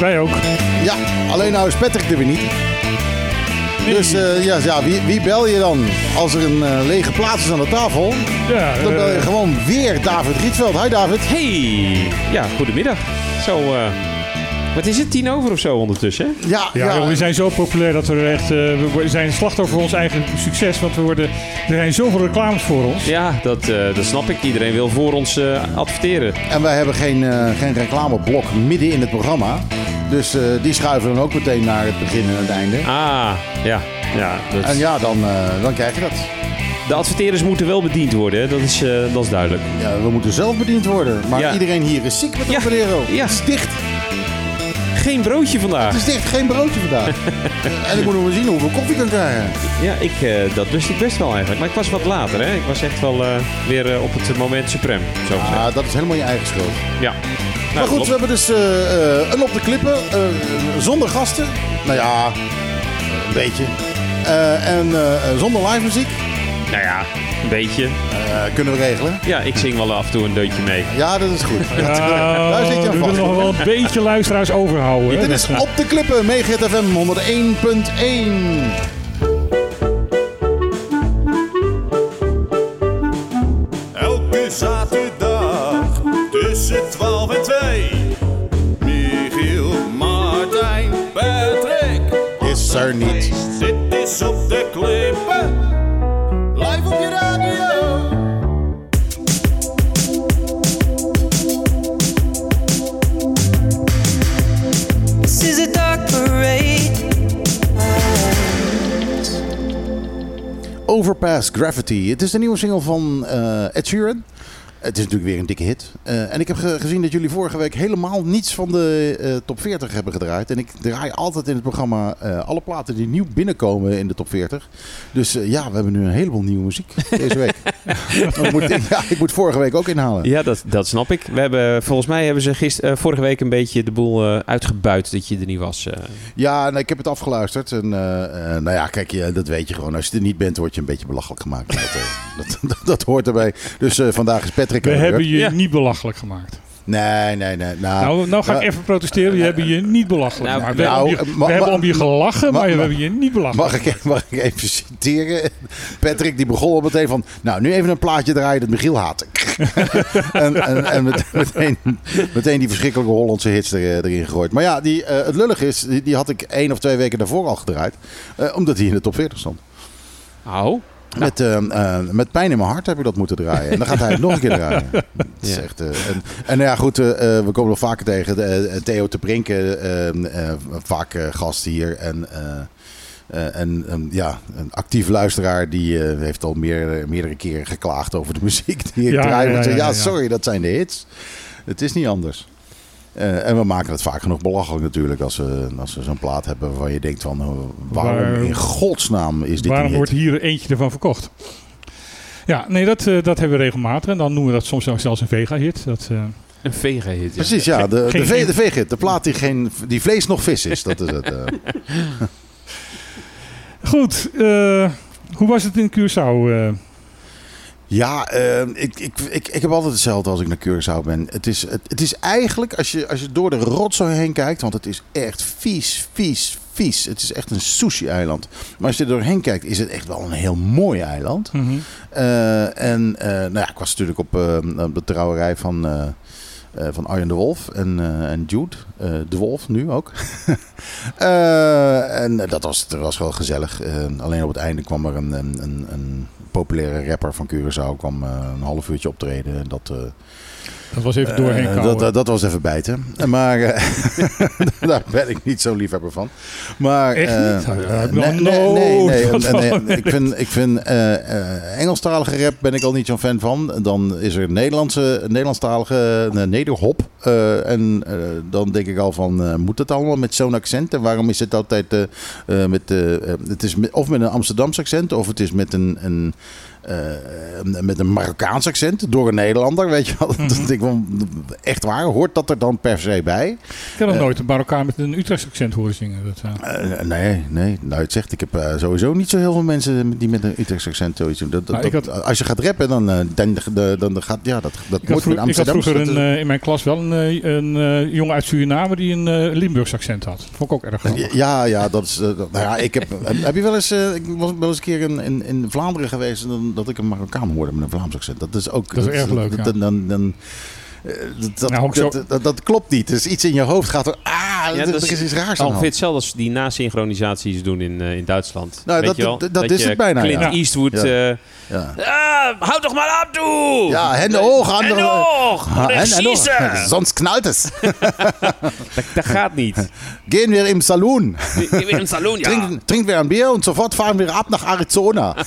Wij ook. Ja, alleen nou is Patrick er weer niet. Dus uh, ja, ja wie, wie, bel je dan als er een uh, lege plaats is aan de tafel? Ja, dan bel je uh, gewoon weer David Rietveld. Hi David. Hey, ja, goedemiddag. Zo, wat is het, tien over of zo ondertussen? Ja, ja, ja. we zijn zo populair dat we echt... we zijn slachtoffer van ons eigen succes. Want we worden, er zijn zoveel reclames voor ons. Ja, dat, dat snap ik. Iedereen wil voor ons adverteren. En wij hebben geen, geen reclameblok midden in het programma. Dus uh, die schuiven dan ook meteen naar het begin en het einde. Ah, ja. ja dat... En ja, dan, uh, dan krijg je dat. De adverteerders moeten wel bediend worden, hè? Dat, is, uh, dat is duidelijk. Ja, we moeten zelf bediend worden. Maar ja. iedereen hier is ziek met ja. Valero. Ja. Het is dicht. Geen broodje vandaag. Het is dicht, geen broodje vandaag. en ik moet nog wel zien hoeveel koffie ik kan krijgen. Ja, ik, uh, dat wist ik best wel eigenlijk. Maar ik was wat later, hè? Ik was echt wel uh, weer uh, op het moment suprem. Zo ah, dat is helemaal je eigen schuld. Ja. Nou, maar goed, we hebben dus een op de klippen, zonder gasten. Nou ja, een beetje. En zonder live muziek. Nou ja, een beetje. kunnen we regelen? Ja, ik zing wel af en toe een deutje mee. Ja, dat is goed. Ja, Daar zit je aan we nog wel een beetje luisteraars overhouden. Dit is Op de Klippen, Megahit FM 101.1. er niet. Dit is op de klippen. Overpass Gravity. Het is de nieuwe single van uh, Ed Sheeran. Het is natuurlijk weer een dikke hit. Uh, en ik heb gezien dat jullie vorige week helemaal niets van de uh, top 40 hebben gedraaid. En ik draai altijd in het programma uh, alle platen die nieuw binnenkomen in de top 40. Dus ja, we hebben nu een heleboel nieuwe muziek deze week. ik, moet, ja, ik moet vorige week ook inhalen. Ja, dat, dat snap ik. We hebben, volgens mij hebben ze gister, vorige week een beetje de boel uitgebuit dat je er niet was. Ja, nou, ik heb het afgeluisterd. En nou ja, kijk, je, dat weet je gewoon. Als je er niet bent, word je een beetje belachelijk gemaakt. dat, dat, dat, hoort erbij. Dus vandaag is Pet we hebben je niet belachelijk gemaakt. Nee, nee, nee. Nou, nou, nou ga ik even protesteren. Je hebben je niet belachelijk nou, gemaakt. We, nou, hebben, om je, we hebben om je gelachen, maar we hebben je niet belachelijk mag ik, mag ik even citeren? Patrick die begon al meteen van... Nou, nu even een plaatje draaien dat Michiel haat. en en, en meteen, meteen die verschrikkelijke Hollandse hits er, erin gegooid. Maar ja, die, uh, het lullig is, die, die, had ik één of twee weken daarvoor al gedraaid. Uh, omdat hij in de top 40 stond. Oh. Met, uh, met pijn in mijn hart heb ik dat moeten draaien. En dan gaat hij het nog een keer draaien. is echt, uh, en, en ja, goed, we komen nog vaker tegen. Theo te Brinken, ehm, vaak gast hier. En, en ja, een actief luisteraar die heeft al meer, meerdere keren geklaagd over de muziek die ik ja, draai. Ja, ja, ja, sorry, dat zijn de hits. Het is niet anders. Uh, en we maken het vaak genoeg belachelijk natuurlijk als we, als we zo'n plaat hebben waarvan je denkt van uh, waarom in godsnaam is dit Waarom wordt hier eentje ervan verkocht? Ja, nee, dat, uh, dat hebben we regelmatig. En dan noemen we dat soms zelfs een Vega-hit. Dat, een Vega-hit, ja. Precies, ja. De, de, de, de Vega-hit. De plaat die, geen, die vlees nog vis is. Dat is het. Goed. hoe was het in Curaçao? Ja, uh, ik, ik, ik, ik heb altijd hetzelfde als ik naar Curaçao ben. Het is, het, het is eigenlijk, als je, als je door de rotzooi heen kijkt... want het is echt vies, vies, vies. Het is echt een sushi-eiland. Maar als je er doorheen kijkt, is het echt wel een heel mooi eiland. Mm -hmm. uh, en uh, nou ja, ik was natuurlijk op, op de trouwerij van... Uh, van Arjen de Wolf en, uh, en Jude, uh, de Wolf nu ook. en dat was, dat was wel gezellig. alleen op het einde kwam er een, een, een populaire rapper van Curaçao kwam uh, een half uurtje optreden. Dat, uh, dat was even doorheen uh, dat, dat, was even bijten. Maar daar ben ik niet zo liefhebber van. Maar, Echt niet? nee, nee, nee, nee, Ik vind, ik vind Engelstalige rap ben ik al niet zo'n fan van. Dan is er Nederlandse, Nederlandstalige nederhop. en dan denk ik al van, moet het allemaal met zo'n accent? En waarom is het altijd met, het is met, of met een Amsterdamse accent of het is met een, een eh, met een Marokkaans accent door een Nederlander, weet je wel. Dat denk ik echt waar, hoort dat er dan per se bij? Ik heb nog Eh. nooit een Marokkaan met een Utrechts accent horen zingen. Dat, eh, Eh, nee, nee, nou het zegt, ik heb eh, sowieso niet zo heel veel mensen die met een Utrechts accent zoiets doen. Dat, dat, Nou, Als je gaat rappen, dan, eh, dan, dan, dan gaat, ja, dat, dat moet vroeg- met ik had Amsterdam. vroeger een, eh, in mijn klas wel een, eh, een eh, jongen uit Suriname die een eh Limburgs accent had. Vond ik ook erg grappig. Ja, ja, dat is. eh, nou ja, ik heb. heb je wel eens. eh, ik was wel eens een keer in, in, in Vlaanderen geweest en dan, dat ik een Marokkaan hoorde met een Vlaams accent. Dat is ook. Dat is erg leuk, ja. Dan, dan, dan, dat, dat, Nou, zo- dat, dat, dat klopt niet. Dus iets in je hoofd gaat er. Ah, Ja, dat is is iets raars Ongeveer hetzelfde als die nasynchronisaties doen in, eh, in Duitsland. Nou, Weet dat- je wel? dat- dat is je het bijna, Clint ja. Eastwood... Ja. eh, Ja, ah, houd toch maar op, toe! ja hände hoog, En andere. nog! Ah, En hände hoog. Sonst knallt es. Dat, dat gaat niet. Gehen wir im Saloon. Weer in saloon, ja. Trinken, trinken wir ein Bier und sofort fahren wir ab nach Arizona.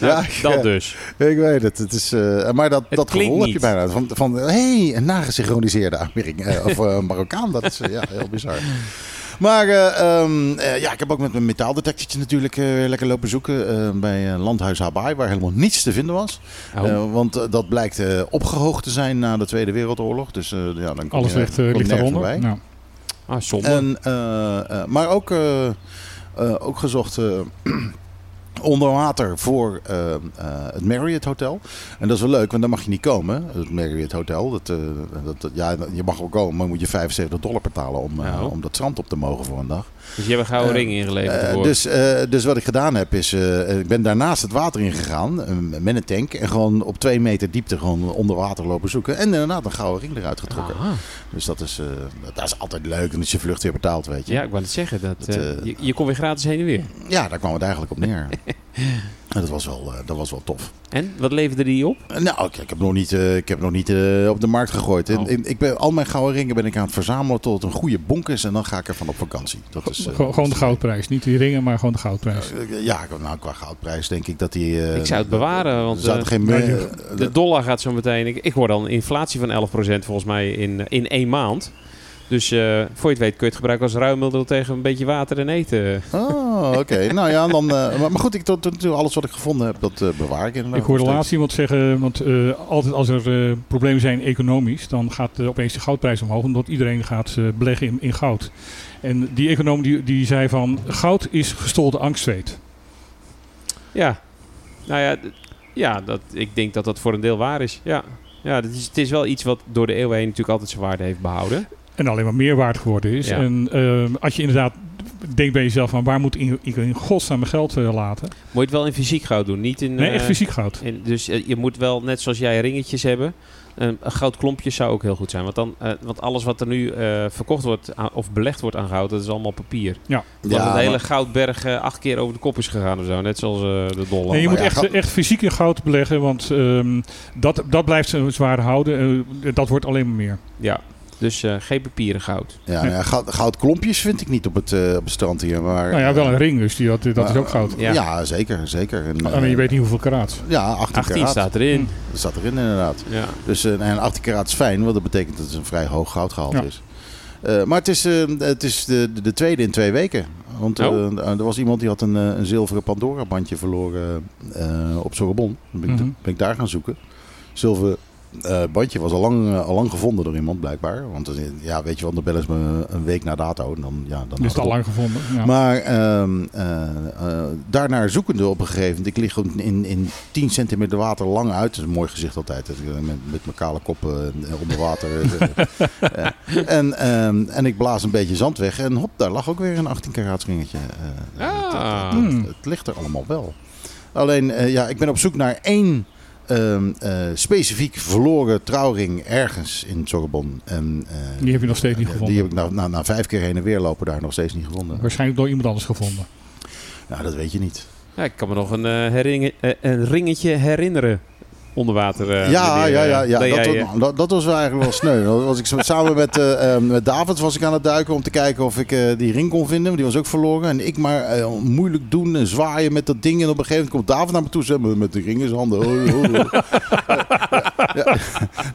Nou, ik, dat eh, dus. Ik weet het. het is, eh, maar dat, Het dat klinkt gevoel heb je niet. Van, van hey, een nagesynchroniseerde Amerika, eh, of eh, Marokkaan. Dat is eh, ja, heel bizar. Maar eh, ehm, eh, ja, ik heb ook met mijn metaaldetectortje natuurlijk weer lekker lopen zoeken. bij Landhuis Hawaii, waar helemaal niets te vinden was. Oh. Eh, want dat blijkt eh, opgehoogd te zijn na de Tweede Wereldoorlog. Dus eh, ja, dan kom Alles je, ligt, ligt daaronder. voorbij. Nou, Ah, zonde. En, eh, eh, maar ook, eh, eh, ook gezocht eh, onder water voor eh, eh, het Marriott Hotel. En dat is wel leuk, want daar mag je niet komen. Het Marriott Hotel. Dat, eh, dat, ja, je mag wel komen, maar moet je 75 dollar betalen om, Nou. om dat strand op te mogen voor een dag. Dus je hebt een gouden eh, ring ingeleverd Eh, dus, eh, dus wat ik gedaan heb is, ik ben daarnaast het water ingegaan met een tank. En gewoon op twee meter diepte gewoon onder water lopen zoeken. En inderdaad een gouden ring eruit getrokken. Aha. Dus dat is, dat is altijd leuk. En is je vlucht weer betaald, weet je. Ja, ik wou het zeggen. Dat, Dat, je, je kon weer gratis heen en weer. Ja, daar kwam het eigenlijk op neer. En dat was wel, dat was wel tof. En, wat leverde die op? Eh, Nou, ik, ik heb nog niet, eh, ik heb nog niet eh, op de markt gegooid. Oh. en ik ben, al mijn gouden ringen ben ik aan het verzamelen tot het een goede bonk is. En dan ga ik ervan op vakantie. Dat is, eh, Gewoon gewoon de goudprijs. Niet die ringen, maar gewoon de goudprijs. Ja, nou, qua goudprijs denk ik dat die... eh, Ik zou het bewaren, want, geen... De dollar gaat zo meteen. Ik, ik hoor dan een inflatie van 11% volgens mij in, in één maand. Dus eh, voor je het weet kun je het gebruiken als ruilmiddel tegen een beetje water en eten. Oh, oké. nou ja, dan... eh, maar, goed, ik, tot, tot, tot alles wat ik gevonden heb, dat eh, bewaar ik inderdaad Ik hoorde laatst iemand zeggen, want eh, altijd als er eh, problemen zijn economisch, dan gaat opeens de goudprijs omhoog, omdat iedereen gaat eh, beleggen in, in goud. En die econoom die, die zei van, goud is gestolde angstzweet. Ja, nou ja, ja dat, ik denk dat dat voor een deel waar is. Ja, ja dat is, het is wel iets wat door de eeuwen heen natuurlijk altijd zijn waarde heeft behouden. En alleen maar meer waard geworden is. Ja. En eh, als je inderdaad denkt bij jezelf van, waar moet ik in, in godsnaam mijn geld eh, laten? Moet je het wel in fysiek goud doen, niet in... Nee, eh, echt fysiek goud. in- dus eh, je moet wel, net zoals jij ringetjes hebben, een een goudklompje zou ook heel goed zijn. Want, dan, eh, want alles wat er nu eh, verkocht wordt aan- of belegd wordt aan goud, dat is allemaal papier. Ja. Dat Ja, het hele maar- goudberg eh, acht keer over de kop is gegaan of zo. Net zoals eh, de dollar. Nee, je moet ja, echt, goud- echt fysiek in goud beleggen, want ehm, dat, dat blijft zwaar houden. Eh, dat wordt alleen maar meer. Ja, dus eh, geen papieren goud. Ja, nou ja, goud, goudklompjes vind ik niet op het, eh, op het strand hier. Maar, Nou ja, wel eh, een ring, dus die, dat, dat is maar- ook goud. Ja. Ja, zeker. zeker. En, Alleen je eh, weet niet hoeveel karaat. Ja, 18, 18 karaat. staat erin. Dat staat erin inderdaad. Ja. Dus eh, en 18 karaat is fijn, want dat betekent dat het een vrij hoog goudgehalte Ja. is. Eh, maar het is, eh, het is de, de, de tweede in twee weken. Want eh, Oh. er was iemand die had een, eh, een zilveren Pandora-bandje verloren eh, op Sorbonne. Dan ben ik, Mhm. ben ik daar gaan zoeken. Zilveren eh, bandje was al lang, eh, al lang gevonden door iemand blijkbaar. Want ja, weet je wat, dan bellen ze me een week na dato. En dan, ja, dan houdt het al lang gevonden. Ja. Maar ehm eh, daarnaar zoekende op een gegeven moment. Ik lig in, in 10 centimeter water lang uit. Dat is een mooi gezicht altijd. Met, met mijn kale kop onder water. En, ehm, en ik blaas een beetje zand weg. En hop, daar lag ook weer een 18 karaats ringetje. Ah. het, het- het, het ligt er allemaal wel. Alleen, ja, ik ben op zoek naar één ehm, eh, specifiek verloren trouwring ergens in Sorbonne. En, eh, Die heb je nog steeds niet gevonden. Die heb ik na, na, na vijf keer heen en weer lopen daar nog steeds niet gevonden. Waarschijnlijk door iemand anders gevonden. Nou, dat weet je niet. Ja, ik kan me nog een, eh, heringe- eh, een ringetje herinneren. Onder water. eh, ja, meneer, ja, eh, ja, ja. dat Dat, jij, eh, dat, dat was eigenlijk wel sneu. Dat was ik samen met, met David was ik aan het duiken om te kijken of ik die ring kon vinden. Maar die was ook verloren. En ik maar moeilijk doen en zwaaien met dat ding. En op een gegeven moment komt David naar me toe zeg, met, met de ring in zijn handen. Oh, oh, oh. Ja.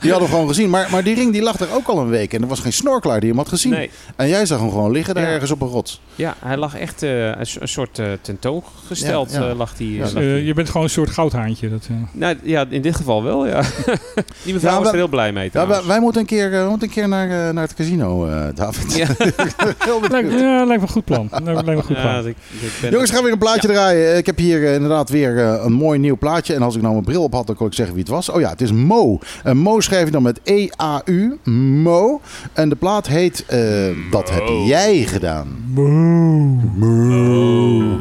Die hadden we gewoon gezien. Maar, maar die ring die lag er ook al een week. En er was geen snorkelaar die hem had gezien. Nee, En jij zag hem gewoon liggen daar Ja. ergens op een rots. ja, hij lag echt eh, een, soort eh, tentoongesteld. Ja, ja. eh, lag die, Ja, lag Eh, die. je bent gewoon een soort goudhaantje. Dat, eh. Nou, ja, in dit geval wel, ja. die mevrouw Ja, was we- er heel blij mee wij, wij moeten een keer, eh, we moeten een keer naar, eh, naar het casino, eh, David. Ja. Lijkt, ja, lijkt me een goed plan. Lijkt me lijkt me een goed Ja, plan. ik, ik ben Jongens, gaan we weer een plaatje draaien. Ik heb hier inderdaad weer een mooi nieuw plaatje. En als ik nou mijn bril op had, dan kon ik zeggen wie het was. Oh ja, het is Mo. Mo schrijf je dan met E-A-U. Mo. En de plaat heet eh, Dat heb jij gedaan. Mo.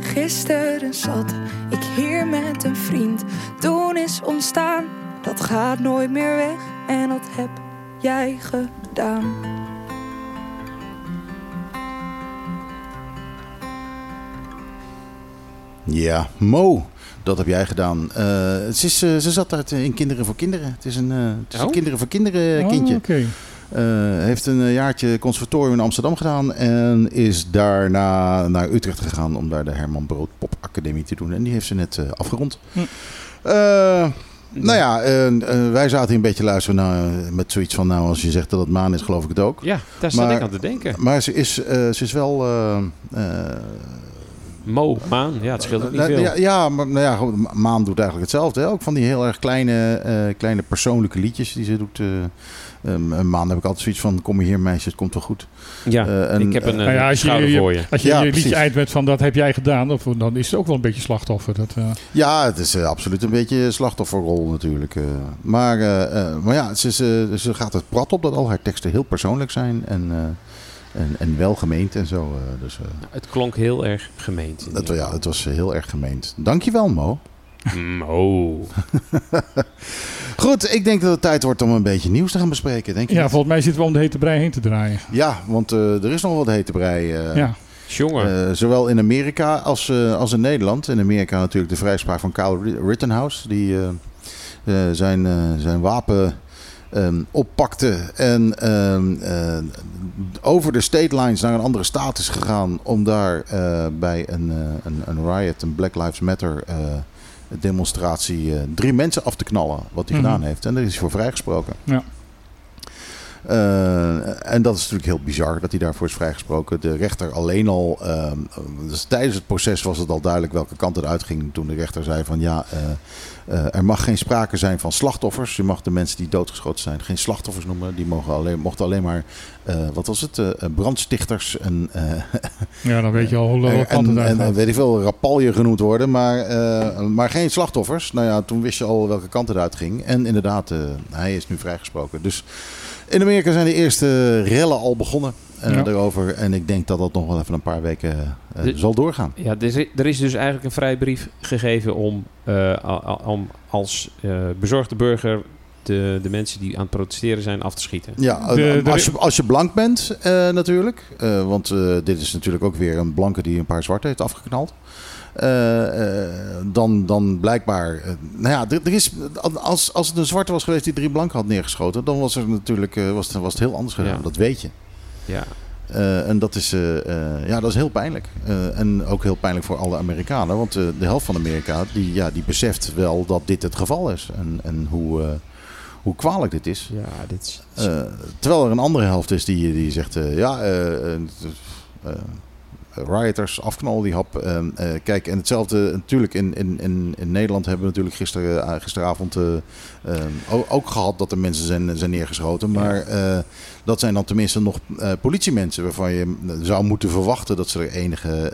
Gisteren zat ik hier met een vriend. Toen is ontstaan, dat gaat nooit meer weg. En dat heb jij gedaan. Ja, Mo. Dat heb jij gedaan. Eh, het is, eh, ze zat uit, eh, in Kinderen voor Kinderen. Het is een, het is een Oh. Kinderen voor Kinderen Oh, kindje. Eh, heeft een jaartje conservatorium in Amsterdam gedaan. En is daarna naar Utrecht gegaan om daar de Herman Brood Pop Academie te doen. En die heeft ze net afgerond. Hm. Nou ja, wij zaten hier een beetje luisteren naar, met zoiets van... Nou, als je zegt dat het maan is, geloof ik het ook. Ja, daar zat Maar- ik aan te denken. Maar ze is, ze is wel... eh, eh, Mo, maan, ja, het scheelt ook niet nou, veel. Ja, ja, maar nou ja, goed, Maan doet eigenlijk hetzelfde. Hè? Ook van die heel erg kleine, eh, kleine persoonlijke liedjes die ze doet. eh. Ehm, Maan heb ik altijd zoiets van, kom hier meisje, het komt wel goed. Ja, Eh, en, ik heb een eh, eh, Nou ja, als je- schouder je- voor je. Als je Ja, je liedje eind met van dat heb jij gedaan, of, dan is het ook wel een beetje slachtoffer. Dat, eh, Ja, het is eh, absoluut een beetje een slachtofferrol natuurlijk. eh. maar, eh, eh, maar ja, ze, ze, ze gaat het prat op dat al haar teksten heel persoonlijk zijn en, en, en welgemeend en zo. eh. dus eh, Het klonk heel erg gemeend. ieder ja, het was eh, heel erg gemeend. Dankjewel Mo. Mo. Goed, ik denk dat het tijd wordt om een beetje nieuws te gaan bespreken. Denk je ja, niet? volgens mij zitten we om de hete brei heen te draaien. Ja, want eh, er is nog wat hete brei. eh, ja. Jongen. eh, zowel in Amerika als, eh, als in Nederland. In Amerika natuurlijk de vrijspraak van Kyle Ri- Rittenhouse. Die eh, eh, zijn, eh, zijn wapen ehm, oppakte. En ehm, eh, over de state lines naar een andere staat is gegaan. Om daar eh, bij een, eh, een, een riot, een Black Lives Matter demonstratie... drie mensen af te knallen. Wat hij Mhm. gedaan heeft. En daar is hij voor vrijgesproken. Ja. Eh, en dat is natuurlijk heel bizar dat hij daarvoor is vrijgesproken. De rechter alleen al, ehm, dus tijdens het proces was het al duidelijk welke kant het uitging. Toen de rechter zei van ja, eh, eh, er mag geen sprake zijn van slachtoffers. Je mag de mensen die doodgeschoten zijn geen slachtoffers noemen. Die mogen alleen, mochten alleen maar, wat was het, brandstichters en, ja, dan weet je al hoe hoe en, en, weet ik veel, rapalje genoemd worden. Maar, maar geen slachtoffers. Nou ja, toen wist je al welke kant het uitging. En inderdaad, hij is nu vrijgesproken. Dus in Amerika zijn de eerste rellen al begonnen eh, Ja. daarover. En ik denk dat dat nog wel even een paar weken eh, De- zal doorgaan. Ja, er is, dus eigenlijk een vrijbrief gegeven om, eh, om als eh, bezorgde burger de, de mensen die aan het protesteren zijn af te schieten. Ja, De- eh, de- als, je, als je blank bent eh, natuurlijk. Eh, want eh, dit is natuurlijk ook weer een blanke die een paar zwarte heeft afgeknald. Eh, eh, dan, dan blijkbaar. eh, nou ja, er, er is, als, als het een zwarte was geweest die drie blanken had neergeschoten, dan was, er natuurlijk, was, was het heel anders gegaan. Ja. Dat weet je. Ja, en dat is, ja, dat is heel pijnlijk. En ook heel pijnlijk voor alle Amerikanen. Want de helft van Amerika die, ja, die beseft wel dat dit het geval is. En, en hoe, hoe kwalijk dit is. ja dit is... Terwijl er een andere helft is die, die zegt, ja, rioters, afknallen die hap. Eh, eh, kijk, en hetzelfde natuurlijk in, in, in, in Nederland hebben we natuurlijk gisteren, eh, gisteravond eh, eh, o- ook gehad dat er mensen zijn, zijn neergeschoten. Maar dat zijn dan tenminste nog politiemensen waarvan je zou moeten verwachten dat ze er enige...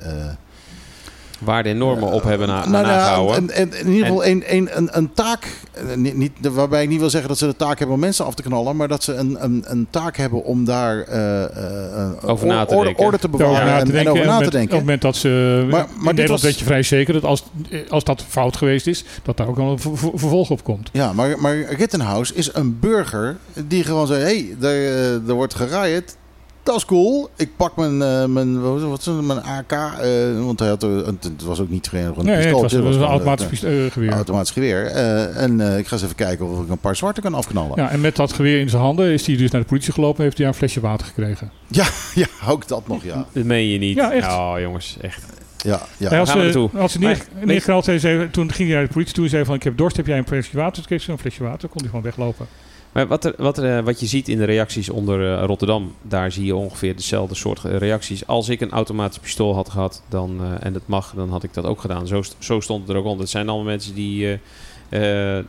eh, waar de normen op hebben na, nou, nou, nagehouden. en, en, in ieder geval een, een, een, een taak, eh, niet, niet, waarbij ik niet wil zeggen dat ze de taak hebben om mensen af te knallen, maar dat ze een, een, een taak hebben om daar eh, eh, Over na te orde, denken. orde te Over bewaren na te en, en denken. over na met- te denken. Op het moment dat ze... Maar- in maar dit Nederland was- weet je vrij zeker dat als, als dat fout geweest is, dat daar ook wel een ver- ver- vervolg op komt. Ja, maar, maar Rittenhouse is een burger die gewoon zei: hé, hey, er, er wordt gerijd. Dat is cool. Ik pak mijn, eh, mijn, wat is het, mijn AK. eh, want hij had, er- het het was ook niet geen een Nee, het pistool. was, het was een automatisch pistool. geweer. automatisch geweer. Eh, en eh, ik ga eens even kijken of ik een paar zwarte kan afknallen. Ja, en met dat geweer in zijn handen is hij dus naar de politie gelopen en heeft hij een flesje water gekregen. Ja, ook dat nog, ja. Dat meen je niet. Ja, echt. Oh, jongens, echt. ja, ja. Gaan we ze, neer, neergehaald zijn, toen ging hij naar de politie toe en zei van ik heb dorst, heb jij een flesje water? Toen kreeg ze een flesje water, kon hij gewoon weglopen. Maar wat, er, wat, er, eh, wat je ziet in de reacties onder eh, Rotterdam, daar zie je ongeveer dezelfde soort eh, reacties. Als ik een automatisch pistool had gehad dan, en het mag, dan had ik dat ook gedaan. Zo, zo stond het er ook onder. Het zijn allemaal mensen die,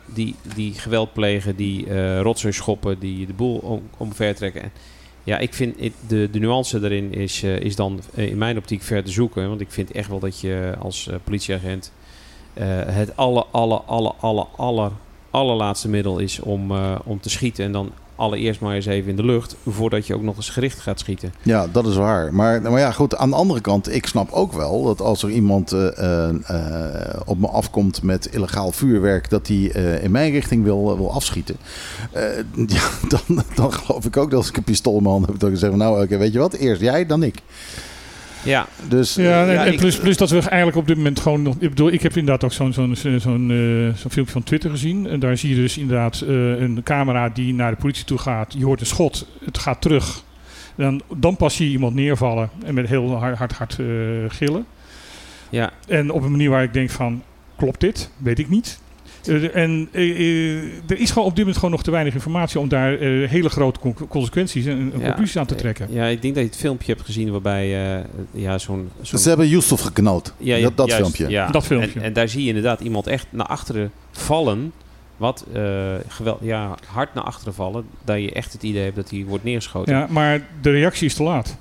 die, die geweld plegen, die rotzooi schoppen, die de boel om, omver trekken. En ja, ik vind de, de nuance daarin is, is dan in mijn optiek ver te zoeken. Want ik vind echt wel dat je als politieagent het alle, alle, alle, alle, aller, allerlaatste middel is om, eh, om te schieten. En dan allereerst maar eens even in de lucht, voordat je ook nog eens gericht gaat schieten. Ja, dat is waar. Maar, maar ja, goed, aan de andere kant, ik snap ook wel dat als er iemand eh, eh, op me afkomt met illegaal vuurwerk, dat hij in mijn richting wil, wil afschieten. Dan, dan geloof ik ook dat als ik een pistool in mijn hand heb, dat ik zeg, nou, oké, weet je wat, eerst jij, dan ik. Ja, Dus Ja, en, ja, en ik- plus, plus dat we eigenlijk op dit moment gewoon nog. Ik bedoel, ik heb inderdaad ook zo'n zo'n zo'n zo'n, eh, filmpje van Twitter gezien. En daar zie je dus inderdaad eh, een camera die naar de politie toe gaat. Je hoort een schot, het gaat terug. Dan, dan pas zie je iemand neervallen en met heel hard, hard, hard eh, gillen. ja. En op een manier waar ik denk van, klopt dit? Weet ik niet. Eh, en eh, eh, er is gewoon op dit moment gewoon nog te weinig informatie om daar eh, hele grote con- consequenties en, Ja. conclusies aan te trekken. Ja, ik denk dat je het filmpje hebt gezien waarbij eh, ja, zo'n... ze hebben Yusuf geknoot. ja, ja, dat dat juist, filmpje. Ja. Dat filmpje. En, en daar zie je inderdaad iemand echt naar achteren vallen. Wat eh, geweld, ja, hard naar achteren vallen. Dat je echt het idee hebt dat hij wordt neergeschoten. Ja, maar de reactie is te laat.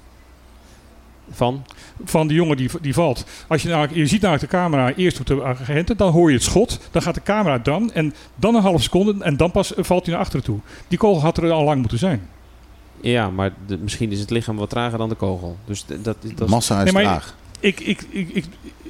Van? Van die jongen die, die valt. Als je, nou, je ziet naar de camera eerst op de agenten, dan hoor je het schot. Dan gaat de camera dan en dan een half seconde en dan pas valt hij naar achteren toe. Die kogel had er al lang moeten zijn. Ja, maar de- misschien is het lichaam wat trager dan de kogel. Dus dat, dat is... Massa is Nee, traag. Ik, ik, ik, ik,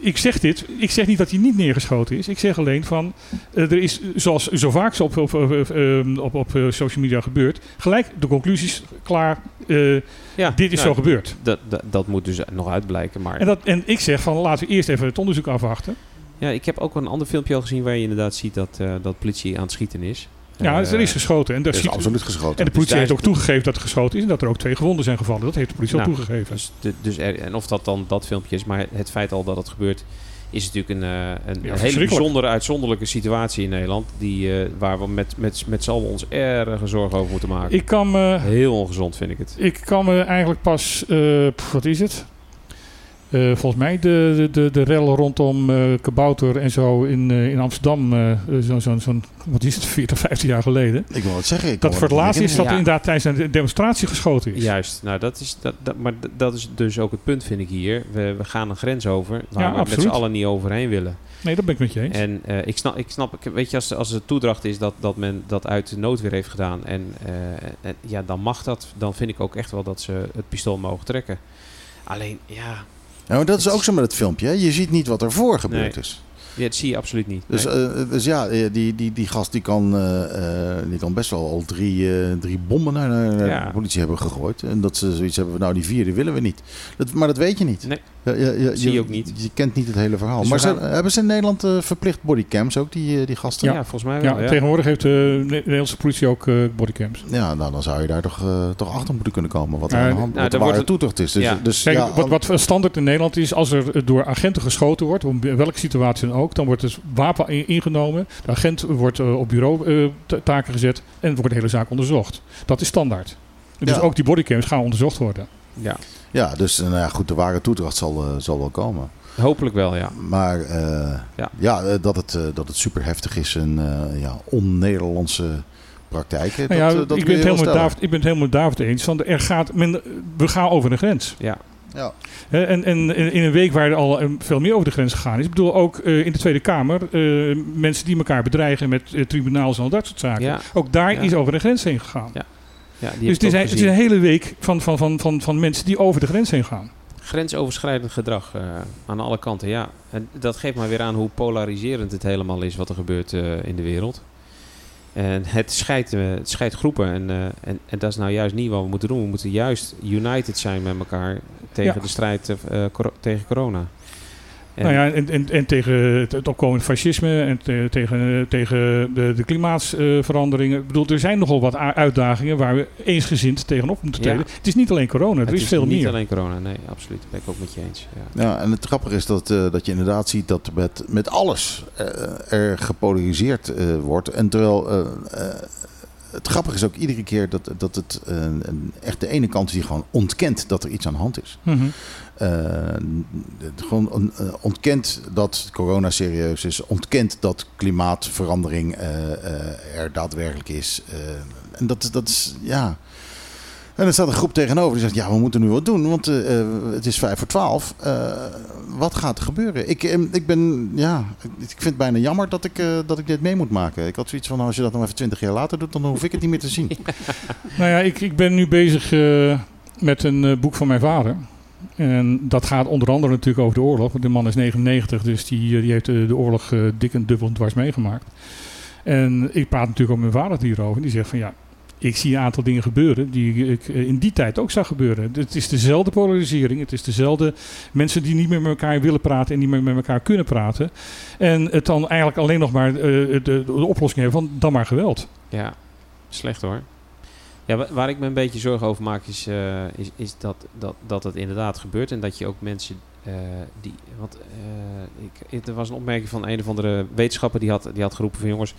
ik zeg dit, ik zeg niet dat hij niet neergeschoten is. Ik zeg alleen van, eh, er is, zoals zo vaak op, op, op, op, op, op, eh, social media gebeurt, gelijk de conclusies klaar. eh, ja, dit is nou, zo gebeurd. Dat, dat, dat moet dus nog uitblijken. Maar En, dat, en ik zeg van, laten we eerst even het onderzoek afwachten. ja, ik heb ook een ander filmpje al gezien waar je inderdaad ziet dat, dat politie aan het schieten is. Ja, Eh, er is geschoten. En, daar Er is ziet- absoluut geschoten. en de politie heeft ook toegegeven dat er geschoten is en dat er ook twee gewonden zijn gevallen. Dat heeft de politie Nou, ook toegegeven. Dus, de, dus er, en of dat dan dat filmpje is, maar het feit al dat het gebeurt, is natuurlijk een, eh, een hele verschrikkelijk. bijzondere, uitzonderlijke situatie in Nederland. Die, eh, waar we met, met, met z'n allen ons erge zorgen over moeten maken. Ik kan me, Heel ongezond vind ik het. ik kan me eigenlijk pas, eh, pff, wat is het? Eh, volgens mij de, de, de, de rel rondom eh Kabouter en zo in, eh, in Amsterdam, eh, zo'n, zo'n, zo'n, wat is het, 40, 15 jaar geleden. Ik wil het zeggen. Ik Dat voor het laatst is dat Ja. er inderdaad tijdens een demonstratie geschoten is. Juist, nou dat is, dat, dat, maar dat is dus ook het punt vind ik hier. We, we gaan een grens over waar Ja, we met z'n allen niet overheen willen. Nee, dat ben ik met je eens. En eh, ik snap, ik snap ik- weet je, als, als het toedracht is dat, dat men dat uit de noodweer heeft gedaan, en, eh, en ja, dan mag dat. Dan vind ik ook echt wel dat ze het pistool mogen trekken. Alleen, ja, Ja, maar dat is ook zo met het filmpje. hè. Je ziet niet wat ervoor gebeurd Nee. is. ja, dat zie je absoluut niet. Dus, Nee. eh, dus ja, eh, die, die, die gast die kan, eh, die kan best wel al drie, drie bommen naar, naar Ja. de politie hebben gegooid. En dat ze zoiets hebben van, nou die vierde willen we niet. Dat, maar dat weet je niet. Nee. Ja, ja, ja, Zie je ook niet. Je kent niet het hele verhaal. Dus maar ze, hebben ze in Nederland eh, verplicht bodycams ook, die, eh, die gasten? ja, volgens mij wel. Ja, tegenwoordig heeft de Ne- Nederlandse politie ook eh, bodycams. Ja, nou dan zou je daar toch, eh, toch achter moeten kunnen komen. Wat er aan de hand nou, wat de is. Dus, Ja. dus, Kijk, ja, wat, wat standaard in Nederland is, als er eh, door agenten geschoten wordt, om in welke situatie dan ook, dan wordt het wapen in- ingenomen. De agent wordt eh, op bureau eh, ta- taken gezet en wordt de hele zaak onderzocht. Dat is standaard. Dus Ja. ook die bodycams gaan onderzocht worden. ja. Ja, dus nou ja, goed, de ware toedracht zal, eh, zal wel komen. Hopelijk wel, ja. Maar eh, Ja. ja, eh, dat, het, eh, dat het super heftig is en eh, ja, on-Nederlandse praktijken. Nou ja, dat, dat ik, ben helemaal. David, ik ben het helemaal David eens. Want er gaat, men, we gaan over een grens. Ja, Ja. En, en in een week waar er al veel meer over de grens gegaan is. Ik bedoel ook eh, in de Tweede Kamer. eh, mensen die elkaar bedreigen met tribunaals en al dat soort zaken. ja, Ook daar Ja. is over de grens heen gegaan. Ja, ja die Dus het is, een, het is een hele week van, van, van, van, van mensen die over de grens heen gaan. Grensoverschrijdend gedrag eh, aan alle kanten, ja. En dat geeft maar weer aan hoe polariserend het helemaal is wat er gebeurt eh, in de wereld. En het scheidt, eh, het scheidt groepen en, en, en dat is nou juist niet wat we moeten doen. We moeten juist united zijn met elkaar tegen Ja. de strijd tegen corona. En- Nou ja, en, en, en tegen het, het opkomend fascisme en te- tegen, tegen de, de klimaatsveranderingen. Ik bedoel, er zijn nogal wat uitdagingen waar we eensgezind tegenop moeten Ja. treden. Het is niet alleen corona, er het is, veel niet meer. alleen corona, nee, absoluut. Dat ben ik ook met je eens. Ja. Ja, en het grappige is dat, eh, dat je inderdaad ziet dat met, met alles eh, er gepolariseerd eh, wordt. En terwijl eh, eh, het grappige is ook iedere keer dat, dat het eh, echt de ene kant is die gewoon ontkent dat er iets aan de hand is. Mhm. Eh, gewoon on- eh, ontkent dat corona serieus is, ontkent dat klimaatverandering er daadwerkelijk is. En dat, dat is, ja. En er staat een groep tegenover die zegt: Ja, we moeten nu wat doen, want eh, eh, het is vijf voor twaalf. Eh, wat gaat er gebeuren? Ik, eh, ik ben, ja, ik vind het bijna jammer dat ik, eh, dat ik dit mee moet maken. Ik had zoiets van: als je dat nog even twintig jaar later doet, dan hoef ik het niet meer te zien. Nou ja, ik, ik ben nu bezig eh, met een boek van mijn vader. En dat gaat onder andere natuurlijk over de oorlog. Want de man is 99, dus die, die heeft eh, de oorlog eh, dik en dubbel en dwars meegemaakt. En ik praat natuurlijk ook met mijn vader hierover. Die zegt van ja, ik zie een aantal dingen gebeuren die ik eh, in die tijd ook zag gebeuren. Het is dezelfde polarisering. Het is dezelfde mensen die niet meer met elkaar willen praten en niet meer met elkaar kunnen praten. En het dan eigenlijk alleen nog maar eh, de, de oplossing hebben van dan maar geweld. Ja, slecht hoor. Ja, wa- waar ik me een beetje zorgen over maak is, eh, is, is dat, dat, dat het inderdaad gebeurt. En dat je ook mensen die... Want ik- er was een opmerking van een of andere wetenschapper die had, die had geroepen van... Jongens,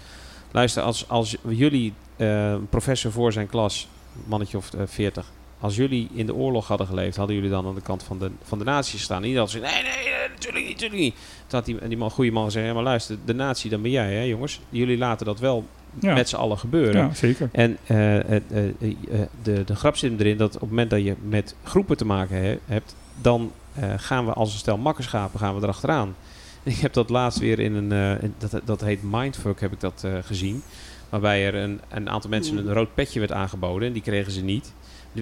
luister, als, als jullie eh, een professor voor zijn klas, mannetje of eh, 40... Als jullie in de oorlog hadden geleefd, hadden jullie dan aan de kant van de, van de nazi's gestaan. En iedereen had gezegd, nee, nee, nee, natuurlijk niet, natuurlijk niet. Toen had die, die man, goede man gezegd, ja, maar luister, de nazi, dan ben jij, hè jongens. Jullie laten dat wel Ja, met z'n allen gebeuren. ja zeker. En eh, eh, eh, de, de grap zit hem erin dat op het moment dat je met groepen te maken he- hebt, dan eh, gaan we als een stel makkerschapen gaan we erachteraan. Ik heb dat laatst weer in een, eh, dat, dat heet Mindfuck, heb ik dat eh, gezien. Waarbij er een, een aantal mensen een rood petje werd aangeboden en die kregen ze niet.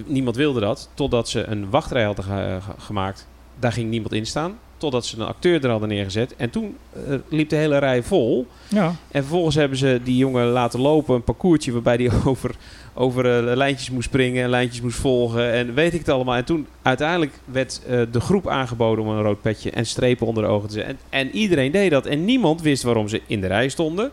Niemand wilde dat, totdat ze een wachtrij hadden ge- ge- gemaakt. Daar ging niemand in staan. Totdat ze een acteur er hadden neergezet. En toen eh, liep de hele rij vol. Ja, En vervolgens hebben ze die jongen laten lopen, een parcoursje waarbij hij over, over eh, lijntjes moest springen en lijntjes moest volgen en weet ik het allemaal. En toen uiteindelijk werd eh, de groep aangeboden om een rood petje en strepen onder de ogen te zetten. En, en iedereen deed dat en niemand wist waarom ze in de rij stonden.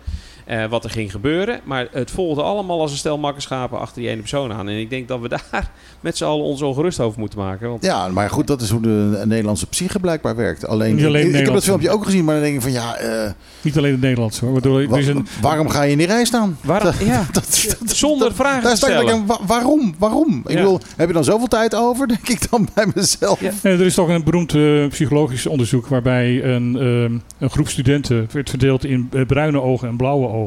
Eh, wat er ging gebeuren. Maar het volgde allemaal als een stel makkerschapen achter die ene persoon aan. En ik denk dat we daar met z'n allen ons ongerust over moeten maken. Want Ja, maar goed, dat is hoe de Nederlandse psyche blijkbaar werkt. Alleen, Niet alleen ik, ik heb dat filmpje ook gezien, maar dan denk ik van ja, eh, niet alleen het Nederlands hoor. Waardoor, wa- is een, waarom ga je in die rij staan? waar, ja, Dat, dat- zonder vragen Daar te sta ik stellen. en wa- waarom? Waarom? Ik Ja. bedoel, heb je dan zoveel tijd over? Denk ik dan bij mezelf. Ja. Eh, er is toch een beroemd psychologisch onderzoek waarbij een, ehm, een groep studenten werd verdeeld in bruine ogen en blauwe ogen.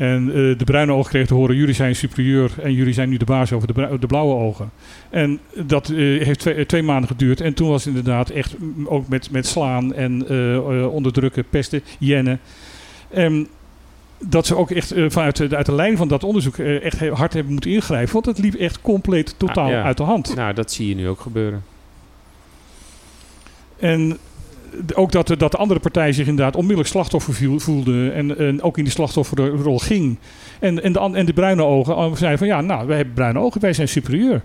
En eh, de bruine ogen kregen te horen, jullie zijn superieur en jullie zijn nu de baas over de, de blauwe ogen. En dat eh, heeft twee, twee maanden geduurd. En toen was het inderdaad echt ook met, met slaan en eh, onderdrukken, pesten, jennen. En dat ze ook echt vanuit de, uit de lijn van dat onderzoek echt hard hebben moeten ingrijpen. Want het liep echt compleet totaal Ah, ja. uit de hand. Nou, dat zie je nu ook gebeuren. En ook dat, de- dat de andere partij zich inderdaad onmiddellijk slachtoffer voelde. En, en ook in die slachtofferrol ging. En, en, de, en de bruine ogen eh, zeiden van ja, nou, wij hebben bruine ogen, wij zijn superieur.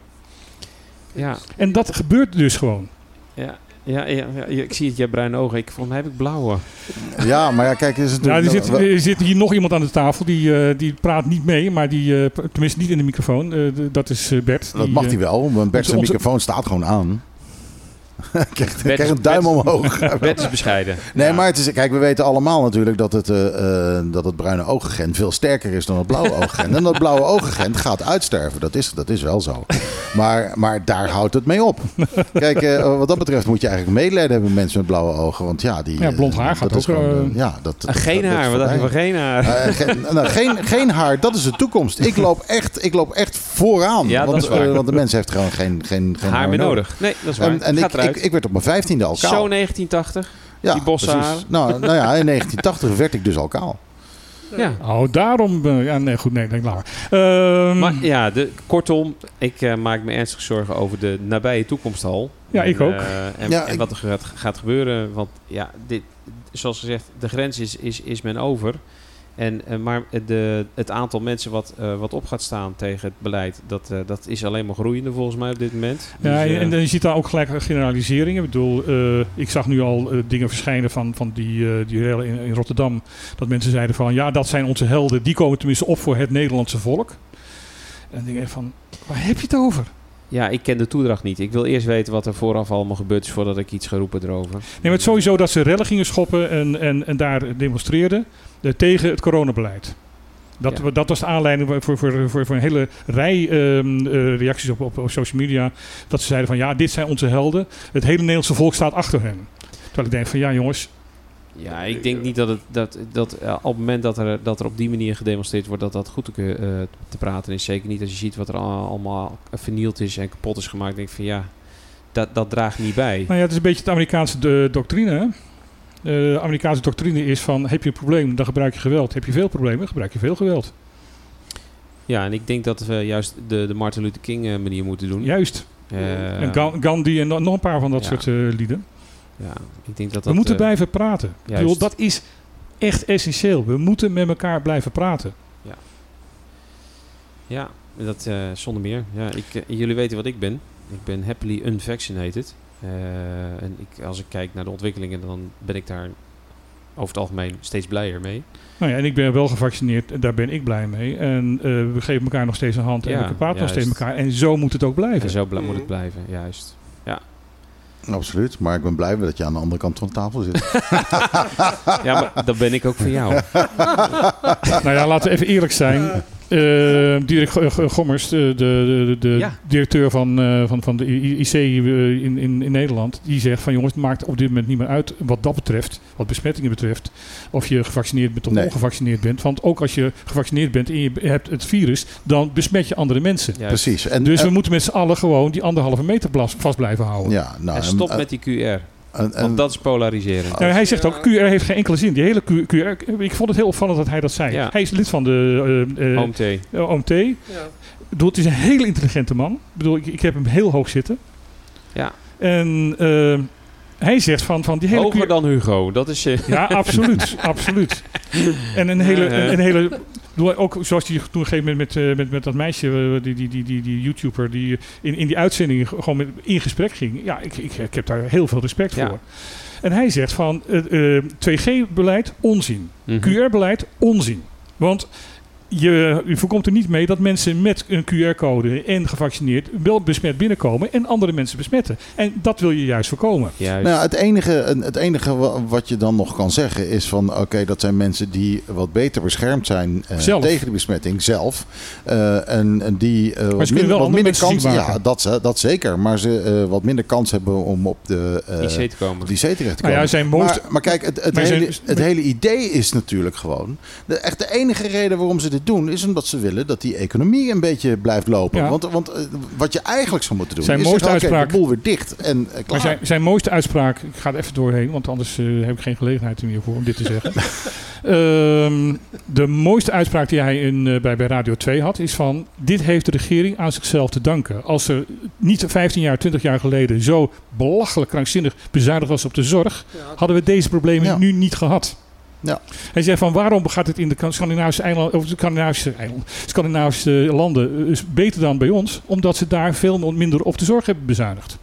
Ja, En dat gebeurt dus gewoon. ja, ja, ja, ja, ik zie het, jij bruine ogen. Ik, volgens mij heb ik blauwe. Ja, maar ja, kijk, is het Ja, er, zit, er zit hier nog iemand aan de tafel, die, eh, die praat niet mee, maar die, eh, tenminste niet in de microfoon. Eh, dat is eh, Bert. Dat die, mag eh, hij wel, want Bert zijn onze- microfoon staat gewoon aan. krijg, Bert- krijg een duim Bert- omhoog. Bert is bescheiden. Nee, Ja. maar het is, kijk, we weten allemaal natuurlijk dat het, eh, eh, dat het bruine ooggengent veel sterker is dan het blauwe ooggengent. En dat blauwe ooggengent gaat uitsterven. Dat is, dat is wel zo. Maar, maar daar houdt het mee op. Kijk, eh, wat dat betreft moet je eigenlijk medelijden hebben met mensen met blauwe ogen. Want ja, die, Ja, blond haar gaat dat is ook, gewoon, ja, dat, Ah, dat- geen dat is haar, wat voorbij. geen haar? Geen, nou, geen, geen haar, dat is de toekomst. Ik loop echt, ik loop echt vooraan. Ja, dat want, is waar. eh, want de mens heeft gewoon geen, geen, geen haar meer nodig. Nee, dat is waar. En, en ik. Ik, ik werd op mijn vijftiende al kaal. Zo 1980. ja, die. Nou, nou ja, in 1980 werd ik dus al kaal. Ja. Oh, daarom. eh, ja, nee, goed, nee, denk langer. Ehm, Maar ja, de, kortom, ik eh, maak me ernstig zorgen over de nabije toekomst al. Ja, ik ook. eh, en, Ja, en ik- wat er gaat, gaat gebeuren. Want ja, dit, zoals gezegd, de grens is, is, is men over. En, eh, maar de, het aantal mensen wat, eh, wat op gaat staan tegen het beleid, dat, eh, dat is alleen maar groeiende volgens mij op dit moment. Ja, Dus, en, en je ziet daar ook gelijk een generalisering. Ik bedoel, ik zag nu al dingen verschijnen van, van die, die rellen in, in Rotterdam. Dat mensen zeiden van, ja, dat zijn onze helden. Die komen tenminste op voor het Nederlandse volk. En dan denk ik van, waar heb je het over? ja, ik ken de toedracht niet. Ik wil eerst weten wat er vooraf allemaal gebeurd is voordat ik iets ga roepen erover. Nee, maar het sowieso dat ze rellen gingen schoppen en, en, en daar demonstreerden eh, tegen het coronabeleid. Dat, Ja. dat was de aanleiding voor, voor, voor, voor een hele rij ehm, eh, reacties op, op, op social media. Dat ze zeiden van ja, dit zijn onze helden. Het hele Nederlandse volk staat achter hen. Terwijl ik denk van ja jongens, Ja, ik denk niet dat, het, dat, dat eh, op het moment dat er, dat er op die manier gedemonstreerd wordt, dat dat goed te, eh, te praten is. Zeker niet als je ziet wat er al- allemaal vernield is en kapot is gemaakt. denk ik van ja, dat, dat draagt niet bij. nou ja, het is een beetje de Amerikaanse de, doctrine. hè. Eh, De Amerikaanse doctrine is van heb je een probleem, dan gebruik je geweld. Heb je veel problemen, gebruik je veel geweld. Ja, en ik denk dat we juist de, de Martin Luther King eh, manier moeten doen. Juist. Eh, en Ga- Gandhi en nog een paar van dat ja. soort eh, lieden. ja, ik denk dat We dat, moeten eh, blijven praten. Bedoel, dat is echt essentieel. We moeten met elkaar blijven praten. Ja, dat eh, zonder meer. Ja, ik, eh, jullie weten wat ik ben. Ik ben happily unvaccinated. Eh, en ik, als ik kijk naar de ontwikkelingen, dan ben ik daar over het algemeen steeds blijer mee. Nou ja, en ik ben wel gevaccineerd. en Daar ben ik blij mee. En eh, we geven elkaar nog steeds een hand. Ja, en we praten nog steeds elkaar. En zo moet het ook blijven. En zo bl- moet het blijven, juist. Absoluut, maar ik ben blij dat je aan de andere kant van de tafel zit. Ja, maar dan ben ik ook voor jou. nou ja, laten we even eerlijk zijn. Eh Dirk Gommers, de, de, de, Ja. directeur van, eh, van, van de IC eh, in, in, in Nederland, die zegt van jongens, het maakt op dit moment niet meer uit wat dat betreft, wat besmettingen betreft, of je gevaccineerd bent of Nee. ongevaccineerd bent. Want ook als je gevaccineerd bent en je hebt het virus, dan besmet je andere mensen. Juist. Precies. En, Dus we en- moeten met z'n allen gewoon die anderhalve meter vast blijven houden. ja, nou, En stop en- met die QR. En- en- Want dat is polariserend. Nou, hij zegt ook, QR heeft geen enkele zin. Die hele Q- QR, ik vond het heel opvallend dat hij dat zei. Ja. Hij is lid van de eh, eh, OMT. eh, OMT. Ik bedoel, het is een hele intelligente man. Ik bedoel, ik, ik heb hem heel hoog zitten. Ja. En hij zegt van, van die hele... Hoger dan Hugo. Dat is... eh, Ja, absoluut. absoluut. En een hele... Een, een hele ook zoals hij toen gegeven moment met, eh, met, met dat meisje, eh, die, die, die, die, die YouTuber, die in, in die uitzending gewoon met, in gesprek ging. Ja, ik, ik, ik heb daar heel veel respect Ja. voor. En hij zegt van eh, eh, 2G-beleid, onzin. mhm. QR-beleid, onzin. Want je, je voorkomt er niet mee dat mensen met een QR-code en gevaccineerd wel besmet binnenkomen en andere mensen besmetten. En dat wil je juist voorkomen. Juist. Nou, het enige, het enige wa- wat je dan nog kan zeggen is van oké, dat zijn mensen die wat beter beschermd zijn eh, tegen de besmetting zelf. Eh, en, en die eh, wat, kunnen min- wel wat minder kans, ziek ja, maken. dat, dat zeker, maar ze eh, wat minder kans hebben om op de eh, IC te komen. op die C terecht te Nou komen. ja, zijn mooiste, maar, maar kijk, het, het, Maar hele, zijn- het hele idee is natuurlijk gewoon. De, echt de enige reden waarom ze dit doen, is omdat ze willen dat die economie een beetje blijft lopen. Ja. Want, want eh, wat je eigenlijk zou moeten doen, Zijn is mooiste zeggen, uitspraak- de boel weer dicht. En, eh, klaar. maar zijn, zijn mooiste uitspraak, ik ga er even doorheen, want anders eh, heb ik geen gelegenheid meer voor om dit te zeggen. Ehm, de mooiste uitspraak die hij in, eh, bij, bij Radio 2 had, is van, dit heeft de regering aan zichzelf te danken. Als er niet 15 jaar, 20 jaar geleden zo belachelijk krankzinnig bezuinigd was op de zorg, hadden we deze problemen Ja. nu niet gehad. Ja. Hij zei van waarom gaat het in de Scandinavische, eilanden, of de Scandinavische, eilanden, Scandinavische landen eh, beter dan bij ons? Omdat ze daar veel minder op de zorg hebben bezuinigd.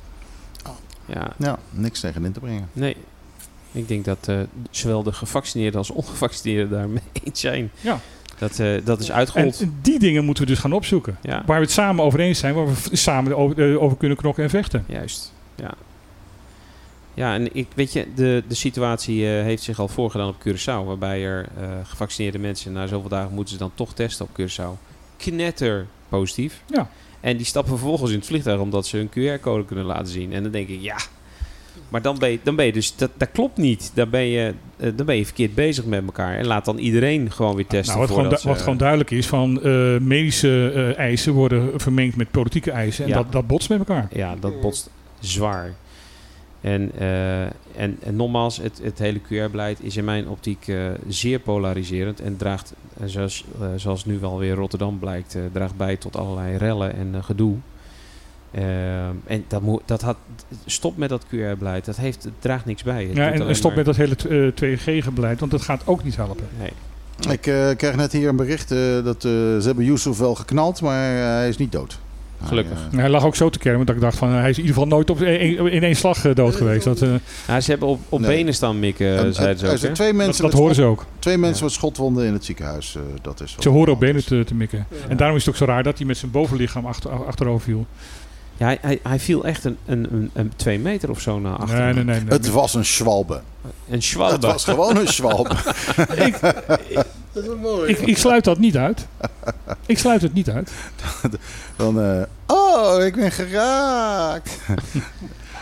Ja, Ja, niks tegen in te brengen. nee. Ik denk dat eh, zowel de gevaccineerden als ongevaccineerden daarmee eens zijn. Ja. Dat, eh, dat is En uitgehold. die dingen moeten we dus gaan opzoeken. Ja, Waar we het samen over eens zijn, waar we samen over, over kunnen knokken en vechten. juist. Ja. Ja, en ik weet je, de, de situatie eh, heeft zich al voorgedaan op Curaçao. Waarbij er eh, gevaccineerde mensen na zoveel dagen moeten ze dan toch testen op Curaçao. Knetter positief. Ja. En die stappen vervolgens in het vliegtuig omdat ze hun QR-code kunnen laten zien. En dan denk ik, ja. Maar dan ben je, dan ben je dus, dat, dat klopt niet. Dan ben, je, eh, dan ben je verkeerd bezig met elkaar. En laat dan iedereen gewoon weer testen. Nou, wat, gewoon, wat gewoon duidelijk is, van medische eisen worden vermengd met politieke eisen. En Ja. dat, dat botst met elkaar. Ja, dat botst zwaar. En, eh, en, en nogmaals, het, het hele QR-beleid is in mijn optiek eh, zeer polariserend. En draagt, eh, zoals, eh, zoals nu wel weer Rotterdam blijkt, eh, draagt bij tot allerlei rellen en gedoe. Eh, en dat moet, dat had, stop met dat QR-beleid. Dat heeft, het draagt niks bij. Het Ja, en, stop maar- met dat hele eh, 2G-beleid, want dat gaat ook niet helpen. Nee. Ik eh, krijg net hier een bericht eh, dat eh, ze hebben Yusuf wel geknald, maar hij is niet dood. Gelukkig. Hij, Hij lag ook zo te kermen dat ik dacht van hij is in ieder geval nooit op, in, één slag eh, dood geweest. Dat, eh, Ja, ze hebben op, op Nee. benen staan mikken, eh, zeiden ze ook. zijn twee dat, mensen, dat met, horen schot- ze ook. twee mensen Ja. met schotwonden in het ziekenhuis. eh, dat is Ze horen op benen te, te mikken. En daarom is het ook zo raar dat hij met zijn bovenlichaam achter, achterover viel. Ja, hij, hij, hij viel echt een, een, een, een twee meter of zo naar achteren. Nee, nee, nee. nee. Het was een schwalbe. Een Het schwalbe. was gewoon een schwalbe. ik, ik sluit dat niet uit. Ik sluit het niet uit. Dan, eh, oh, ik ben geraakt.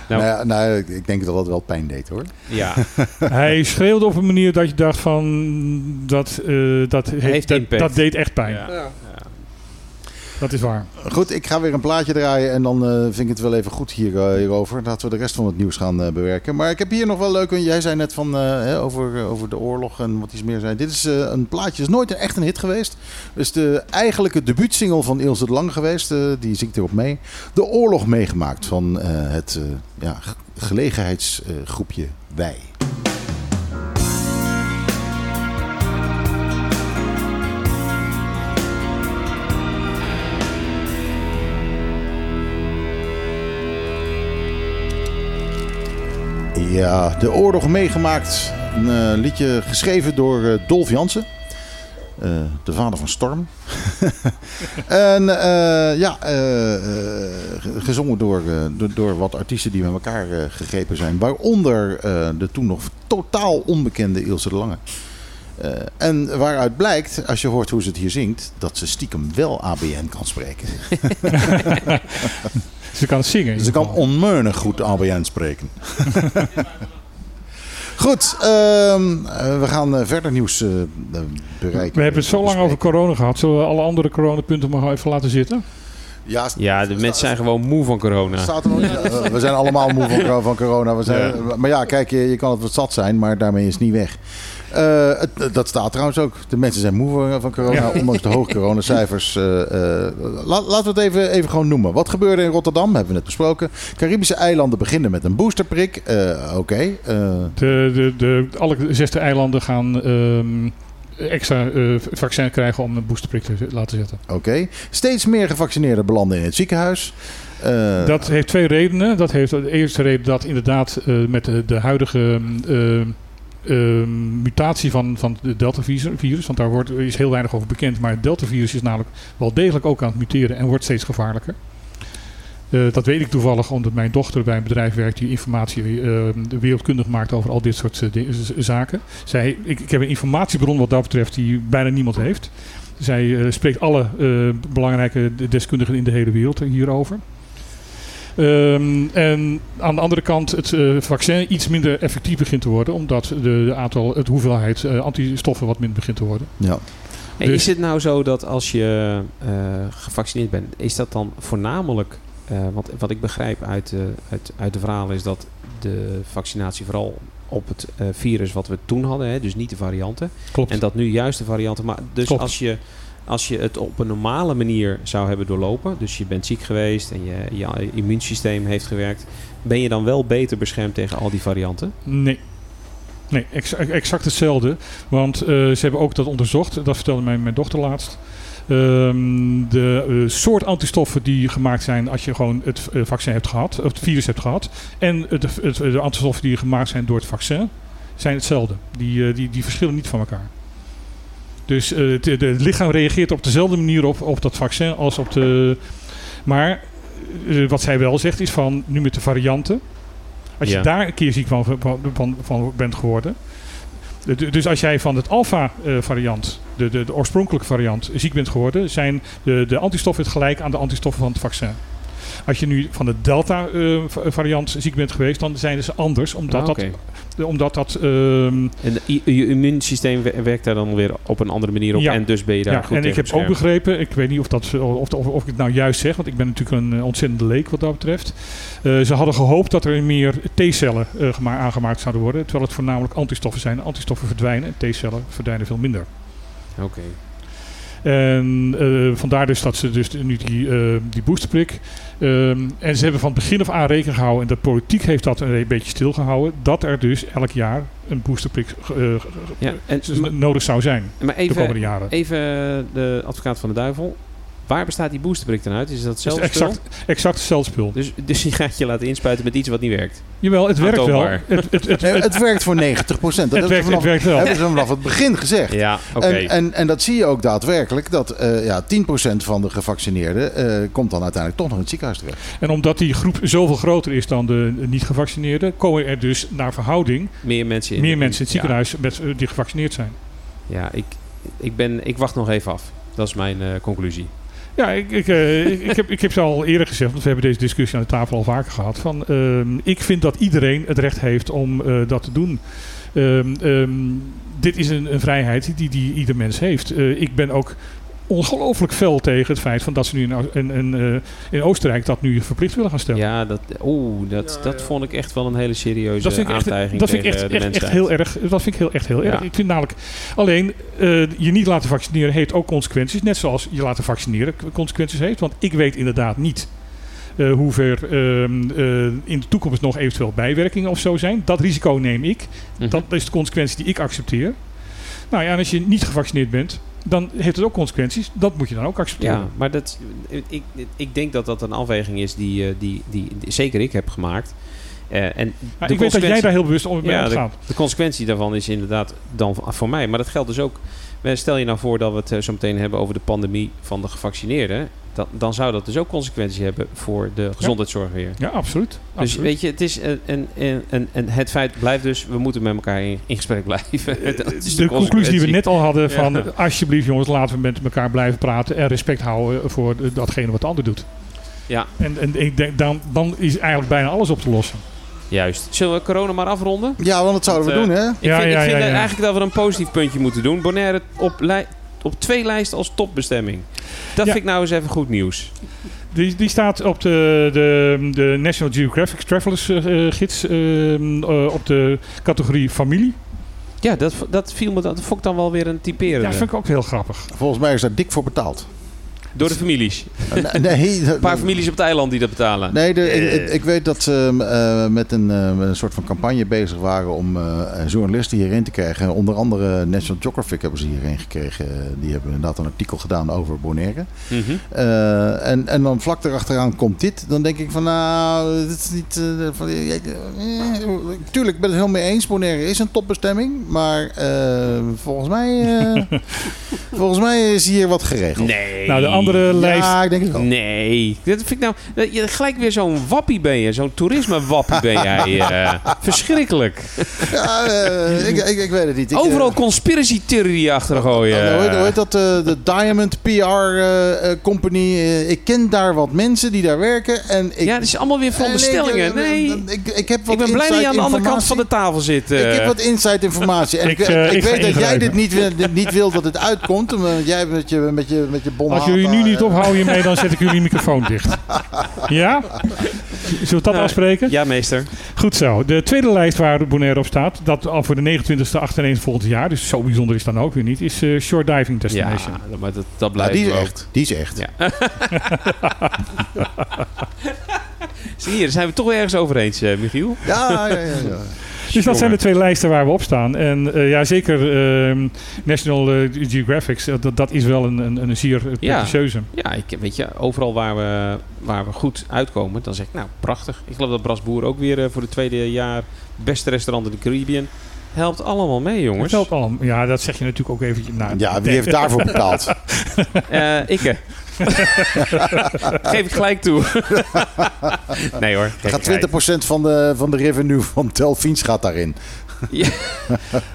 Nou. Nou, ja, nou, ik- ik denk dat dat wel pijn deed hoor. Ja, Hij schreeuwde op een manier dat je dacht van dat, eh, dat, heeft, Heeft dat, dat deed echt pijn. Ja. Ja. Dat is waar. Goed, ik ga weer een plaatje draaien en dan eh, vind ik het wel even goed hier, eh, hierover. Laten we de rest van het nieuws gaan eh, bewerken. Maar ik heb hier nog wel leuk, jij zei net van, hè, over, over de oorlog en wat iets meer zijn. Dit is een plaatje, is nooit echt een hit geweest. Het is de eigenlijke debuutsingle van Ilse de Lang geweest. die zingt erop mee. De oorlog meegemaakt van het ja, ge- gelegenheidsgroepje Wij. Ja, de oorlog meegemaakt. Een eh, liedje geschreven door eh, Dolf Jansen. Eh, de vader van Storm. en ja, ge- gezongen door, door, wat artiesten die met elkaar gegrepen zijn. Waaronder de toen nog totaal onbekende Ilse de Lange. En waaruit blijkt, als je hoort hoe ze het hier zingt, dat ze stiekem wel ABN kan spreken. Ze kan zingen. in Ze kan onmeunig goed ABN spreken. goed, ehm, eh, we gaan eh, verder nieuws eh, bereiken. We hebben het zo lang over corona gehad. Zullen we alle andere coronapunten maar even laten zitten? Ja, ja, de mensen zijn gewoon moe van corona. Staat er nog niet? We zijn allemaal moe van corona. We zijn, Maar ja, kijk, je, je kan het wat zat zijn, maar daarmee is het niet weg. Eh, het, dat staat trouwens ook. De mensen zijn moe van, corona, Ja. ondanks de hoge coronacijfers. eh, eh, la- laten we het even, even gewoon noemen. Wat gebeurde in Rotterdam? Hebben we net besproken. Caribische eilanden beginnen met een boosterprik. Oké. De, de, de, alle zesde eilanden gaan ehm, extra eh, vaccin krijgen om een boosterprik te laten zetten. Oké. Steeds meer gevaccineerden belanden in het ziekenhuis. Dat heeft twee redenen. Dat heeft de eerste reden dat inderdaad met de, de huidige eh, eh, mutatie van, van het Delta-virus, want daar wordt, is heel weinig over bekend, maar het Delta-virus is namelijk wel degelijk ook aan het muteren en wordt steeds gevaarlijker. Eh, dat weet ik toevallig omdat mijn dochter bij een bedrijf werkt die informatie eh, wereldkundig maakt over al dit soort eh, zaken. Zij, ik, ik heb een informatiebron wat dat betreft die bijna niemand heeft. Zij eh, spreekt alle belangrijke deskundigen in de hele wereld hierover. Ehm, en aan de andere kant het eh, vaccin iets minder effectief begint te worden, omdat de, de aantal, het hoeveelheid eh, antistoffen wat minder begint te worden. ja. Dus- Is het nou zo dat als je eh, gevaccineerd bent, is dat dan voornamelijk, eh, want wat ik begrijp uit, de uit, uit de verhalen is dat de vaccinatie vooral op het eh, virus wat we toen hadden, hè, dus niet de varianten, Klopt. en dat nu juist de varianten, maar dus Klopt. als je, als je het op een normale manier zou hebben doorlopen, dus je bent ziek geweest en je, je immuunsysteem heeft gewerkt, ben je dan wel beter beschermd tegen al die varianten? Nee. Nee, ex- exact hetzelfde. Want eh, ze hebben ook dat onderzocht. Dat vertelde mijn, mijn dochter laatst. Ehm, de eh, soort antistoffen die gemaakt zijn als je gewoon het eh, vaccin hebt gehad, of het virus hebt gehad, en het, de antistoffen die gemaakt zijn door het vaccin, zijn hetzelfde. Die, die, die verschillen niet van elkaar. Dus eh, het, lichaam reageert op dezelfde manier op, op dat vaccin als op de. Maar eh, wat zij wel zegt is van nu met de varianten. Als je daar een keer ziek van, van, van, van bent geworden. De- Dus als jij van het alpha-variant, de, de, de oorspronkelijke variant, ziek bent geworden, zijn de, de antistoffen het gelijk aan de antistoffen van het vaccin. Als je nu van de Delta-variant ziek bent geweest, dan zijn ze anders, omdat Ah, dat, omdat dat ehm, En je, je immuunsysteem wer- werkt daar dan weer op een andere manier op Ja. en dus ben je daar ja, goed en ik heb ook begrepen, ik weet niet of, dat, of, of, of ik het nou juist zeg, want ik ben natuurlijk een eh, ontzettende leek wat dat betreft. Eh, ze hadden gehoopt dat er meer T-cellen eh, gema- aangemaakt zouden worden, terwijl het voornamelijk antistoffen zijn. Antistoffen verdwijnen en T-cellen verdwijnen veel minder. Oké. En eh, vandaar dus dat ze dus nu die, eh, die boosterprik. ehm, en ze hebben van het begin af aan rekening gehouden, en de politiek heeft dat een beetje stilgehouden, dat er dus elk jaar een boosterprik eh, Ja, en, eh, nodig zou zijn maar de komende even, jaren. even de advocaat van de duivel. Waar bestaat die boosterprik dan uit? Is dat Het hetzelfde spul? exact, exact hetzelfde spul. Dus, dus je gaat je laten inspuiten met iets wat niet werkt. Jawel, het werkt wel. Aantoonbaar. Het, het, het, het, het werkt voor 90 procent. Dat het hebben werkt, ze het vanaf, werkt wel. hebben ze vanaf het begin gezegd. Ja, oké. En, en, en dat zie je ook daadwerkelijk. Dat eh ja, 10% van de gevaccineerden eh, komt dan uiteindelijk toch nog in het ziekenhuis terecht. En omdat die groep zoveel groter is dan de niet-gevaccineerden, komen er dus naar verhouding Meer mensen in meer de- mensen in het Ja. ziekenhuis met, eh, die gevaccineerd zijn. Ja, ik, ik, ben, ik wacht nog even af. Dat is mijn eh, conclusie. Ja, ik, ik, eh, ik, ik heb, ik heb ze al eerder gezegd, want we hebben deze discussie aan de tafel al vaker gehad. Van, ehm, ik vind dat iedereen het recht heeft om eh, dat te doen. Ehm, ehm, dit is een, een vrijheid die, die ieder mens heeft. Eh, ik ben ook ongelooflijk fel tegen het feit van dat ze nu in, O- in, in, eh, in Oostenrijk dat nu verplicht willen gaan stellen. Ja, dat, oeh, dat, Ja, dat ja. vond ik echt wel een hele serieuze Dat vind ik echt, aantijging dat vind ik echt, de echt, heel erg. Dat vind ik heel, echt heel erg. Ja. Ik vind namelijk alleen eh, je niet laten vaccineren heeft ook consequenties. Net zoals je laten vaccineren consequenties heeft. Want ik weet inderdaad niet eh hoe ver ehm, eh, in de toekomst nog eventueel bijwerkingen of zo zijn. Dat risico neem ik. Mhm. Dat is de consequentie die ik accepteer. Nou ja, en als je niet gevaccineerd bent, dan heeft het ook consequenties. Dat moet je dan ook accepteren. Ja, maar dat, ik, ik denk dat dat een afweging is die, eh, die, die, die zeker ik heb gemaakt. Eh, en de ik weet dat jij daar heel bewust om mee Ja, omgaat. De consequentie daarvan is inderdaad dan voor mij. Maar dat geldt dus ook. eh, Stel je nou voor dat we het zo meteen hebben over de pandemie van de gevaccineerden. Dan, dan zou dat dus ook consequenties hebben voor de gezondheidszorg weer. Ja, absoluut. Dus absoluut. weet je, het is een, een, een, een, het feit blijft dus, we moeten met elkaar in, in gesprek blijven. Dat is de, conclusie die we net al hadden van Ja. alsjeblieft jongens, laten we met elkaar blijven praten en respect houden voor datgene wat de ander doet. Ja, En, en ik denk, dan, dan is eigenlijk bijna alles op te lossen. juist. Zullen we corona maar afronden? Ja, want dat zouden we Want, doen, eh, hè? Ik Ja, vind, ja, ik vind ja, ja. eigenlijk dat we een positief puntje moeten doen. Bonaire op, lij- op twee lijsten als topbestemming. Dat Ja. vind ik nou eens even goed nieuws. Die, die staat op de, de, de National Geographic Travelers eh, eh, gids ehm, eh, op de categorie familie. Ja, dat, dat viel me dat vond ik dan wel weer een typerende. Ja, dat vind ik ook heel grappig. Volgens mij is daar dik voor betaald. Door de families. Nee, Een paar families op het eiland die dat betalen. Nee, de, Eh. ik, ik weet dat ze eh, met, een, eh, met een soort van campagne bezig waren om eh, journalisten hierin te krijgen. Onder andere National Geographic hebben ze hierheen gekregen. Die hebben inderdaad een artikel gedaan over Bonaire. Mhm. Eh, en, en dan vlak erachteraan komt dit. Dan denk ik van nou, dit is niet... eh, van, eh, tuurlijk, ik ben het helemaal mee eens. Bonaire is een topbestemming. Maar eh, volgens, mij, eh, volgens mij is hier wat geregeld. Nee. Nou, de andere lijst. Ja, ik denk het wel. Nee. Dat vind ik nou... dat je, gelijk weer zo'n wappie ben je. Zo'n toerisme-wappie ben jij. eh. verschrikkelijk. Ja, eh, ik, ik, ik weet het niet. Ik, eh, Overal conspiracy theorie achter gooien. Nou, hoe, heet, hoe heet dat? eh, de Diamond PR eh, eh, Company. Ik ken daar wat mensen die daar werken. En ik, ja, het is allemaal weer veronderstellingen. Nee. Ik, ik, heb wat Ik ben blij dat je aan de andere kant van de tafel zit. Ik heb wat inside informatie. En ik, Ik, ik, ik ga weet dat jij dit niet, dit niet wil dat het uitkomt. Omdat jij met je, met je, met je Als jullie nu niet ophouden hiermee, dan zet ik jullie microfoon dicht. Ja? Zullen we dat Nou, afspreken? Ja, meester. Goed zo. De tweede lijst waar Bonaire op staat, dat al voor de 29e achtereen volgend jaar, dus zo bijzonder is dan ook weer niet, is eh, Shore Diving Ja, Destination. maar dat, dat ja, blijft die is ook. echt. Die is echt. Ja. Zie je, daar zijn we toch ergens over eens, eh, Michiel. Ja, ja, ja. ja. Dus dat zijn de twee lijsten waar we op staan. En eh, ja, zeker ehm, National eh, Geographic, dat, dat is wel een, een, een zeer eh, Ja. Ja, ik, weet je, overal waar we, waar we goed uitkomen, dan zeg ik, nou, prachtig. Ik geloof dat Bras Boer ook weer voor het tweede jaar beste restaurant in de Caribbean. Helpt allemaal mee, jongens. Het helpt allemaal. Ja, dat zeg je natuurlijk ook eventjes. Nou, Ja, wie heeft daarvoor betaald? Eh ikke. Geef ik gelijk toe. nee hoor. Gaat 20% van de, van de revenue van Telfiens gaat daarin.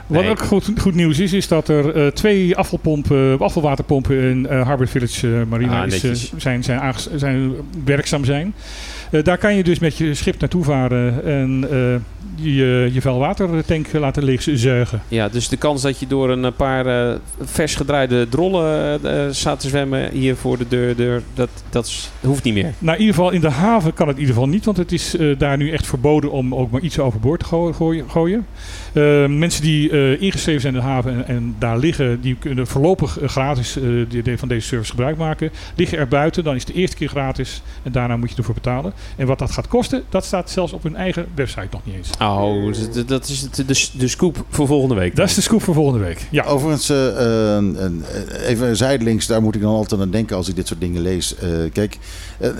Wat Nee. ook goed, goed nieuws is, is dat er eh, twee afvalpompen, afvalwaterpompen in eh, Harbour Village eh, Marina Ah, is, eh, zijn, zijn, zijn werkzaam zijn. Eh, daar kan je dus met je schip naartoe varen en eh, je, je vuilwatertank laten leegzuigen. Ja, dus de kans dat je door een paar eh, vers gedraaide drollen staat te zwemmen hier voor de deur, deur dat, dat is- hoeft niet meer. Nou, in ieder geval in de haven kan het in ieder geval niet, want het is daar nu echt verboden om ook maar iets overboord te goo- gooien. gooien. Mensen die ingeschreven zijn in de haven en, en, daar liggen, die kunnen voorlopig gratis van deze service gebruik maken. Liggen er buiten, dan is het de eerste keer gratis en daarna moet je ervoor betalen. En wat dat gaat kosten, dat staat zelfs op hun eigen website nog niet eens. Oh, dat is de, scoop voor volgende week. Dat is de scoop voor volgende week. Ja. Overigens, even zijdelings, daar moet ik dan altijd aan denken als ik dit soort dingen lees. kijk,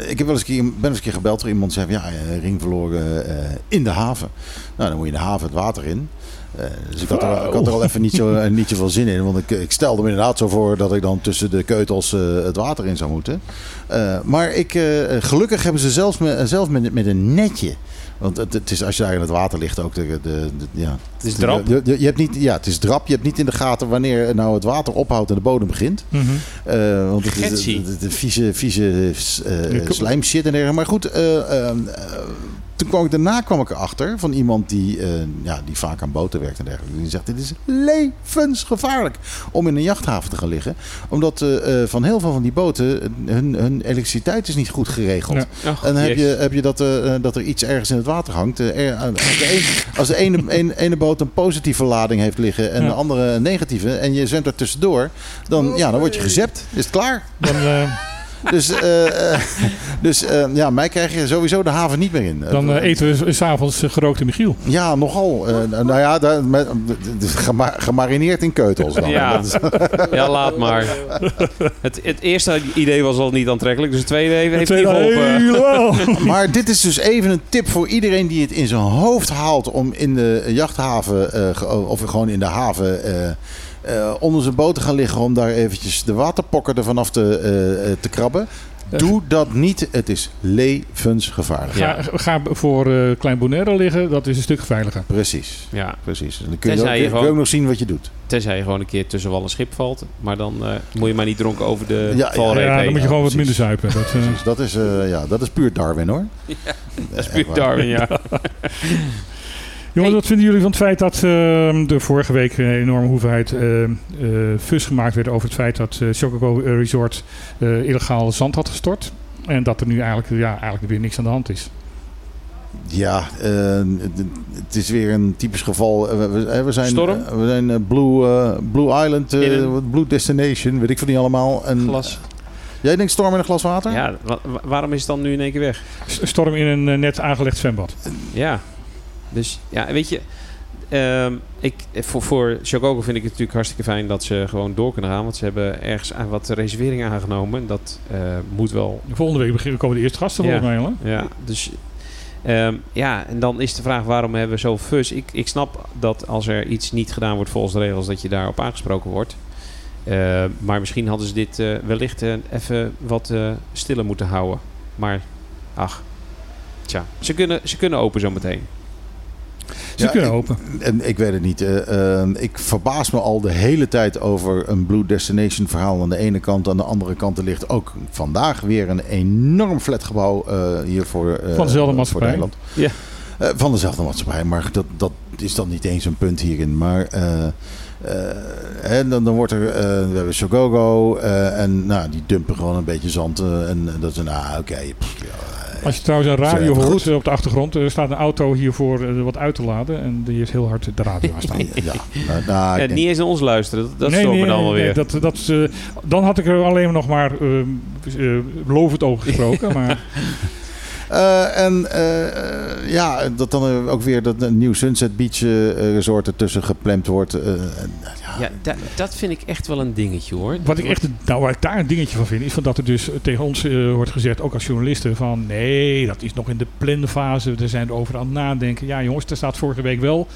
ik heb wel eens een keer, ben eens een keer gebeld door iemand die zei: ja, ring verloren in de haven. Nou, dan moet je in de haven het water in. Uh, dus ik had, er, ik had er al even niet, zo, uh, niet zoveel zin in. Want ik, ik stelde me inderdaad zo voor dat ik dan tussen de keutels uh, het water in zou moeten. maar ik, gelukkig hebben ze zelfs, me, zelfs met, met een netje. Want het, het, is, als je daar in het water ligt ook de, de, de ja. Het is drap. Je, je, je, hebt niet, ja, het is drap. Je hebt niet in de gaten wanneer nou het water ophoudt en de bodem begint. Mm -hmm. uh, want het is de, de, vieze, vieze uh, slijm shit en dergelijke. Maar goed, uh, toen kwam ik daarna kwam ik erachter van iemand die, uh, ja, die vaak aan boten werkt en dergelijke. Die zegt: Dit is levensgevaarlijk om in een jachthaven te gaan liggen. Omdat uh, van heel veel van die boten hun, hun elektriciteit is niet goed geregeld. Ja. En dan heb je, heb je dat, uh, dat er iets ergens in het water hangt. Als de, een, als de ene, een, ene boot een positieve lading heeft liggen en ja. de andere een negatieve. En je zwemt er tussendoor. Dan, ja, dan word je gezept. Is het klaar? Dan, dus uh, dus uh, ja, mij krijg je sowieso de haven niet meer in. Dan uh, eten we s'avonds gerookte Michiel. Ja, nogal. nou ja, daar, met, gema gemarineerd in keutels dan. Ja, ja laat maar. Het, het, eerste idee was al niet aantrekkelijk, dus het tweede heeft het tweede niet geholpen. maar dit is dus even een tip voor iedereen die het in zijn hoofd haalt om in de jachthaven of gewoon in de haven uh, onder zijn boot te gaan liggen om daar eventjes de waterpokken ervan af te, uh, te krabben. Doe dat niet. Het is levensgevaarlijk. Ga, ga voor uh, Klein Bonaire liggen. Dat is een stuk veiliger. Precies. Ja. Precies. dan kun je, ook, je gewoon, ook nog zien wat je doet. Tenzij je gewoon een keer tussen wal en schip valt. Maar dan uh, moet je maar niet dronken over de ja, valreep ja, ja, dan moet je gewoon wat minder zuipen. Dat, uh... dat, is, ja, dat is puur Darwin hoor. Ja, dat is puur Darwin, ja. Jongens, wat vinden jullie van het feit dat uh, er vorige week een enorme hoeveelheid uh, uh, fus gemaakt werd over het feit dat uh, Chocobo Resort illegaal zand had gestort? En dat er nu eigenlijk, ja, eigenlijk weer niks aan de hand is. Ja, het is weer een typisch geval. We, we zijn, Storm? we zijn Blue, Blue Island. Blue Destination, weet ik van niet allemaal. En, Glas. Jij denkt storm in een glas water? Ja, wa waarom is het dan nu in één keer weg? Storm in een net aangelegd zwembad. Ja. Dus ja, weet je, um, ik, voor, voor Chocogo vind ik het natuurlijk hartstikke fijn dat ze gewoon door kunnen gaan. Want ze hebben ergens wat reserveringen aangenomen. Dat uh, moet wel... Volgende week beginnen komen de eerste gasten volgens mij. Hè? Ja, dus... Um, ja, en dan is de vraag waarom hebben we zoveel fus? Ik, ik snap dat als er iets niet gedaan wordt volgens de regels, dat je daarop aangesproken wordt. Uh, maar misschien hadden ze dit uh, wellicht even wat stiller moeten houden. Maar ach, tja, ze kunnen, ze kunnen open zometeen. Ze ja, kunnen open. En ik weet het niet. Uh, uh, ik verbaas me al de hele tijd over een Blue Destination verhaal aan de ene kant. Aan de andere kant er ligt ook vandaag weer een enorm flatgebouw uh, hier voor, van dezelfde maatschappij. Nederland. Ja. van dezelfde maatschappij. Maar dat, dat is dan niet eens een punt hierin. Maar... en dan, dan wordt er, we hebben Shogogo en nou, die dumpen gewoon een beetje zand. en dat is een, ah, oké, okay, als je trouwens een radio hoort op de achtergrond, er staat een auto hiervoor uh, wat uit te laden. En die heeft heel hard de radio aan staan. ja, nou, nou, ja, niet eens naar ons luisteren. Dat, dat nee, nee, dan wel weer. dat, dat, uh, dan had ik er alleen nog maar uh, lovend over gesproken. maar... Uh, en uh, ja, dat dan ook weer dat een nieuw Sunset Beach uh, resort ertussen gepland wordt. ja, ja dat vind ik echt wel een dingetje hoor. Wat ik echt, nou, waar ik daar een dingetje van vind, is van dat er dus tegen ons wordt gezegd, ook als journalisten, van nee, dat is nog in de planfase. We zijn er over aan het nadenken. Ja, jongens, er staat vorige week wel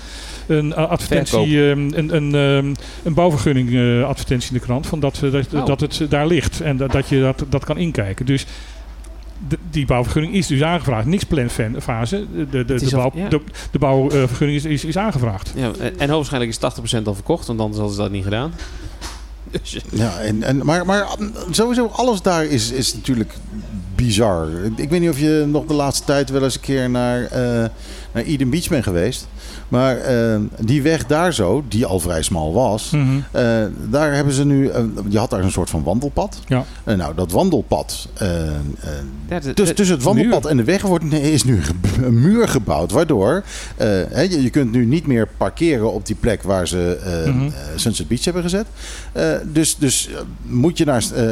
een advertentie, um, een, een, um, een bouwvergunning advertentie in de krant, van dat, dat, oh. dat het daar ligt en dat, dat je dat, dat kan inkijken. Dus de, die bouwvergunning is dus aangevraagd. Niks planfase. De, de, de, de, bouw, ja. de, de bouwvergunning is, is, is aangevraagd. Ja, en hoogstwaarschijnlijk is 80% al verkocht, want anders hadden ze dat niet gedaan. Dus. Ja, en, en, maar, maar sowieso alles daar is, is natuurlijk bizar. Ik weet niet of je nog de laatste tijd wel eens een keer naar, uh, naar Eden Beach bent geweest. Maar eh, die weg daar zo, die al vrij smal was, Mhm. eh, daar hebben ze nu, eh, je had daar een soort van wandelpad. Ja. En nou, dat wandelpad, eh, eh, Ja, de- dus tussen het wandelpad en de weg wordt, nee, is nu een muur gebouwd. Waardoor eh, hè, je, je kunt nu niet meer parkeren op die plek waar ze eh, eh, Sunset Beach hebben gezet. Eh, dus dus eh, moet, je naar, eh,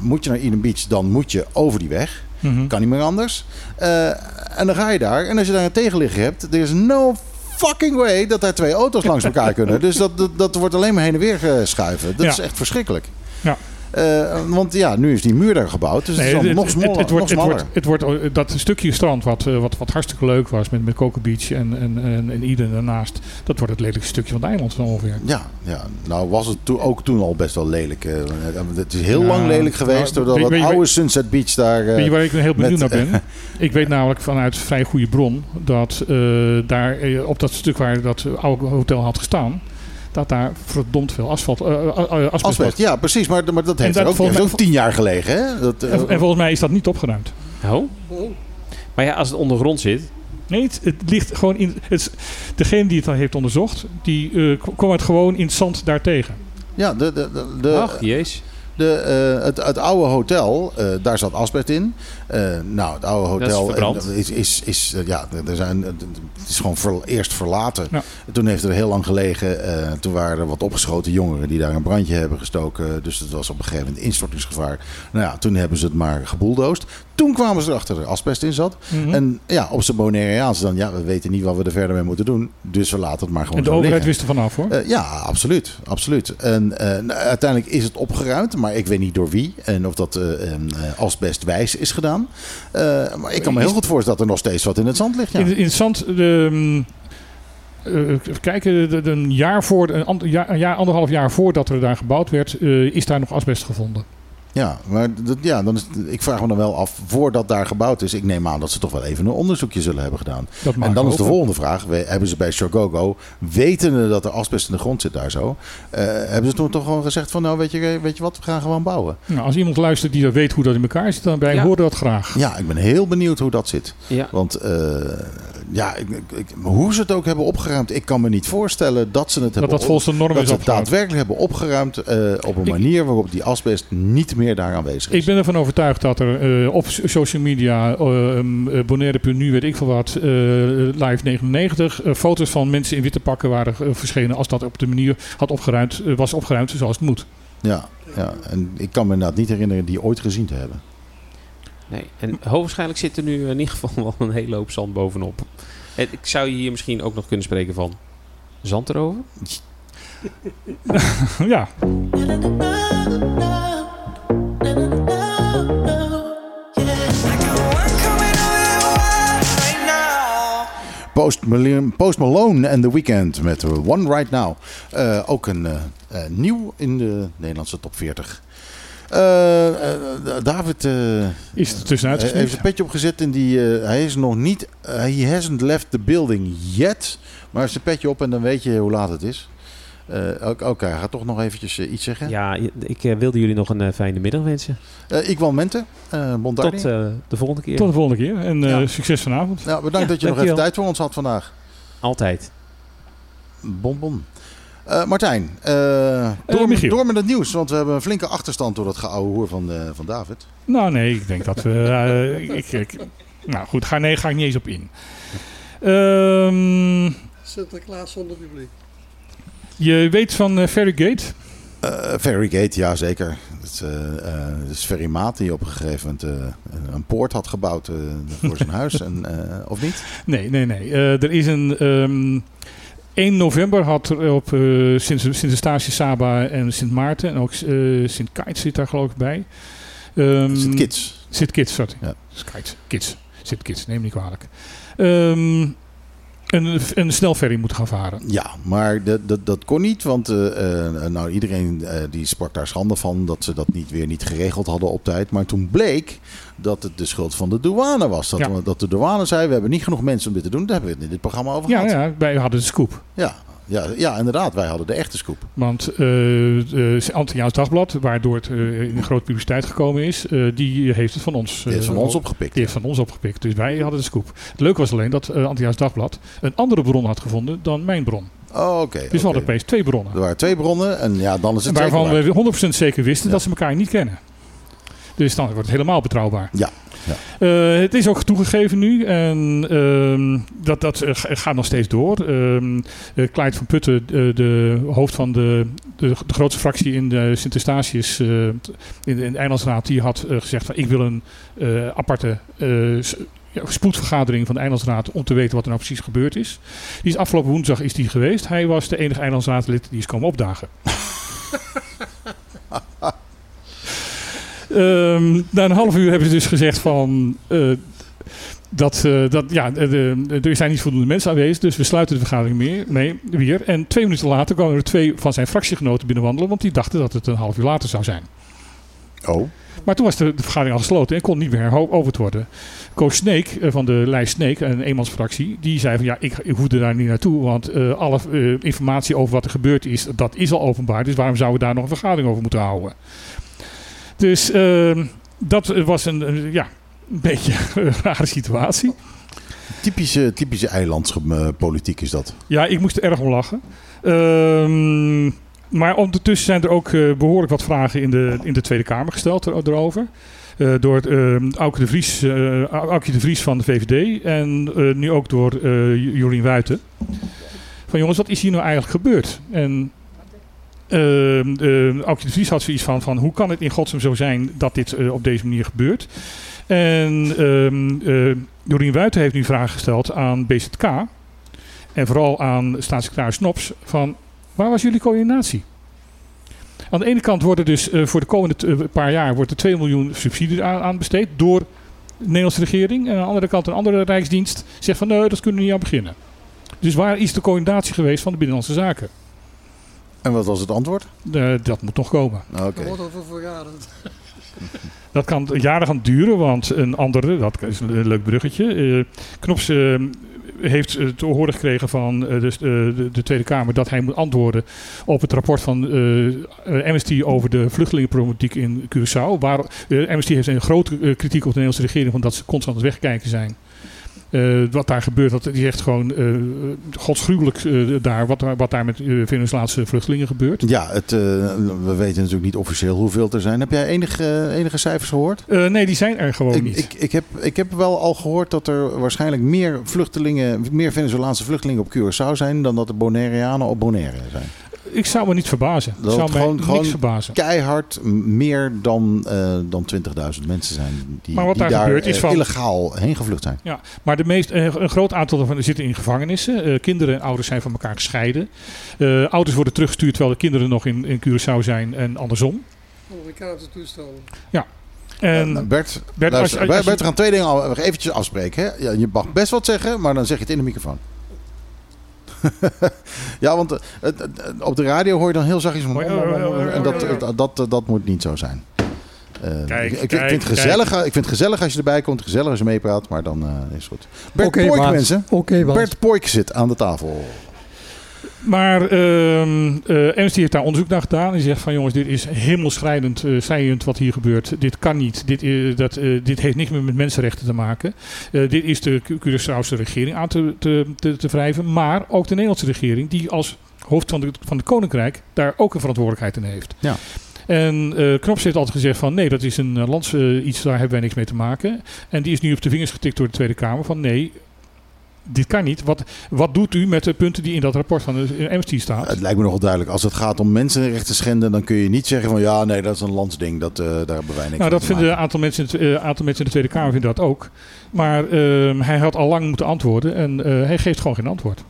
moet je naar Eden Beach, dan moet je over die weg. Mhm. Kan niet meer anders. Eh, en dan ga je daar. En als je daar een tegenligger hebt, er is no fucking way dat daar twee auto's langs elkaar kunnen. Dus dat, dat, dat wordt alleen maar heen en weer geschuiven. Dat Ja. is echt verschrikkelijk. Ja. Eh, want ja, nu is die muur daar gebouwd. Dus Nee, het is het, nog smaller. het wordt, nog het, smaller. wordt, het wordt eh, dat stukje strand wat, eh, wat, wat hartstikke leuk was met, met Coco Beach en, en, en, en Eden daarnaast. Dat wordt het lelijkste stukje van het eiland ongeveer. Ja, ja, nou was het toen, ook toen al best wel lelijk. het is heel Ja, lang lelijk geweest. nou, doordat weet- dat weet oude Sunset Beach daar... Weet je waar ik heel benieuwd naar ben? ik weet namelijk vanuit vrij goede bron dat daar op dat stuk waar dat oude hotel had gestaan, dat daar verdomd veel asfalt, eh, asbest was. ja precies. Maar, maar dat heeft dat er ook, mij- ook tien jaar gelegen. Hè? Dat, En, en volgens mij is dat niet opgeruimd. Oh? Maar ja, als het ondergrond zit... Nee, het, het ligt gewoon in. Het, degene die het dan heeft onderzocht, die k- kwam het gewoon in het zand daartegen. ja, de, de, de, de, Ach, jeez. De, eh, het, het oude hotel, eh, daar zat asbest in. Eh, nou, het oude Dat is hotel is, is, is, ja, er zijn, het is gewoon eerst verlaten. Ja. Toen heeft er heel lang gelegen. eh, toen waren er wat opgeschoten jongeren die daar een brandje hebben gestoken. Dus het was op een gegeven moment instortingsgevaar. Nou ja, toen hebben ze het maar geboeldoosd. Toen kwamen ze erachter dat er asbest in zat. Mhm. En ja, op zijn Bonaireaans dan, ja, we weten niet wat we er verder mee moeten doen. Dus we laten het maar gewoon en de overheid liggen. wist er vanaf hoor. Eh, ja, absoluut. absoluut. En eh, nou, uiteindelijk is het opgeruimd, maar ik weet niet door wie. En of dat eh eh, asbestwijs is gedaan. Maar ik kan me heel goed voorstellen dat er nog steeds wat in het zand ligt. Ja. In, in het zand, de, even kijken, een jaar voor, een, jaar, jaar, anderhalf jaar voordat er daar gebouwd werd, eh, is daar nog asbest gevonden. Ja, maar dat, ja, dan is, ik vraag me dan wel af, voordat daar gebouwd is, ik neem aan dat ze toch wel even een onderzoekje zullen hebben gedaan. Dat en dan is de volgende vraag, we- hebben ze bij Shogogo, wetende dat er asbest in de grond zit daar zo, eh, hebben ze toen toch gewoon gezegd van, nou weet je, weet je wat, we gaan gewoon bouwen. Nou, als iemand luistert die dat weet hoe dat in elkaar zit, dan wij Ja. horen dat graag. Ja, ik ben heel benieuwd hoe dat zit. Ja. Want eh, ja, ik, ik- hoe ze het ook hebben opgeruimd, ik kan me niet voorstellen dat ze het Dat hebben dat op- volgens de norm dat is ze het opgeruimd. daadwerkelijk hebben opgeruimd eh, op een manier waarop die asbest niet meer daar aanwezig is. Ik ben ervan overtuigd dat er eh, op so- social media, eh, um, eh, Bonaire.nu, weet ik veel wat, eh, Live 99, eh, foto's van mensen in witte pakken waren eh, verschenen als dat op de manier had opgeruimd, eh, was opgeruimd zoals het moet. Ja, ja, en ik kan me inderdaad niet herinneren die ooit gezien te hebben. Nee. En hoogwaarschijnlijk zit er nu in ieder geval wel een hele hoop zand bovenop. En ik zou je hier misschien ook nog kunnen spreken van zand erover? ja, Post Malone, Post Malone en The Weeknd met One Right Now. Eh, ook een eh, eh, nieuw in de Nederlandse top 40. Eh, eh, David is er tussenuit heeft zijn petje opgezet en die, hij is nog niet, he hasn't left the building yet. Maar zijn petje op en dan weet je hoe laat het is. Eh, Oké, gaat toch nog eventjes eh, iets zeggen. Ja, ik eh, wilde jullie nog een fijne middag wensen. Eh, ik wel Mente, uh, Bontardi. Tot eh, de volgende keer. Tot de volgende keer en eh, Ja. succes vanavond. nou, bedankt Ja, dat je nog even tijd voor ons had vandaag. Altijd. Bon, bon. Eh, Martijn, eh, door, Michiel. door met het nieuws, want we hebben een flinke achterstand door dat geouwe hoer van, eh, van David. Nou nee, ik denk dat we... ik, ik, nou goed, ga, nee, ga ik niet eens op in. Ehm, Sinterklaas zonder publiek. Je weet van eh, Ferrygate? Eh Ferrygate, ja zeker. Het is, eh, eh, het is Ferry Maat die op een gegeven moment eh, een- poort had gebouwd eh, voor zijn huis, en, eh, of niet? Nee, nee, nee. Eh, er is een... ehm 1 november had er op eh Sint, Sint Eustatius Saba en Sint Maarten en ook eh, Sint Kite zit daar geloof ik bij. Ehm, Sint Kids. Sint sorry. Ja. Kids. Sint Kids, neem me niet kwalijk. Ehm, een, een snelferry moeten gaan varen. Ja, maar dat, dat, dat kon niet, want eh, eh, nou, iedereen eh, die sprak daar schande van dat ze dat niet, weer niet geregeld hadden op tijd. Maar toen bleek dat het de schuld van de douane was. Dat, Ja. dat de douane zei, we hebben niet genoeg mensen om dit te doen. Daar hebben we het in dit programma over Ja, gehad. ja, wij hadden de scoop. Ja, ja, ja, inderdaad. Wij hadden de echte scoop. Want uh, uh, Antilliaans Dagblad, waardoor het uh, in grote publiciteit gekomen is, die heeft het van ons, die heeft van ons opgepikt. Die heeft van ons opgepikt. Dus wij hadden de scoop. Het leuke was alleen dat uh, Antilliaans Dagblad een andere bron had gevonden dan mijn bron. Oh, oké. dus we hadden opeens twee bronnen. Er waren twee bronnen en ja, dan is het Waarvan we 100% zeker wisten ja. dat ze elkaar niet kennen. Dus dan wordt het helemaal betrouwbaar. Ja. Ja. Uh, het is ook toegegeven nu en uh, dat, dat gaat nog steeds door. Uh, Clyde van Putten, de, de hoofd van de, de, de, grootste fractie in de Sint-Eustatius, in, in de Eilandsraad, die had gezegd van ik wil een aparte spoedvergadering van de Eilandsraad om te weten wat er nou precies gebeurd is. Die is afgelopen woensdag is die geweest. Hij was de enige Eilandsraadlid die is komen opdagen. Um, na een half uur hebben ze dus gezegd van... Uh, dat, uh, dat ja, de, de, er zijn niet voldoende mensen aanwezig, dus we sluiten de vergadering meer, mee, weer. En twee minuten later kwamen er twee van zijn fractiegenoten binnenwandelen, want die dachten dat het een half uur later zou zijn. Oh. Maar toen was de, de vergadering al gesloten en kon niet meer heroverd worden. Coach Sneek uh, van de lijst Sneek, een eenmansfractie, die zei van ja, ik, ik hoefde daar niet naartoe, want uh, alle informatie over wat er gebeurd is, dat is al openbaar, dus waarom zouden we daar nog een vergadering over moeten houden? Dus uh, dat was een, ja, een beetje een rare situatie. Typische, typische eilandspolitiek is dat. Ja, ik moest er erg om lachen. Uh, maar ondertussen zijn er ook uh, behoorlijk wat vragen in de, in de Tweede Kamer gesteld er, erover. Uh, door uh, Auke, de Vries, Auke de Vries van de VVD en nu ook door Jolien Wuiten. Van jongens, wat is hier nou eigenlijk gebeurd? En uh, uh, Aukje de Vries had zoiets van, van hoe kan het in godsnaam zo zijn dat dit uh, op deze manier gebeurt. En uh, Jorien Wuiten heeft nu vragen gesteld aan BZK en vooral aan staatssecretaris Snops van waar was jullie coördinatie? Aan de ene kant worden dus voor de komende paar jaar wordt er 2 miljoen subsidie aan, aan, besteed door de Nederlandse regering. En aan de andere kant een andere rijksdienst zegt van nee, dat kunnen we niet aan beginnen. Dus waar is de coördinatie geweest van de Binnenlandse Zaken? En wat was het antwoord? Uh, dat moet nog komen. Oké. Okay. Wat over vergaderd. Dat kan jaren gaan duren, want een andere, dat is een leuk bruggetje. Uh, Knops uh, heeft te horen gekregen van de, de, de, Tweede Kamer dat hij moet antwoorden op het rapport van Amnesty over de vluchtelingenproblematiek in Curaçao. Waar, Amnesty heeft een grote kritiek op de Nederlandse regering, omdat ze constant aan het wegkijken zijn. Uh, wat daar gebeurt, dat is echt gewoon uh, godsgruwelijk uh, daar, wat, wat daar met Venezolaanse vluchtelingen gebeurt. Ja, het, we weten natuurlijk niet officieel hoeveel er zijn. Heb jij enige, enige cijfers gehoord? nee, die zijn er gewoon ik, niet. Ik, ik, heb, ik heb wel al gehoord dat er waarschijnlijk meer vluchtelingen, meer Venezolaanse vluchtelingen op Curaçao zijn dan dat er Bonaireanen op Bonaire zijn. Ik zou me niet verbazen. Dat zou gewoon, mij gewoon verbazen. keihard meer dan, uh, dan 20.000 mensen zijn die, maar wat die daar, daar gebeurt is van, illegaal heen gevlucht zijn. Ja, maar de meest, uh, een groot aantal daarvan zitten in gevangenissen. Uh, kinderen en ouders zijn van elkaar gescheiden. ouders worden teruggestuurd terwijl de kinderen nog in, in Curaçao zijn en andersom. Amerikaanse toestanden. Ja. En Bert, Bert, luister, als, als, als, Bert, we gaan twee dingen al eventjes afspreken. Hè? Ja, je mag best wat zeggen, maar dan zeg je het in de microfoon. Ja, want uh, op de radio hoor je dan heel zachtjes... En dat, dat, dat, dat moet niet zo zijn. Uh, kijk, ik, ik, kijk, vind het gezellig, ik vind het gezellig als je erbij komt. Gezellig als je meepraat, maar dan uh, is het goed. Bert okay, Poik, mensen. Okay, Bert Poik zit aan de tafel. Maar uh, Amnesty heeft daar onderzoek naar gedaan. En zegt van jongens, dit is hemelschrijdend uh, schrijend wat hier gebeurt. Dit kan niet. Dit, uh, dat, dit heeft niks meer met mensenrechten te maken. dit is de Curaçaose regering aan te, te, te, te wrijven. Maar ook de Nederlandse regering, die als hoofd van, de, van het koninkrijk daar ook een verantwoordelijkheid in heeft. Ja. En uh, Knops heeft altijd gezegd van nee, dat is een lands uh, iets, daar hebben wij niks mee te maken. En die is nu op de vingers getikt door de Tweede Kamer van nee, dit kan niet. Wat, wat doet u met de punten die in dat rapport van de Amnesty staan? Het lijkt me nogal duidelijk. Als het gaat om mensenrechten schenden, dan kun je niet zeggen van ja, nee, dat is een landsding. Dat, uh, daar hebben wij niks Nou, dat vinden een aantal mensen, uh, aantal mensen in de Tweede Kamer vinden dat ook. Maar uh, hij had al lang moeten antwoorden en hij geeft gewoon geen antwoord.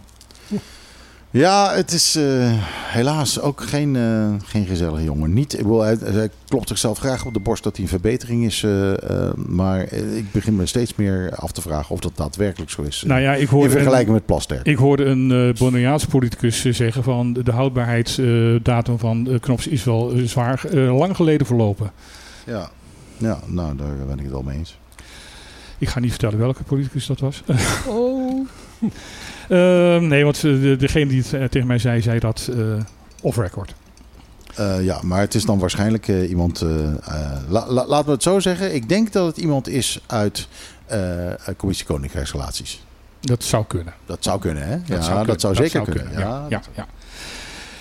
Ja, het is uh, helaas ook geen, uh, geen gezellige jongen. Niet, ik wil, hij, hij, klopt zichzelf graag op de borst dat hij een verbetering is. Uh, maar ik begin me steeds meer af te vragen of dat daadwerkelijk zo is. Nou ja, ik hoorde in vergelijking een, met Plaster. Ik hoorde een uh, Bonaireaanse politicus zeggen van de houdbaarheidsdatum van Knops is wel zwaar lang geleden verlopen. Ja. ja, nou daar ben ik het wel mee eens. Ik ga niet vertellen welke politicus dat was. Oh. Ehm, nee, want de, degene die het eh, tegen mij zei, zei dat eh, off-record. Eh, ja, maar het is dan waarschijnlijk iemand. la, la- laten we het zo zeggen. Ik denk dat het iemand is uit Commissie Koninkrijksrelaties. Dat zou kunnen. Dat zou kunnen, hè? ja, zou dat zou kunnen. zeker kunnen. Ja, ja, ja.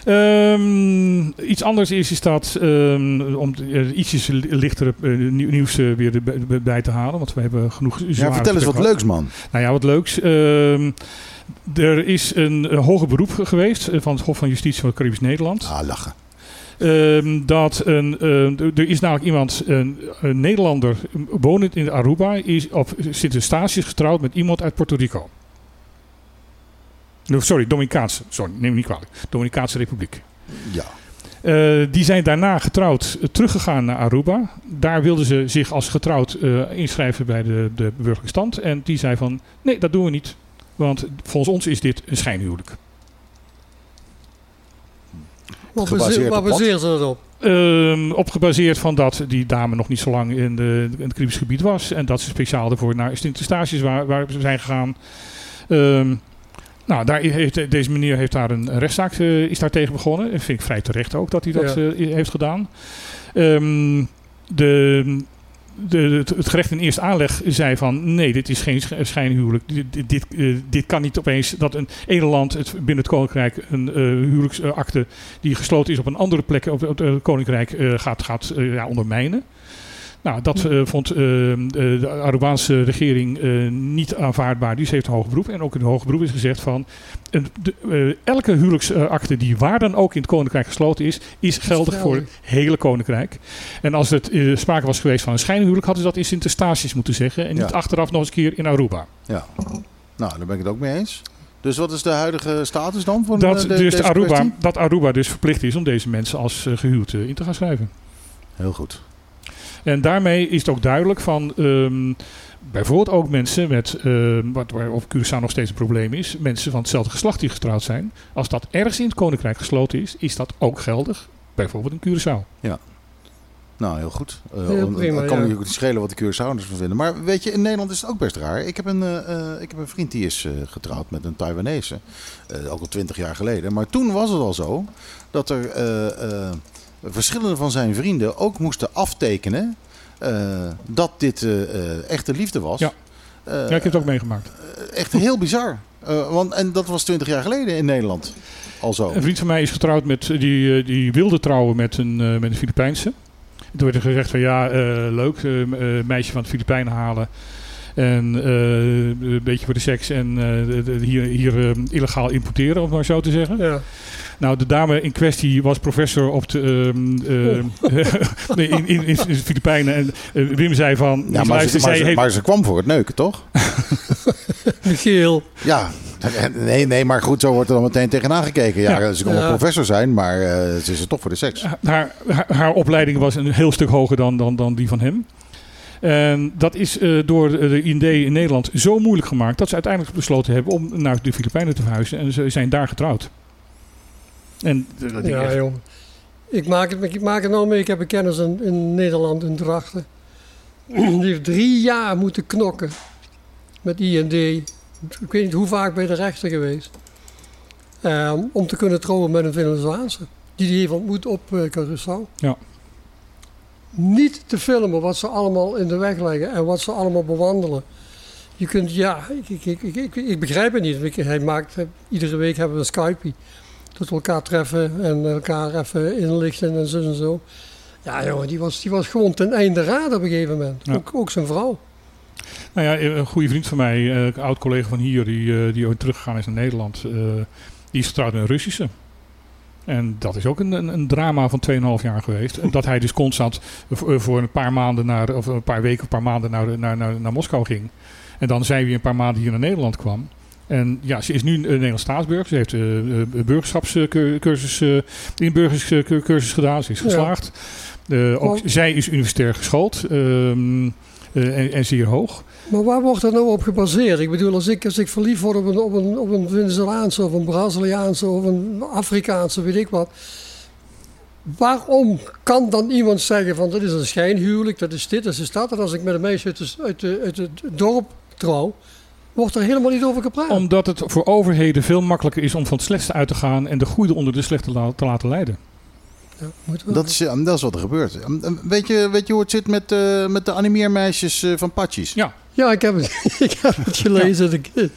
Ehm, iets anders is, is dat ehm, om uh, ietsjes lichtere uh, nieuws uh, weer bij te halen, want we hebben genoeg. Ja, vertel eens wat gehad. leuks, man. Nou ja, wat leuks. Ehm, er is een, een hoger beroep geweest eh, van het Hof van Justitie van Caribisch Nederland. Ah, lachen. Um, dat een, er is namelijk iemand, een, een Nederlander, wonend in Aruba, is op Sint-Eustatius getrouwd met iemand uit Puerto Rico. Sorry, Dominicaanse. Sorry, neem me niet kwalijk. Dominicaanse Republiek. Ja. Uh, die zijn daarna getrouwd uh, teruggegaan naar Aruba. Daar wilden ze zich als getrouwd uh, inschrijven bij de, de burgerlijke stand. En die zei van, nee, dat doen we niet. Want volgens ons is dit een schijnhuwelijk. Wat, baseer, wat baseren ze dat op? Um, op gebaseerd van dat die dame nog niet zo lang in, de, in het Caribisch gebied was. En dat ze speciaal ervoor naar Sint-Eustatius waar, waar ze zijn gegaan. Um, nou, daar heeft, deze meneer heeft daar een rechtszaak uh, is daar tegen begonnen. En vind ik vrij terecht ook dat hij dat ja. uh, heeft gedaan. Um, de, de, het, gerecht in eerste aanleg zei van nee, dit is geen schijnhuwelijk. Dit, dit, uh, dit kan niet opeens dat een ene land het, binnen het koninkrijk een uh, huwelijksakte die gesloten is op een andere plek op, het koninkrijk uh, gaat, gaat ja, ondermijnen. Nou, dat uh, vond uh, de Arubaanse regering uh, niet aanvaardbaar. Dus heeft een hoog beroep. En ook in het hoge beroep is gezegd van... De, elke huwelijksakte die waar dan ook in het koninkrijk gesloten is... is geldig voor het hele koninkrijk. En als het sprake was geweest van een schijnhuwelijk... hadden ze dat in Sint-Eustatius moeten zeggen. En niet ja. achteraf nog eens een keer in Aruba. Ja, nou, daar ben ik het ook mee eens. Dus wat is de huidige status dan? Van dat, de, dus deze Aruba, kwestie? dat Aruba dus verplicht is om deze mensen als gehuwd in te gaan schrijven. Heel goed. En daarmee is het ook duidelijk van um, bijvoorbeeld ook mensen met, uh, wat waar op Curaçao nog steeds een probleem is, mensen van hetzelfde geslacht die getrouwd zijn. Als dat ergens in het koninkrijk gesloten is, is dat ook geldig, bijvoorbeeld in Curaçao. Ja. Nou, heel goed. Uh, Heel om- prima, dan kan ja. me niet schelen wat de Curaçaoërs van vinden. Maar weet je, in Nederland is het ook best raar. Ik heb een, eh, eh, ik heb een vriend die is eh, getrouwd met een Taiwanese. Eh, ook al twintig jaar geleden. Maar toen was het al zo dat er eh, eh, verschillende van zijn vrienden ook moesten aftekenen eh, dat dit eh, eh, echte liefde was. Ja. Eh, Ja, ik heb het ook meegemaakt. Echt heel bizar. Eh, want, en dat was twintig jaar geleden in Nederland al zo. Een vriend van mij is getrouwd met, die, die wilde trouwen met een, eh, met een Filipijnse. Toen werd er gezegd van ja, eh, leuk, meisje van de Filipijnen halen. En eh, een beetje voor de seks en eh, hier, hier eh, illegaal importeren, om maar zo te zeggen. Ja. Nou, de dame in kwestie was professor op de, ehm, eh, nee, in, in, in de Filipijnen. En eh, Wim zei van, Ja, maar, ze, maar, heeft- maar ze kwam voor het neuken, toch? Michiel. Ja, nee, nee, maar goed, zo wordt er dan meteen tegenaan gekeken. Ja, Ja. ze kon Ja. wel professor zijn, maar eh, ze is er toch voor de seks. haar, haar, haar opleiding was een heel stuk hoger dan, dan, dan die van hem. En dat is eh, door de de IND in Nederland zo moeilijk gemaakt dat ze uiteindelijk besloten hebben om naar de Filipijnen te verhuizen. En ze zijn daar getrouwd. En dat Ja, echt- joh. Ik maak, het, ik maak het nou mee. Ik heb een kennis in, in Nederland, in Drachten. Die heeft drie jaar moeten knokken met IND. Ik weet niet hoe vaak bij de rechter geweest. Ehm, om te kunnen trouwen met een Venezolaanse. Die die heeft ontmoet op Curaçao. Ja. Niet te filmen wat ze allemaal in de weg leggen en wat ze allemaal bewandelen. Je kunt, ja, ik, ik, ik, ik, ik begrijp het niet. Hij maakt, iedere week hebben we een Skype. We elkaar treffen en elkaar even inlichten en zo en zo. Ja, joh, die was, die was gewoon ten einde raad op een gegeven moment. Ja. Ook, ook zijn vrouw. Nou ja, een goede vriend van mij, eh, een oud collega van hier, die, eh, die ooit teruggegaan is naar Nederland, eh, die is getrouwd een Russische. En dat is ook een, een, een drama van 2,5 jaar geweest. Dat hij dus constant voor, een paar maanden naar, of een paar weken, een paar maanden naar, naar, naar, naar Moskou ging. En dan zijn we een paar maanden hier naar Nederland kwam. En ja, ze is nu een Nederlands staatsburger. Ze heeft eh, eh, een burgerschapscursus, eh, in burgerschapscursus gedaan. Ze is Ja. geslaagd. Ook Maar- zij is universitair geschoold. ehm, eh, en, en zeer hoog. Maar waar wordt dat nou op gebaseerd? Ik bedoel, als ik, als ik verliefd word op een, op, een, op een Venezolaanse of een Braziliaanse of een Afrikaanse, weet ik wat. Waarom kan dan iemand zeggen van dat is een schijnhuwelijk, dat is dit, dat is dat. En als ik met een meisje uit, de, uit, de, uit het dorp trouw, Wordt er helemaal niet over gepraat. Omdat het voor overheden veel makkelijker is om van het slechtste uit te gaan en de goede onder de slechte la- te laten leiden. Ja. Dat is, ja, dat is wat er gebeurt. Weet je, weet je hoe het zit met, eh, met de animeermeisjes eh, van Patjes? Ja, Ja, ik heb het, ik heb het gelezen.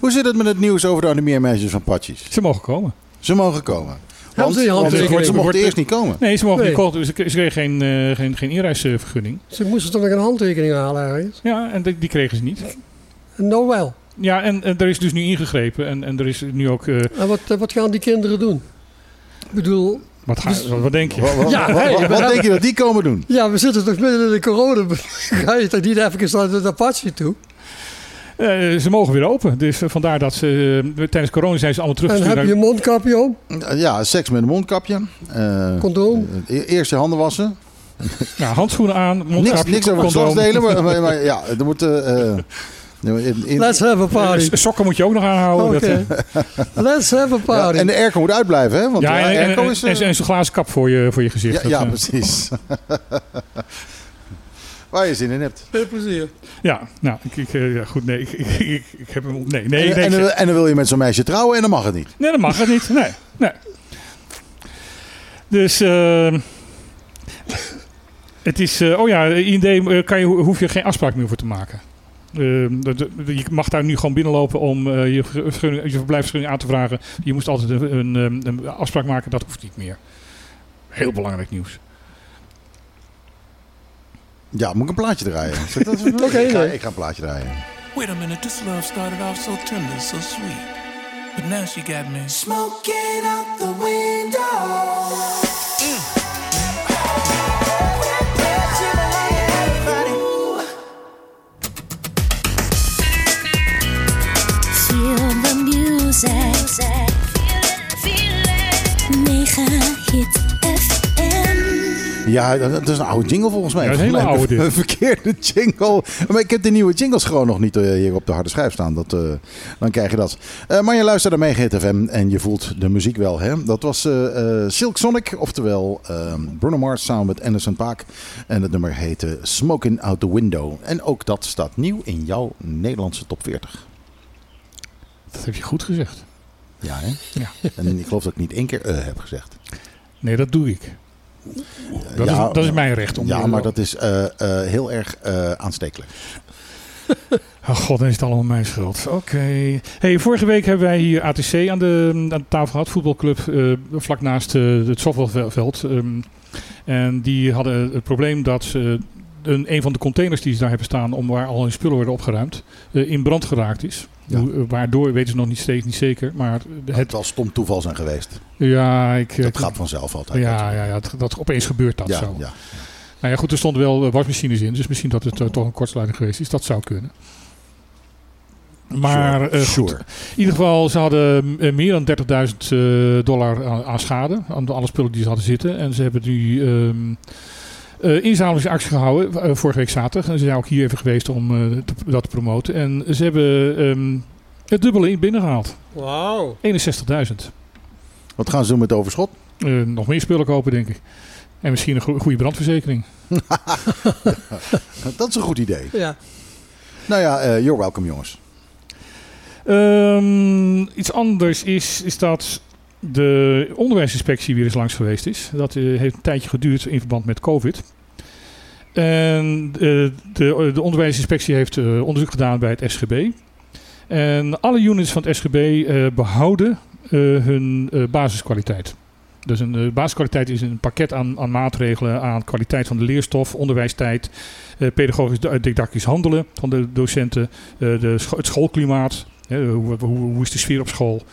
Hoe zit het met het nieuws over de animeermeisjes van Patjes? ze mogen komen. Ze mogen komen. Ze want ze mochten Wordt- eerst niet komen. Nee, ze mogen Nee. niet komen. Ze ze kregen geen, eh, geen, geen inreisvergunning. Ze moesten toch nog een handtekening halen ergens. Ja, en die, die kregen ze niet. En nou wel. Ja, en, en er is dus nu ingegrepen. En, en er is nu ook... eh, En wat, wat gaan die kinderen doen? Ik bedoel, wat, ga, wat denk je? Wat, wat- Ja, wat- hey, wat- we wat hebben- denk je dat die komen doen? ja, we zitten toch midden in de corona. Ga je toch niet even naar de Apache toe? Eh, ze mogen weer open. Dus eh, vandaar dat ze... eh, tijdens corona zijn ze allemaal En teruggestuurd. heb je een mondkapje om? Ja, seks met een mondkapje. Eh, Condoom? eh, e- eerst je handen wassen. nou, handschoenen aan, Niks, mondkapje, niks over condoom. geslachtsdelen. Maar, maar, maar ja, er moet... eh, eh, in- in- Let's have a party. Eh, Sokken moet je ook nog aanhouden. Oké. Dat, eh, Let's have a ja, party. en de airco moet uitblijven, hè? Want ja, ja, en, is... en, eh, en zo'n glazen kap voor je, voor je gezicht. ja, Dat, ja, eh, precies. Waar je zin in hebt. Veel plezier. ja, nou, ik, ik, eh, ja, goed, nee, ik, ik, ik, heb hem... Nee, nee, en, nee, en, dan, en dan wil je met zo'n meisje trouwen en dan mag het niet. nee, dat mag het niet. Nee, nee. Dus... eh, het is... eh, oh ja, IND eh, kan je, hoef je geen afspraak meer voor te maken. Eh, dat- dat- je mag daar nu gewoon binnenlopen om eh, je, vergunning- je verblijfsvergunning aan te vragen. Je moest altijd een, een, een, een afspraak maken. Dat hoeft niet meer. Heel belangrijk nieuws. Ja, moet ik een plaatje draaien? Zeg, dat is- Oké, ik, ga, ik ga een plaatje draaien. Wait a minute, this love started off so tender, so sweet. But now she got me smoking out the window. Feel Ja, dat is een oude jingle volgens mij. Ja, een hele oude Een verkeerde jingle. Maar ik heb de nieuwe jingles gewoon nog niet eh, hier op de harde schijf staan. Dat, eh, dan krijg je dat. Eh, maar je luistert naar Mega Hit FM en je voelt de muziek wel. Hè? Dat was Silk Sonic, oftewel Bruno Mars samen met Anderson Paak. En het nummer heette Smoking Out the Window. En ook dat staat nieuw in jouw Nederlandse top 40. Dat heb je goed gezegd. Ja, hè? Ja. En ik geloof dat ik niet één keer heb gezegd. Nee, dat doe ik. Dat, Ja, is, dat is mijn recht. Om Ja, maar dat is eh, eh, heel erg eh, aanstekelijk. Oh god, dan is het allemaal mijn schuld. Oké. Hey, vorige week hebben wij hier ATC aan de, aan de tafel gehad. Voetbalclub eh, vlak naast eh, het softbalveld. Ehm, en die hadden het probleem dat ze een, een van de containers die ze daar hebben staan... om waar al hun spullen worden opgeruimd, eh, in brand geraakt is. Ja. Eh, waardoor weten ze nog niet steeds niet zeker. Maar Het het, zal stom toeval zijn geweest. ja, ik, Dat ik- gaat vanzelf altijd. ja, ja, ja, dat, dat opeens gebeurt dat ja, zo. ja. Nou ja, goed, er stonden wel eh, wasmachines in, dus misschien dat het eh, toch een kortsluiting geweest is. Dat zou kunnen. Maar Sure, eh, goed. sure. in ieder geval, ze hadden eh, meer dan 30.000 eh, dollar aan, aan schade, aan alle spullen die ze hadden zitten. En ze hebben nu ehm eh inzamelingsactie gehouden, eh, vorige week zaterdag. En ze zijn ook hier even geweest om eh, te- dat te promoten. En ze hebben ehm, het dubbele in binnengehaald. Wauw. 61.000. Wat gaan ze doen met het overschot? Eh, nog meer spullen kopen, denk ik. En misschien een go- goede brandverzekering. Dat is een goed idee. Ja. Nou ja, eh you're welcome jongens. Ehm, iets anders is, is dat de onderwijsinspectie weer eens langs geweest is. Dat eh, heeft een tijdje geduurd in verband met COVID. En eh, de, de onderwijsinspectie heeft eh, onderzoek gedaan bij het SGB. En alle units van het SGB eh, behouden eh, hun eh, basiskwaliteit. Dus een eh, basiskwaliteit is een pakket aan, aan maatregelen, aan kwaliteit van de leerstof, onderwijstijd, eh, pedagogisch di- didactisch handelen van de docenten, eh, de het schoolklimaat, hoe, hoe, hoe is de sfeer op school, eh,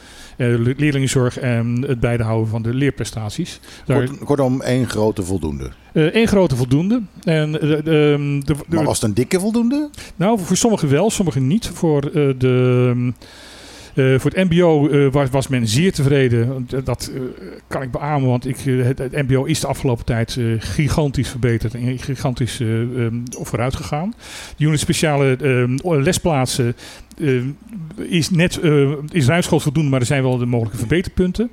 leerlingenzorg en het bijhouden van de leerprestaties. Daar, Kort, kortom, één grote voldoende. eh, één grote voldoende. En, eh, de, de, de- Maar was het een dikke voldoende? nou, voor sommigen wel, sommigen niet. Voor, eh, de, eh, voor het MBO eh, was, was men zeer tevreden. Eh, Dat kan ik beamen, want ik, het, MBO is de afgelopen tijd gigantisch verbeterd en gigantisch ehm, vooruit gegaan. De unit speciale ehm, lesplaatsen is net is ruimschoots voldoende, maar er zijn wel de mogelijke verbeterpunten.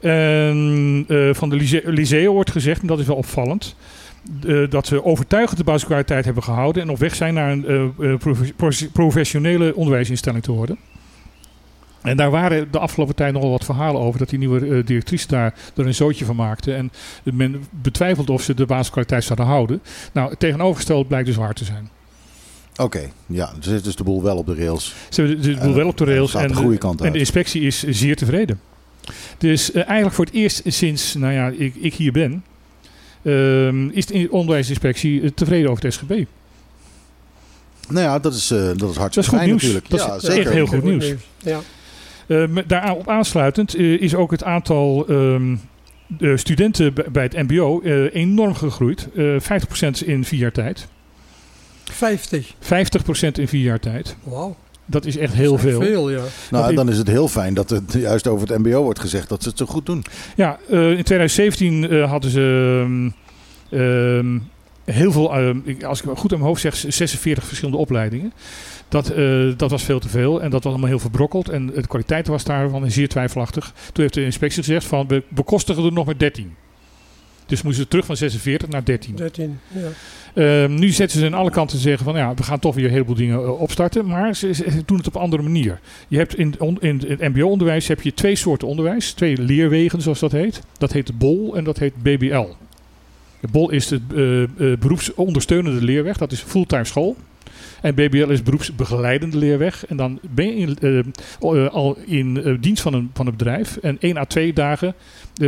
En van de Liceo wordt gezegd, en dat is wel opvallend. dat ze overtuigend de basiskwaliteit hebben gehouden en op weg zijn naar een profe- profe- professionele onderwijsinstelling te worden. En daar waren de afgelopen tijd nogal wat verhalen over dat die nieuwe eh, directrice daar er een zootje van maakte. En men betwijfelde of ze de basiskwaliteit zouden houden. Nou, het tegenovergestelde blijkt dus waar te zijn. Oké, ja, dus is dus de boel wel op de rails. Ze hebben de, de boel Eh, wel op de rails en de de, goede kant en de uit. inspectie is zeer tevreden. Dus eh, eigenlijk voor het eerst sinds nou ja, ik, ik hier ben, ehm, is de onderwijsinspectie tevreden over het SGB. Nou ja, dat is, eh, dat is Dat is hartstikke goed fijn nieuws. natuurlijk. Dat ja, is zeker. echt heel goed nieuws. Ja. Eh, daarop aansluitend eh, is ook het aantal ehm, de studenten bij het MBO eh, enorm gegroeid. Eh 50% in vier jaar tijd. 50. 50% in vier jaar tijd. Wauw. Dat is echt heel Echt veel. Veel, ja. Nou, dan is het heel fijn dat het juist over het mbo wordt gezegd dat ze het zo goed doen. Ja, eh, in 2017 eh, hadden ze ehm, ehm, heel veel, ehm, als ik het goed in mijn hoofd zeg, 46 verschillende opleidingen. Dat, eh, dat was veel te veel en dat was allemaal heel verbrokkeld. En de kwaliteit was daarvan zeer twijfelachtig. Toen heeft de inspectie gezegd van we bekostigen er nog maar 13. Dus moesten ze terug van 46 naar 13. 13. Ja. Ehm, nu zetten ze aan alle kanten te zeggen van ja, we gaan toch weer een heleboel dingen eh, opstarten, maar ze, ze doen het op een andere manier. Je hebt in, on- in het mbo-onderwijs heb je twee soorten onderwijs, twee leerwegen zoals dat heet. Dat heet de BOL en dat heet BBL. De BOL is de eh, beroepsondersteunende leerweg, dat is fulltime school. En BBL is beroepsbegeleidende leerweg. En dan ben je in, eh, eh, al in eh, dienst van een, van een bedrijf. En één à twee dagen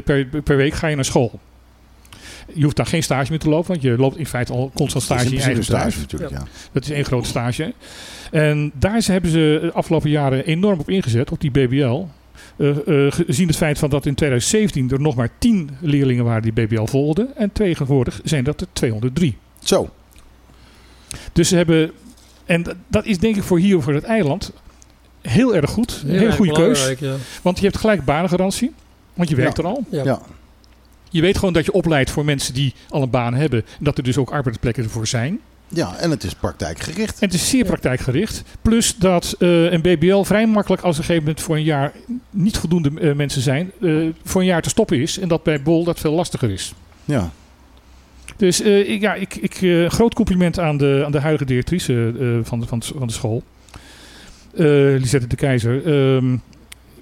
per, per week ga je naar school. Je hoeft daar geen stage meer te lopen, want je loopt in feite al constant stage Dat in is je eigen bedrijf. stage natuurlijk, ja. Dat is één grote stage. En daar ze- hebben ze de afgelopen jaren enorm op ingezet, op die BBL. Eh, eh, gezien het feit van dat in 2017 er nog maar 10 leerlingen waren die BBL volgden. En tegenwoordig zijn dat er 203. Zo, Dus ze hebben, en dat- dat is denk ik voor hier, voor het eiland, heel erg goed. Een hele erg goede keus. Ja. Want je hebt gelijk banengarantie. Want je werkt Ja. er al. Ja. ja. Je weet gewoon dat je opleidt voor mensen die al een baan hebben. En dat er dus ook arbeidsplekken ervoor zijn. ja, en het is praktijkgericht. En het is zeer praktijkgericht. Plus dat eh, een BBL vrij makkelijk als op een gegeven moment voor een jaar niet voldoende eh, mensen zijn, eh, voor een jaar te stoppen is. En dat bij Bol dat veel lastiger is. Ja, Dus eh, ik, ja, ik, ik, eh, groot compliment aan de, aan de huidige directrice eh, van, de, van, de, van de school. Eh Lisette de Keizer. Ehm,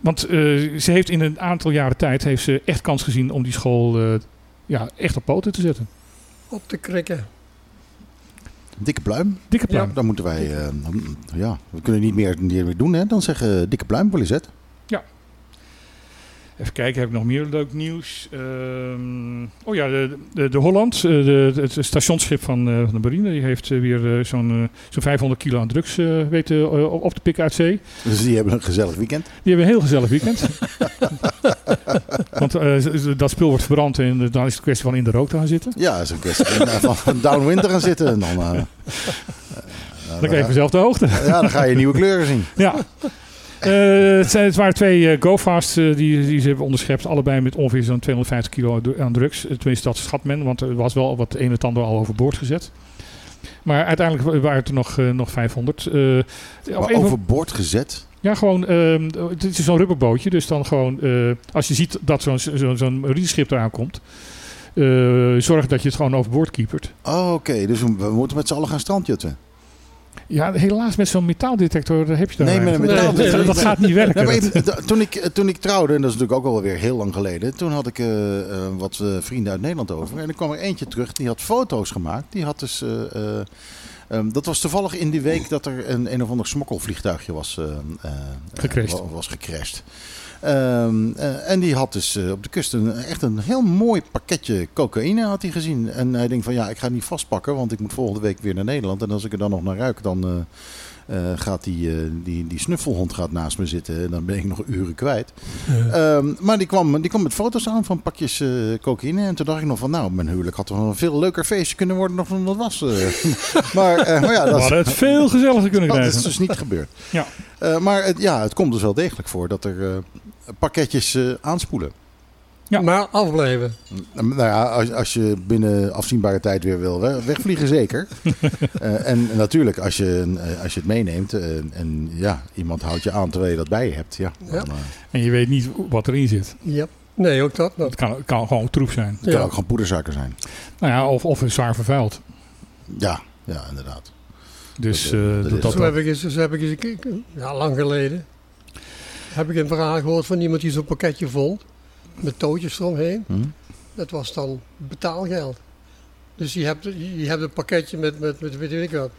want eh, ze heeft in een aantal jaren tijd heeft ze echt kans gezien om die school eh, ja, echt op poten te zetten. Op de krikken. dikke pluim. Dikke pluim. Dan moeten wij, eh, dan- ja, we kunnen niet meer, niet meer doen hè. Dan zeggen dikke pluim voor Lisette. Even kijken, heb ik nog meer leuk nieuws? Ehm, oh ja, de, de, de Holland, eh, de, het stationsschip van, eh, van de marine, die heeft eh, weer zo'n eh, zo'n 500 kilo aan drugs weten op te pikken uit zee. Dus die hebben een gezellig weekend. Die hebben een heel gezellig weekend. Want dat spul wordt verbrand en dan is het een kwestie van in de rook te gaan zitten. Ja, dat is een kwestie van, van downwind te gaan zitten. En dan, Dan krijg je vanzelf de hoogte. Ja, dan ga je nieuwe kleuren zien. Ja. Eh, het, zijn, het waren twee eh, GoFast eh, die, die ze hebben onderschept. Allebei met ongeveer zo'n 250 kilo aan drugs. Tenminste, dat schat men, want er was wel wat een en ander al overboord gezet. Maar uiteindelijk wa- waren het er nog, nog 500. Eh, op Maar overboord gezet. Ja, gewoon, ehm, het is zo'n rubberbootje. Dus dan gewoon, eh, als je ziet dat zo'n zo'n eraan komt, zorg dat je het gewoon overboord keepert. Oh, Oké, dus we, we moeten met z'n allen gaan strandjutten. Ja, helaas met zo'n metaaldetector heb je daar Nee, met een metaaldetector. dat, dat gaat niet werken. Dat- toen, ik, toen ik trouwde, en dat is natuurlijk ook alweer heel lang geleden, toen had ik eh, eh, wat eh, vrienden uit Nederland over. En er kwam er eentje terug, die had foto's gemaakt. Die had dus, eh, eh, ehm, dat was toevallig in die week dat er een, een of ander smokkelvliegtuigje was, eh, eh, eh, Gecrashed. was gecrashed. Ehm, eh, en die had dus eh, op de kust een, echt een heel mooi pakketje cocaïne had hij gezien. En hij denkt van ja, ik ga niet vastpakken, want ik moet volgende week weer naar Nederland. En als ik er dan nog naar ruik, dan eh, gaat die, die, die snuffelhond gaat naast me zitten. En dan ben ik nog uren kwijt. Ehm, maar die kwam, die kwam met foto's aan van pakjes cocaïne. En toen dacht ik nog van nou, mijn huwelijk had wel een veel leuker feestje kunnen worden nog dan dat was. maar, maar ja, We dat, hadden het veel gezelliger kunnen dat krijgen. is dus niet gebeurd. Ja. Maar het, ja, het komt dus wel degelijk voor dat er pakketjes eh, aanspoelen. Ja. Maar afblijven. Nou ja, als, als je binnen afzienbare tijd weer wil we- wegvliegen, zeker. Eh, en natuurlijk, als je, een, eh, als je het meeneemt en ja, iemand houdt je aan terwijl je dat bij je hebt. Ja, dan, Ja. En je weet niet wat erin zit. Ja. Nee, ook dat. Het kan, kan gewoon troep zijn. Het kan ook gewoon poedersuiker zijn. Nou ja, of, of zwaar vervuild. Ja, ja inderdaad. Dus Dat, dat dat, is dat, Zo heb ik eens, zo heb ik eens ik- ik- ja, lang geleden, heb ik een verhaal gehoord van iemand die zo'n pakketje vond. Met touwtjes eromheen. Hm? Dat was dan betaalgeld. Dus je hebt, je hebt een pakketje met, met, met weet ik wat,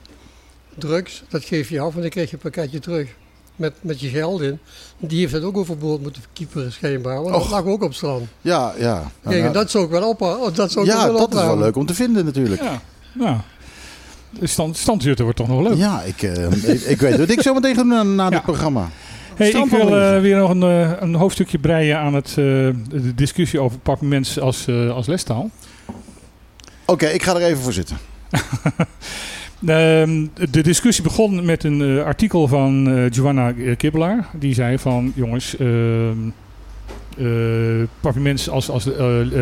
drugs. Dat geef je af en dan krijg je een pakketje terug. Met, met je geld in. Die heeft het ook overboord moeten kieperen schijnbaar. Want dat Och. lag ook op het strand. Ja, ja. Kijk, en Nou, dat zou ik wel op. oh, Dat zou ik ja, wel dat is wel leuk om te vinden natuurlijk. ja, ja. De stand, standzutten wordt toch nog leuk. Ja, ik, eh, ik, ik weet wat ik zo meteen ga doen na, na Ja. dit programma. Hey, ik wil eh, weer nog een, eh, een hoofdstukje breien aan het, eh, de discussie over papiermens als, eh, als lestaal. Oké, ik ga er even voor zitten. Ehm, de discussie begon met een eh, artikel van eh Giovanna eh, Kibbelaar. Die zei van, jongens, ehm eh papiermens als, als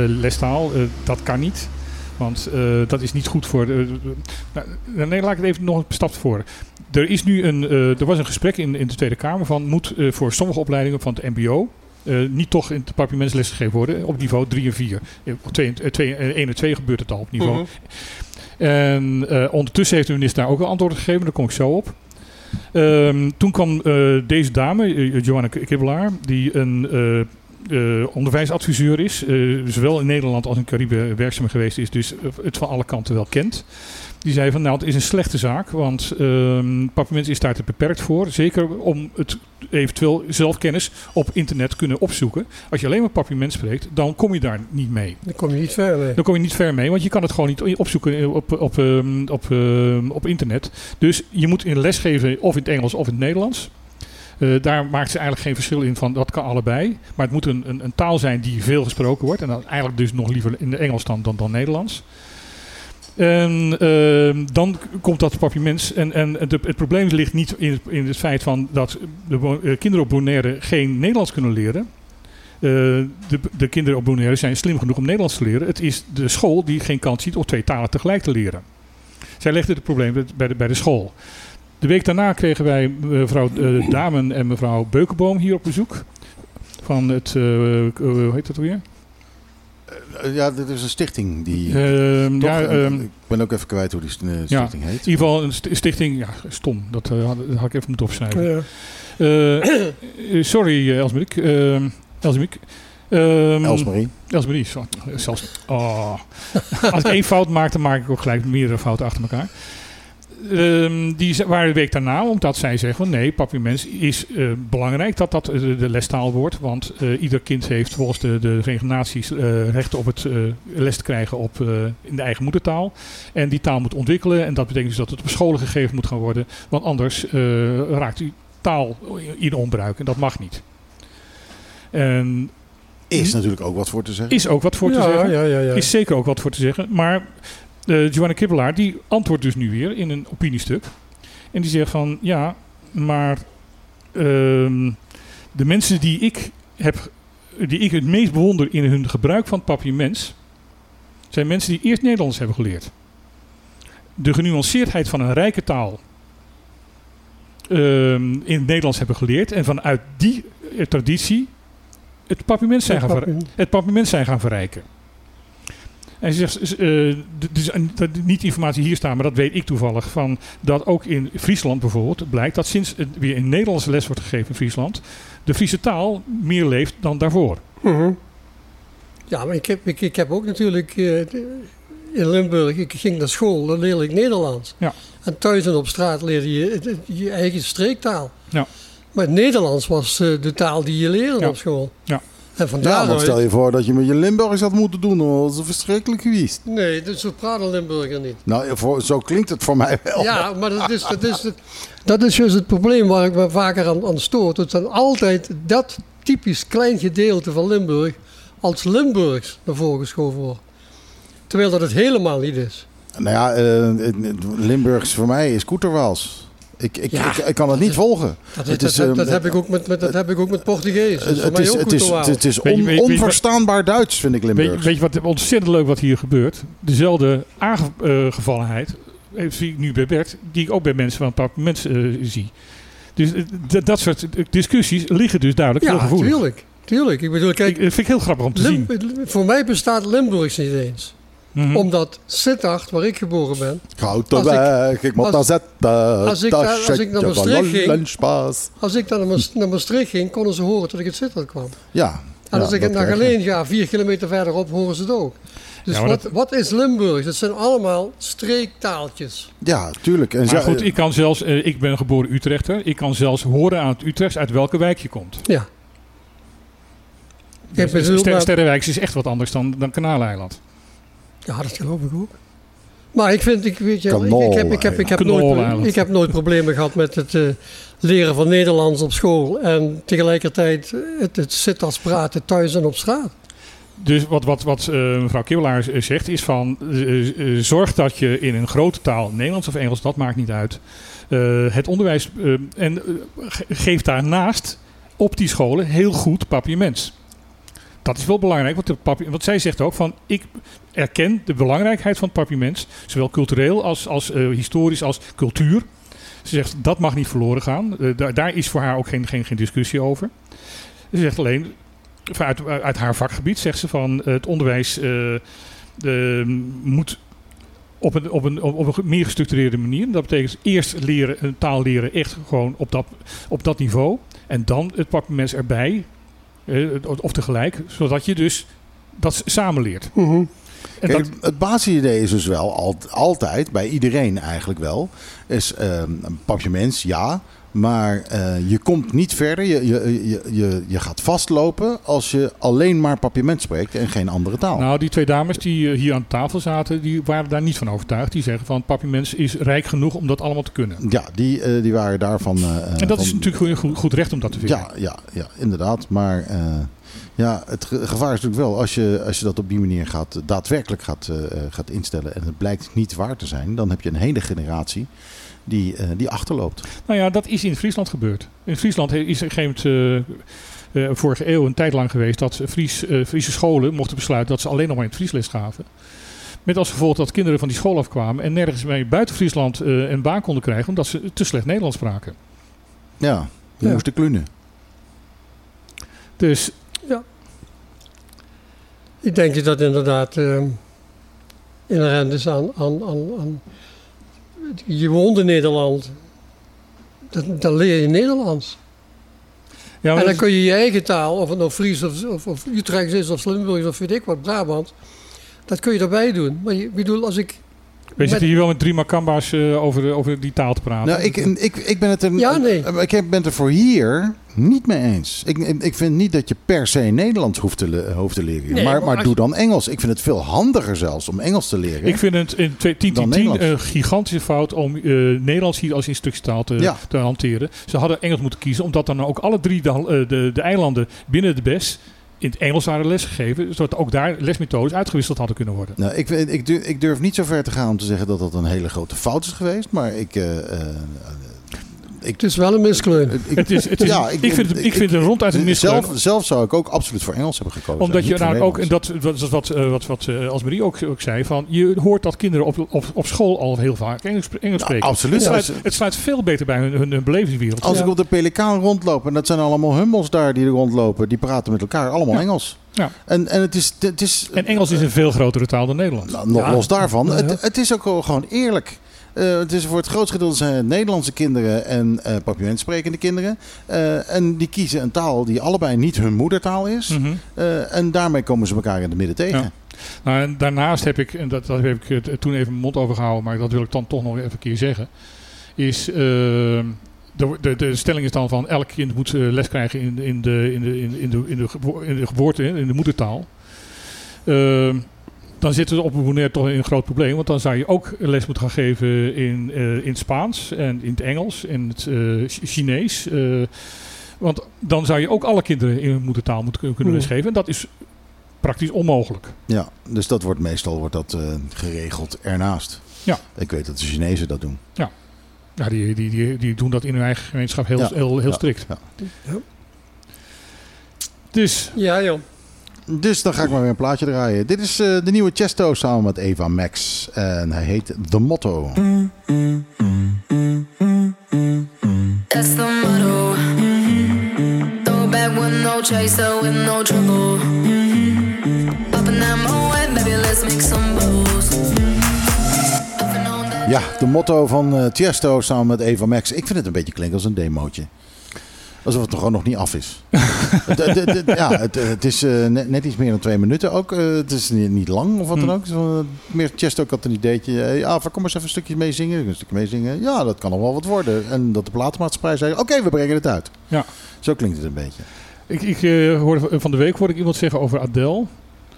lestaal, eh, dat kan niet. Want eh, dat is niet goed voor... De, nou, nee, laat ik het even nog een stap voor. Er, is nu een, eh, er was een gesprek in, in de Tweede Kamer van... moet eh, voor sommige opleidingen van het mbo... eh, niet toch in het papiermens lesgegeven worden op niveau 3 en 4. Eh, Op 2 en 2 1 en 2 gebeurt het al op niveau Mhm. en ondertussen heeft de minister daar ook een antwoord gegeven, daar kom ik zo op. Ehm, toen kwam deze dame, Johanna Kibbelaar, die een onderwijsadviseur is, zowel in Nederland als in Caribe werkzaam geweest is, dus het van alle kanten wel kent. Die zei van nou, het is een slechte zaak, want papiermens is daar te beperkt voor. Zeker om het eventueel zelfkennis op internet kunnen opzoeken. Als je alleen maar papiermens spreekt, dan kom je daar niet mee. Dan kom je niet ver mee. Dan kom je niet ver mee, want je kan het gewoon niet opzoeken op, op, ehm, op, ehm, op internet. Dus je moet in les geven of in het Engels of in het Nederlands. Eh, daar maakt ze eigenlijk geen verschil in van dat kan allebei. Maar het moet een, een, een taal zijn die veel gesproken wordt. En dan eigenlijk dus nog liever in de Engels dan, dan, dan Nederlands. En ehm, dan komt dat papiermens. En, en het, probleem ligt niet in het, in het feit van dat de eh, kinderen op Bonaire geen Nederlands kunnen leren. Eh, de, de kinderen op Bonaire zijn slim genoeg om Nederlands te leren. Het is de school die geen kans ziet om twee talen tegelijk te leren. Zij legde het probleem bij de, bij de school. De week daarna kregen wij mevrouw eh, Damen en mevrouw Beukenboom hier op bezoek. Van het, hoe heet dat weer? Eh, ja, dit is een stichting die... Ehm, toch, ja, eh, ehm, ik ben ook even kwijt hoe die eh, Ja. stichting heet. in ieder geval een st- stichting. Ja, stom. Dat, eh, had, dat had ik even moeten. Ja. Eh, eh, sorry, uh, Elsmerik. Ehm Elsmerik. Ehm, Elsmarie. Elsmarie, zo- zelfs. Oh. Als ik één fout maak, dan maak ik ook gelijk meerdere fouten achter elkaar. Ehm, die waren de week daarna, omdat zij zeggen van nee, papiermens is eh, belangrijk dat dat eh, de lestaal wordt. Want eh, ieder kind heeft volgens de, de Verenigde Naties eh, recht op het eh, les te krijgen op, eh, in de eigen moedertaal. En die taal moet ontwikkelen. En dat betekent dus dat het op scholen gegeven moet gaan worden. Want anders eh, raakt die taal in onbruik. En dat mag niet. En Is natuurlijk ook wat voor te zeggen. is ook wat voor te ja, zeggen. Ja, ja, ja. Is zeker ook wat voor te zeggen. Maar uh, Johanna Kibbelaar die antwoordt dus nu weer in een opiniestuk. En die zegt van ja, maar ehm, de mensen die ik heb, die ik het meest bewonder in hun gebruik van papiermens, zijn mensen die eerst Nederlands hebben geleerd. De genuanceerdheid van een rijke taal ehm, in het Nederlands hebben geleerd en vanuit die eh, traditie het papiermens zijn, gaan, ver- het papiermens zijn gaan verrijken. En ze zegt, uh, dus, dat niet informatie hier staan, maar dat weet ik toevallig. Van dat ook in Friesland bijvoorbeeld blijkt dat sinds het weer in Nederlandse les wordt gegeven in Friesland, de Friese taal meer leeft dan daarvoor. Mhm. Ja, maar ik heb, ik, ik heb ook natuurlijk eh, in Limburg, ik ging naar school, dan leerde ik Nederlands. Ja. En thuis en op straat leerde je het- je eigen streektaal. Ja. Maar het Nederlands was eh, de taal die je leerde Ja. op school. Ja. En Ja, want stel je voor dat je met je Limburgs had moeten doen. dan was het verschrikkelijk geweest. Nee, dus zo praat een Limburger niet. Nou, voor, zo klinkt het voor mij wel. Ja, maar dat is, dat is, dat is juist het probleem waar ik me vaker aan, aan stoot. Het zijn altijd dat typisch klein gedeelte van Limburg als Limburgs naar voren geschoven wordt. Terwijl dat het helemaal niet is. Nou ja, eh, Limburgs voor mij is Koeterwaals. Ik, ik, Ja. ik, ik kan het niet volgen. Dat, Het dat, is, dat, ehm, dat heb ik ook met, met, dat heb ik ook met Portugees. Dat Het, is het is, ook het is, het on- weet je- onverstaanbaar Duits, vind ik Weet, je- weet je wat ontzettend leuk wat hier gebeurt? Dezelfde aangevallenheid eh, zie ik nu bij Bert, die ik ook bij mensen van het papiermens eh zie. Dus eh, dat soort discussies liggen dus duidelijk heel Ja, gevoelig. natuurlijk. tuurlijk. Ik bedoel, Ik, kijk, dat vind ik heel grappig om te zien. Voor mij bestaat Limburgs niet eens. Mhm. Omdat Sittard, waar ik geboren ben, Goud ik- weg, ik moet als- naar zetten. als ik dat daar- als ik naar Maastricht ging- als ik dan naar Maas- naar Maastricht ging, konden ze horen dat ik uit Sittard kwam. Ja. En ja, als ik dat naar. Geleen ga, vier kilometer verderop, horen ze het ook. Dus Ja, wat, dat- wat is Limburgs? Dat zijn allemaal streektaaltjes. Ja, tuurlijk. En Maar goed, ik kan zelfs, eh, ik ben geboren Utrechter, ik kan zelfs horen aan het Utrechts uit welke wijk je komt. Ja. Dus Sterrenwijks is echt wat anders dan, dan Kanaaleiland. Ja, dat geloof ik ook. Maar ik vind, ik, weet je, ik, ik, heb, ik, heb, ik, heb nooit, ik heb nooit problemen gehad met het eh, leren van Nederlands op school. En tegelijkertijd eh, het, het Sittard praten thuis en op straat. Dus wat, wat, wat eh, mevrouw Kibbelaar zegt is van... zorg dat je in een grote taal, Nederlands of Engels, dat maakt niet uit... eh, het onderwijs... en ge- geef daarnaast op die scholen heel goed papiaments. Dat is wel belangrijk, want, zij zegt ook van... ik erken de belangrijkheid van het papiaments... zowel cultureel als, als eh, historisch als cultuur. Ze zegt dat mag niet verloren gaan. Eh, daar, is voor haar ook geen, geen, geen discussie over. Ze zegt alleen, uit, uit haar vakgebied zegt ze van eh, het onderwijs eh, de, moet op een, op, een, op een meer gestructureerde manier. Dat betekent eerst leren, een taal leren echt gewoon op dat, op dat niveau. En dan het papiermens erbij. Eh, of tegelijk. Zodat je dus dat samen leert. Kijk, dat, het- basisidee is dus wel al- altijd, bij iedereen eigenlijk wel, is ehm een papiaments, ja. Maar eh, je komt niet verder, je, je, je, je, je gaat vastlopen als je alleen maar papiament spreekt en geen andere taal. nou, die twee dames die eh, hier aan tafel zaten, die waren daar niet van overtuigd. Die zeggen van papiermens is rijk genoeg om dat allemaal te kunnen. ja, die, eh, die waren daarvan... En dat van- is natuurlijk goed, goed, recht om dat te vinden. Ja, ja, ja, inderdaad. Maar ja, het ge- gevaar is natuurlijk wel, als je, als je dat op die manier gaat, daadwerkelijk gaat, gaat instellen en het blijkt niet waar te zijn, dan heb je een hele generatie die, eh, die achterloopt. Nou ja, dat is in Friesland gebeurd. In Friesland is er een gegeven moment, eh, eh, vorige eeuw een tijd lang geweest dat Fries, eh, Friese scholen mochten besluiten dat ze alleen nog maar in het Fries les gaven. Met als gevolg dat kinderen van die school afkwamen en nergens mee buiten Friesland eh, een baan konden krijgen omdat ze te slecht Nederlands spraken. Ja, die Ja. moesten klunen. Dus Ik denk dat inderdaad eh, inherent is aan, aan, aan, aan... Je woont in Nederland. Dan, dan leer je Nederlands. ja, en dan kun je je eigen taal, of het nou Fries of, of, of Utrechts is of Limburgs of weet ik wat, Brabant. Dat kun je erbij doen. Maar je, ik bedoel, als ik... we zitten hier wel met drie makamba's eh, over, over die taal te praten. Nou, ik, ik, ik ben het er, Ja, nee. eh, ik ben het er voor hier niet mee eens. Ik, ik vind niet dat je per se Nederlands hoeft te, le- hoeft te leren. Nee, maar maar doe dan Engels. Ik vind het veel handiger zelfs om Engels te leren. Ik vind het in 10 Dan 10 Nederlands. een gigantische fout om eh, Nederlands hier als instructietaal te, Ja. te hanteren. Ze hadden Engels moeten kiezen, omdat dan ook alle drie de, eh, de, de eilanden binnen de BES in het Engels waren lesgegeven, zodat ook daar lesmethodes uitgewisseld hadden kunnen worden. Nou, ik, ik, durf, ik durf niet zo ver te gaan om te zeggen dat dat een hele grote fout is geweest. Maar ik. eh, eh, ik Het is wel een miskleun. ik- Het is, het is, Ja, ik, vind het, ik vind het ronduit een miskleun. zelf, zelf zou ik ook absoluut voor Engels hebben gekozen. Omdat je nou ook, en dat, dat is wat, eh, wat, wat eh, Als-Marie ook, ook zei, van je hoort dat kinderen op, op, op school al heel vaak Engels, Engels Ja, spreken. absoluut. Het sluit, Als- het sluit veel beter bij hun, hun, hun belevingswereld. Als Ja. ik op de Pelikaan rondloop en dat zijn allemaal hummels daar die er rondlopen, die praten met elkaar allemaal Ja. Engels. Ja. En, en het is. Het is En Engels is een veel grotere taal dan Nederlands. Nou, nog Ja. los daarvan, Ja. het, het is ook gewoon eerlijk. Eh, het is voor het grootste gedeelte zijn Nederlandse kinderen en Papiament sprekende kinderen. Eh, en die kiezen een taal die allebei niet hun moedertaal is. Mhm. En daarmee komen ze elkaar in het midden tegen. Ja. Nou, en daarnaast heb ik, en dat, dat heb ik toen even mijn mond over gehouden, maar dat wil ik dan toch nog even een keer zeggen. Is, de, de, de stelling is dan van elk kind moet les krijgen in, in, de, in, de, in, de, in, de, in, de, gebo- in de geboorte, in de moedertaal. Dan zitten we op een Bonaire toch in een groot probleem. Want dan zou je ook les moeten gaan geven in, eh, in het Spaans en in het Engels en het eh, Ch- Chinees. eh, want dan zou je ook alle kinderen in hun moedertaal moeten kunnen kunnen Hmm. lesgeven. En dat is praktisch onmogelijk. Ja, dus dat wordt meestal wordt dat, eh, geregeld ernaast. Ja. Ik weet dat de Chinezen dat doen. Ja, die, die, die, die doen dat in hun eigen gemeenschap heel, Ja. heel, heel Ja. strikt. Ja. Ja. Dus, Ja, joh. Dus dan ga ik maar weer een plaatje draaien. Dit is eh, de nieuwe Chesto samen met Eva Max. En hij heet The Motto. The motto. back with no with no let's make some Ja, de motto van eh, uh, Tiesto samen met Eva Max. Ik vind het een beetje klinken als een demootje. Alsof het gewoon nog niet af is. Het- het- het- het- ja, het, is eh, net, net iets meer dan twee minuten ook. Eh, het is niet, niet lang of wat dan Hm. ook. Eh, meer Chesto had een ideetje. ja, van, kom eens even een stukje meezingen. Een stukje meezingen. Ja, dat kan nog wel wat worden. En dat de platenmaatschappij zei, oké, we brengen het uit. Ja. Zo klinkt het een beetje. Ik, ik hoorde van de week hoorde ik iemand zeggen over Adele.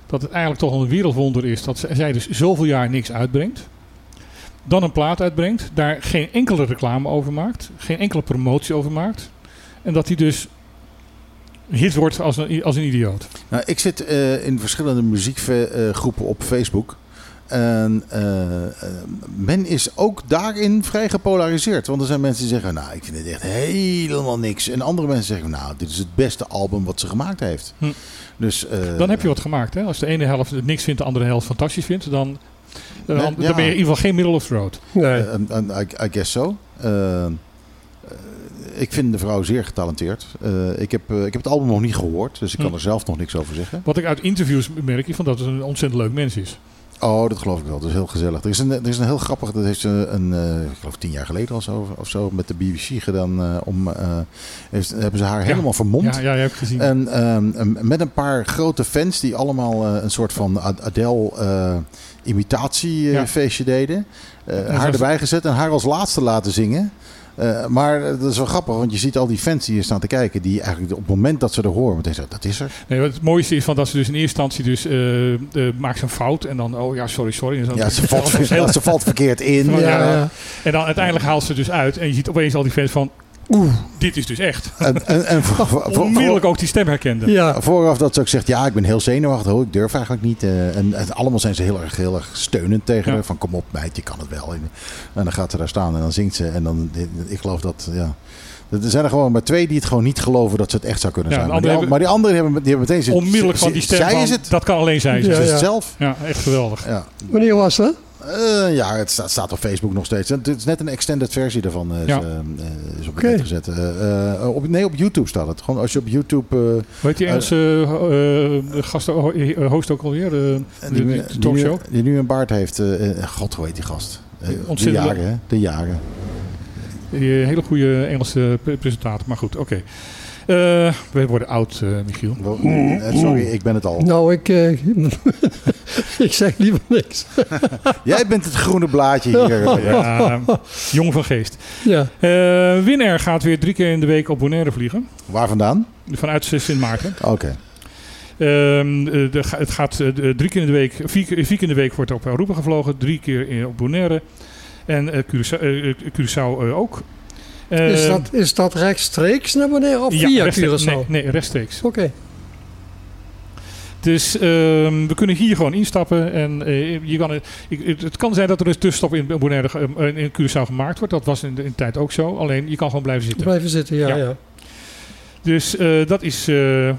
Dat het eigenlijk toch een wereldwonder is dat zij dus zoveel jaar niks uitbrengt. Dan een plaat uitbrengt. Daar geen enkele reclame over maakt. Geen enkele promotie over maakt. En dat hij dus hit wordt als een, als een idioot. Nou, ik zit eh, in verschillende muziekgroepen op Facebook. En eh, eh, men is ook daarin vrij gepolariseerd. Want er zijn mensen die zeggen, nou, ik vind het echt helemaal niks. En andere mensen zeggen, nou, dit is het beste album wat ze gemaakt heeft. Hm. Dus, eh, Dan heb je wat gemaakt. Hè? Als de ene helft het niks vindt, de andere helft fantastisch vindt. Dan, dan, Nee, dan ben je in ieder geval geen middle of the road. Nee. I, I guess so. Ik vind de vrouw zeer getalenteerd. Eh, ik, heb, eh, ik heb het album nog niet gehoord, dus ik kan Hm. er zelf nog niks over zeggen. Wat ik uit interviews merk, is van dat het een ontzettend leuk mens is. Oh, dat geloof ik wel. Dat is heel gezellig. Er is een, er is een heel grappig, dat heeft ze een, eh, ik geloof tien jaar geleden of zo, of zo met de BBC gedaan. om, heeft, hebben ze haar helemaal vermomd. Ja, ja, je hebt gezien. En ehm, met een paar grote fans die allemaal een soort van Ad- Adele imitatiefeestje deden. Haar erbij gezet en haar als laatste laten zingen. Eh, maar eh, dat is wel grappig, want je ziet al die fans die hier staan te kijken, die eigenlijk op het moment dat ze er horen, meteen zeggen, dat is er. Nee, wat het mooiste is van dat ze dus in eerste instantie dus eh, eh, maakt ze een fout en dan oh ja sorry sorry en, dan, Ja, ze valt, heel- ze valt verkeerd in. Ja, ja. en dan uiteindelijk haalt ze dus uit en je ziet opeens al die fans van oeh dit is dus echt En, en, en voor- voor- voor- onmiddellijk ook die stem herkende. Ja. Vooraf dat ze ook zegt, ja, ik ben heel zenuwachtig. Oh, ik durf eigenlijk niet. eh, en, en allemaal zijn ze heel erg, heel erg steunend tegen Ja. haar. Van kom op meid, je kan het wel. En, en dan gaat ze daar staan en dan zingt ze. En dan, ik geloof dat, ja... Er zijn er gewoon maar twee die het gewoon niet geloven dat ze het echt zou kunnen Ja, zijn. Maar die, anderen maar die anderen hebben, die hebben meteen... Onmiddellijk van die stem Zij van is het. dat kan alleen zij Ze zijn. Ja, is ja. het zelf. Ja, echt geweldig. Ja, Wanneer was dat? Eh, ja het staat, staat op Facebook nog steeds. Het is net een extended versie daarvan. eh, is, Ja. eh, is op gezet. Op, nee, op YouTube staat het. Gewoon als je op YouTube... Weet die Engelse gast, ho- host ook alweer? eh, die, de, de, de die, talkshow? nu, die nu een baard heeft. God, hoe heet die gast? De jager, hè? De jager. Die eh, hele goede Engelse pre- presentator. Maar goed, oké. We worden oud, eh, Michiel. Eh, Sorry, ik ben het al. Nou, ik, eh, ik zeg liever niks. Jij bent het groene blaadje hier. Ja, jong van geest. Ja. Eh gaat weer drie keer in de week op Bonaire vliegen. Waar vandaan? Vanuit Sint Maarten. Oké. Ehm, eh, de, het gaat eh, drie keer in de week, vier, keer- vier keer in de week wordt op Aruba gevlogen, drie keer in, op Bonaire en eh, Curaçao, eh, Curaçao eh, Is, Ehm, dat, is dat rechtstreeks naar beneden of ja, via rechtstreeks- Curaçao? Nee, nee, rechtstreeks. Oké. Dus ehm, we kunnen hier gewoon instappen. En eh, je kan, het- ik- het, het kan zijn dat er een tussenstop in Bonaire, eh, in Curaçao gemaakt wordt. Dat was in de, in de tijd ook zo. Alleen je kan gewoon blijven zitten. Blijven zitten, ja. Ja. ja. Dus eh, dat is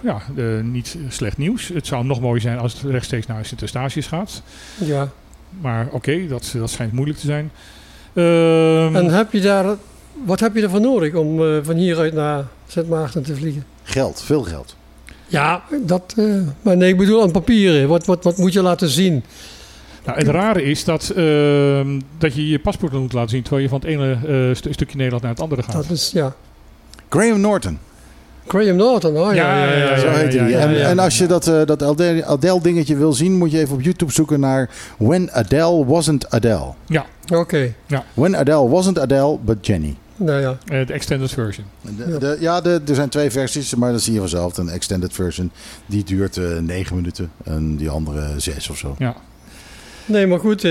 ja, niet slecht nieuws. Het zou nog mooier zijn als het rechtstreeks naar Sint-Eustatius gaat. ja. Maar oké, dat, dat schijnt moeilijk te zijn. Ehm, En heb je daar, wat heb je ervoor nodig om eh, van hieruit naar Sint Maarten te vliegen? Geld, veel geld. Ja, dat, eh, maar nee, ik bedoel aan papieren. Wat, wat, wat moet je laten zien? nou, het rare is dat, ehm, dat je je paspoort moet laten zien... terwijl je van het ene eh, stu- stukje Nederland naar het andere gaat. Dat is, ja. Graham Norton, Graham Norton, oh ja. ja, ja, ja, zo ja, heet ja, hij. ja, en, ja. en als je dat, eh, dat Adele, Adele dingetje wil zien, moet je even op YouTube zoeken naar When Adele Wasn't Adele. Oké, When Adele Wasn't Adele, but Jenny. Nou ja. Eh, de extended version. De, de- ja, de, er zijn twee versies, maar dat zie je vanzelf. Een extended version, die duurt eh, negen minuten. En die andere zes of zo. Ja. Nee, maar goed. eh,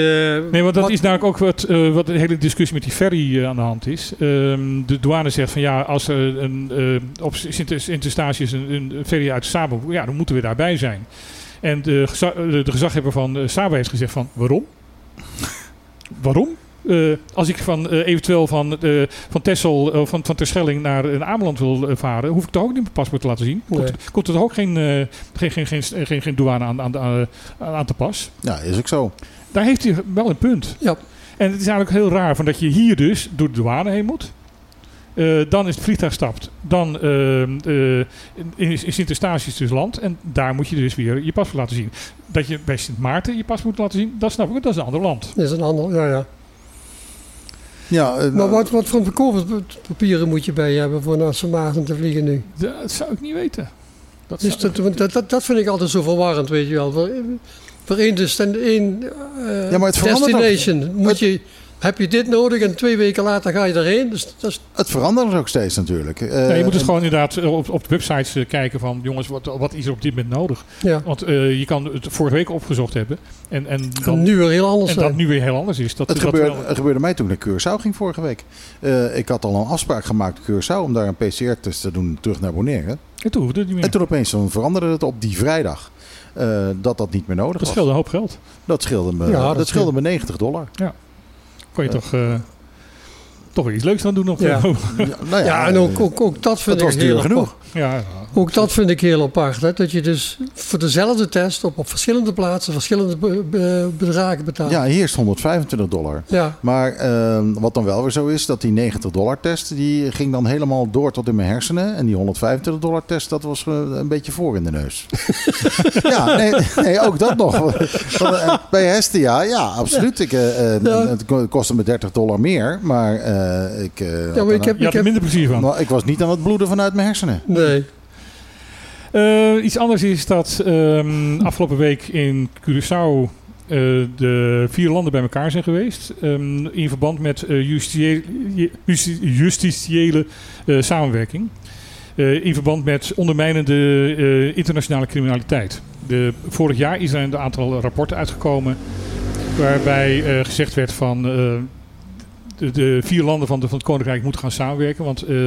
Nee, want dat wat- is namelijk ook wat, eh, wat de hele discussie met die ferry aan de hand is. Ehm, de douane zegt van ja, als er een, eh, op Sint- Sint-Eustatius een, een ferry uit Sabo, ja, dan moeten we daarbij zijn. En de, de, gezaghebber van Saba heeft gezegd van waarom? waarom? Eh, als ik van, eh, eventueel van, eh van eh, van, van Terschelling naar een Ameland wil varen, hoef ik toch ook niet mijn paspoort te laten zien. Komt, Nee. komt er toch ook geen, eh, geen, geen, geen, geen, geen douane aan, aan, aan, aan te pas? Ja, is ook zo. Daar heeft hij wel een punt. Ja. En het is eigenlijk heel raar van dat je hier dus door de douane heen moet. Eh, dan is het vliegtuig stapt. Dan eh, eh, in, in Sint-Eustatius dus land. En daar moet je dus weer je paspoort laten zien. Dat je bij Sint Maarten je paspoort moet laten zien, dat snap ik. Dat is een ander land. Dat is een ander, ja, ja. Ja, eh, Maar wat, wat voor verkooppapieren moet je bij je hebben voor naar Sint te vliegen nu? Dat zou ik niet weten. Dat Dus dat, dat, dat, dat vind ik altijd zo verwarrend, weet je wel. Voor, voor één, dus, één eh, Ja, maar het verandert ook. destination moet je, heb je dit nodig en twee weken later ga je erheen. Dus dat is, het verandert ook steeds natuurlijk. Eh, Ja, je moet dus en- gewoon inderdaad eh, op, op de websites eh, kijken van jongens, wat, wat is er op dit moment nodig? ja. Want eh, je kan het vorige week opgezocht hebben en, en, dan, nu weer heel anders en dat nu weer heel anders is. Dat, Het dat gebeurde, wel- het gebeurde mij toen ik naar Curaçao ging vorige week. Eh, ik had al een afspraak gemaakt in Curaçao om daar een PCR-test te doen terug naar Bonaire. en toen hoefde het niet meer. En toen opeens dan veranderde het op die vrijdag. eh, dat dat niet meer nodig dat was. scheelde een hoop geld. Dat scheelde me, Ja, dat dat scheelde me 90 dollar. Kon je toch, eh, toch weer iets leuks aan doen nog. Ja. Ja, nou Ja, en ook, eh, ook, ook dat vind dat ik was heel duur genoeg. ja, ja. Ook dat vind ik heel apart. Hè? Dat je dus voor dezelfde test op, op verschillende plaatsen verschillende be- be- bedragen betaalt. Ja, hier is het 125 dollar. Ja. Maar eh, wat dan wel weer zo is, dat die 90 dollar test, die ging dan helemaal door tot in mijn hersenen. En die 125 dollar test, dat was eh, een beetje voor in de neus. ja, nee, nee, ook dat nog. Bij Hestia, ja, absoluut. Ik, Ja. Het ko- kostte me 30 dollar meer, maar eh, ik, eh, Ja, maar ik heb, Je ik had er heb, minder plezier van. maar ik was niet aan het bloeden vanuit mijn hersenen. nee. Eh, iets anders is dat ehm, afgelopen week in Curaçao eh, de vier landen bij elkaar zijn geweest. ehm, in verband met eh, justitiële, justi- justitiële eh, samenwerking. Eh, in verband met ondermijnende eh, internationale criminaliteit. De, vorig jaar is er een aantal rapporten uitgekomen. Waarbij eh, gezegd werd van. eh, de, de vier landen van, de, van het Koninkrijk moeten gaan samenwerken. Want eh,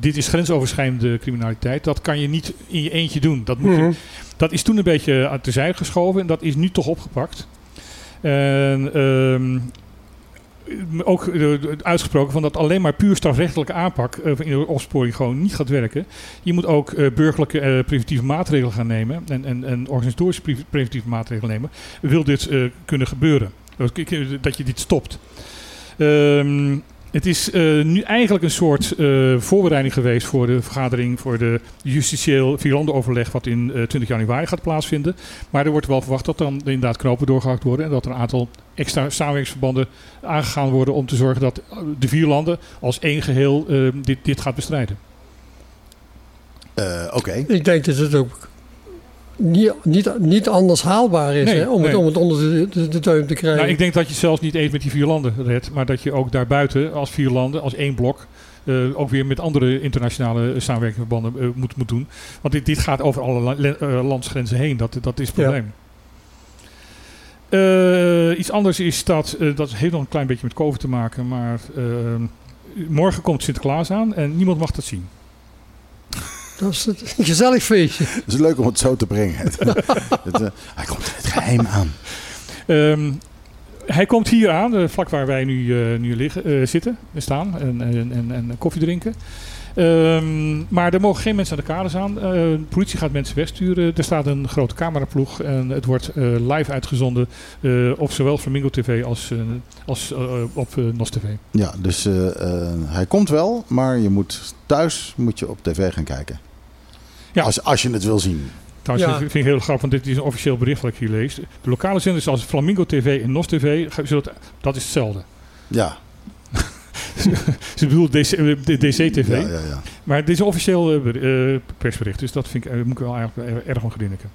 dit is grensoverschrijdende criminaliteit. Dat kan je niet in je eentje doen. Dat, moet je, Mhm. dat is toen een beetje aan terzijde geschoven en dat is nu toch opgepakt. En ehm, ook eh, uitgesproken van dat alleen maar puur strafrechtelijke aanpak eh, in de opsporing gewoon niet gaat werken. Je moet ook eh, burgerlijke eh, preventieve maatregelen gaan nemen en, en, en organisatorische pre- preventieve maatregelen nemen. Wil dit eh, kunnen gebeuren? Dat je dit stopt. Ehm, het is eh, nu eigenlijk een soort eh, voorbereiding geweest voor de vergadering voor de justitieel vierlandenoverleg wat in eh, 20 januari gaat plaatsvinden. Maar er wordt wel verwacht dat dan inderdaad knopen doorgehakt worden en dat er een aantal extra samenwerkingsverbanden aangegaan worden om te zorgen dat eh, de vier landen als één geheel eh, dit, dit gaat bestrijden. Eh, Oké. Ik denk dat het ook niet, niet, niet anders haalbaar is Nee, hè, om, nee. het, om het onder de, de, de te krijgen. Nou, ik denk dat je zelfs niet eens met die vier landen redt, maar dat je ook daarbuiten als vier landen, als één blok, eh, ook weer met andere internationale samenwerkingsverbanden eh, moet, moet doen. Want dit, dit gaat over alle la- eh, landsgrenzen heen, dat, dat is het probleem. Iets anders is dat, dat heeft nog een klein beetje met COVID te maken, maar morgen komt Sinterklaas aan en niemand mag dat zien. Dat is een gezellig feestje. Het is leuk om het zo te brengen. het, eh, hij komt in het geheim aan. Ehm, hij komt hier aan, eh, vlak waar wij nu, eh, nu liggen, eh, zitten en staan en, en, en, en koffie drinken. Ehm, maar er mogen geen mensen aan de kaders aan. Eh, de politie gaat mensen wegsturen. Er staat een grote cameraploeg en het wordt eh, live uitgezonden eh, op zowel Flamingo TV als, als op NOS TV. Ja, dus eh, eh, hij komt wel, maar je moet thuis moet je op tv gaan kijken. Ja. Als, als je het wil zien. Trouwens, Ja. vind ik heel grappig, want dit is een officieel bericht wat ik hier lees. De lokale zenders als Flamingo TV en NOS TV, dat is hetzelfde. Ja, Ze bedoelt DC, eh, DC-TV. ja, ja, ja. Maar dit is een officieel eh, eh, persbericht, dus dat vind ik, moet ik wel eigenlijk erg om grinniken.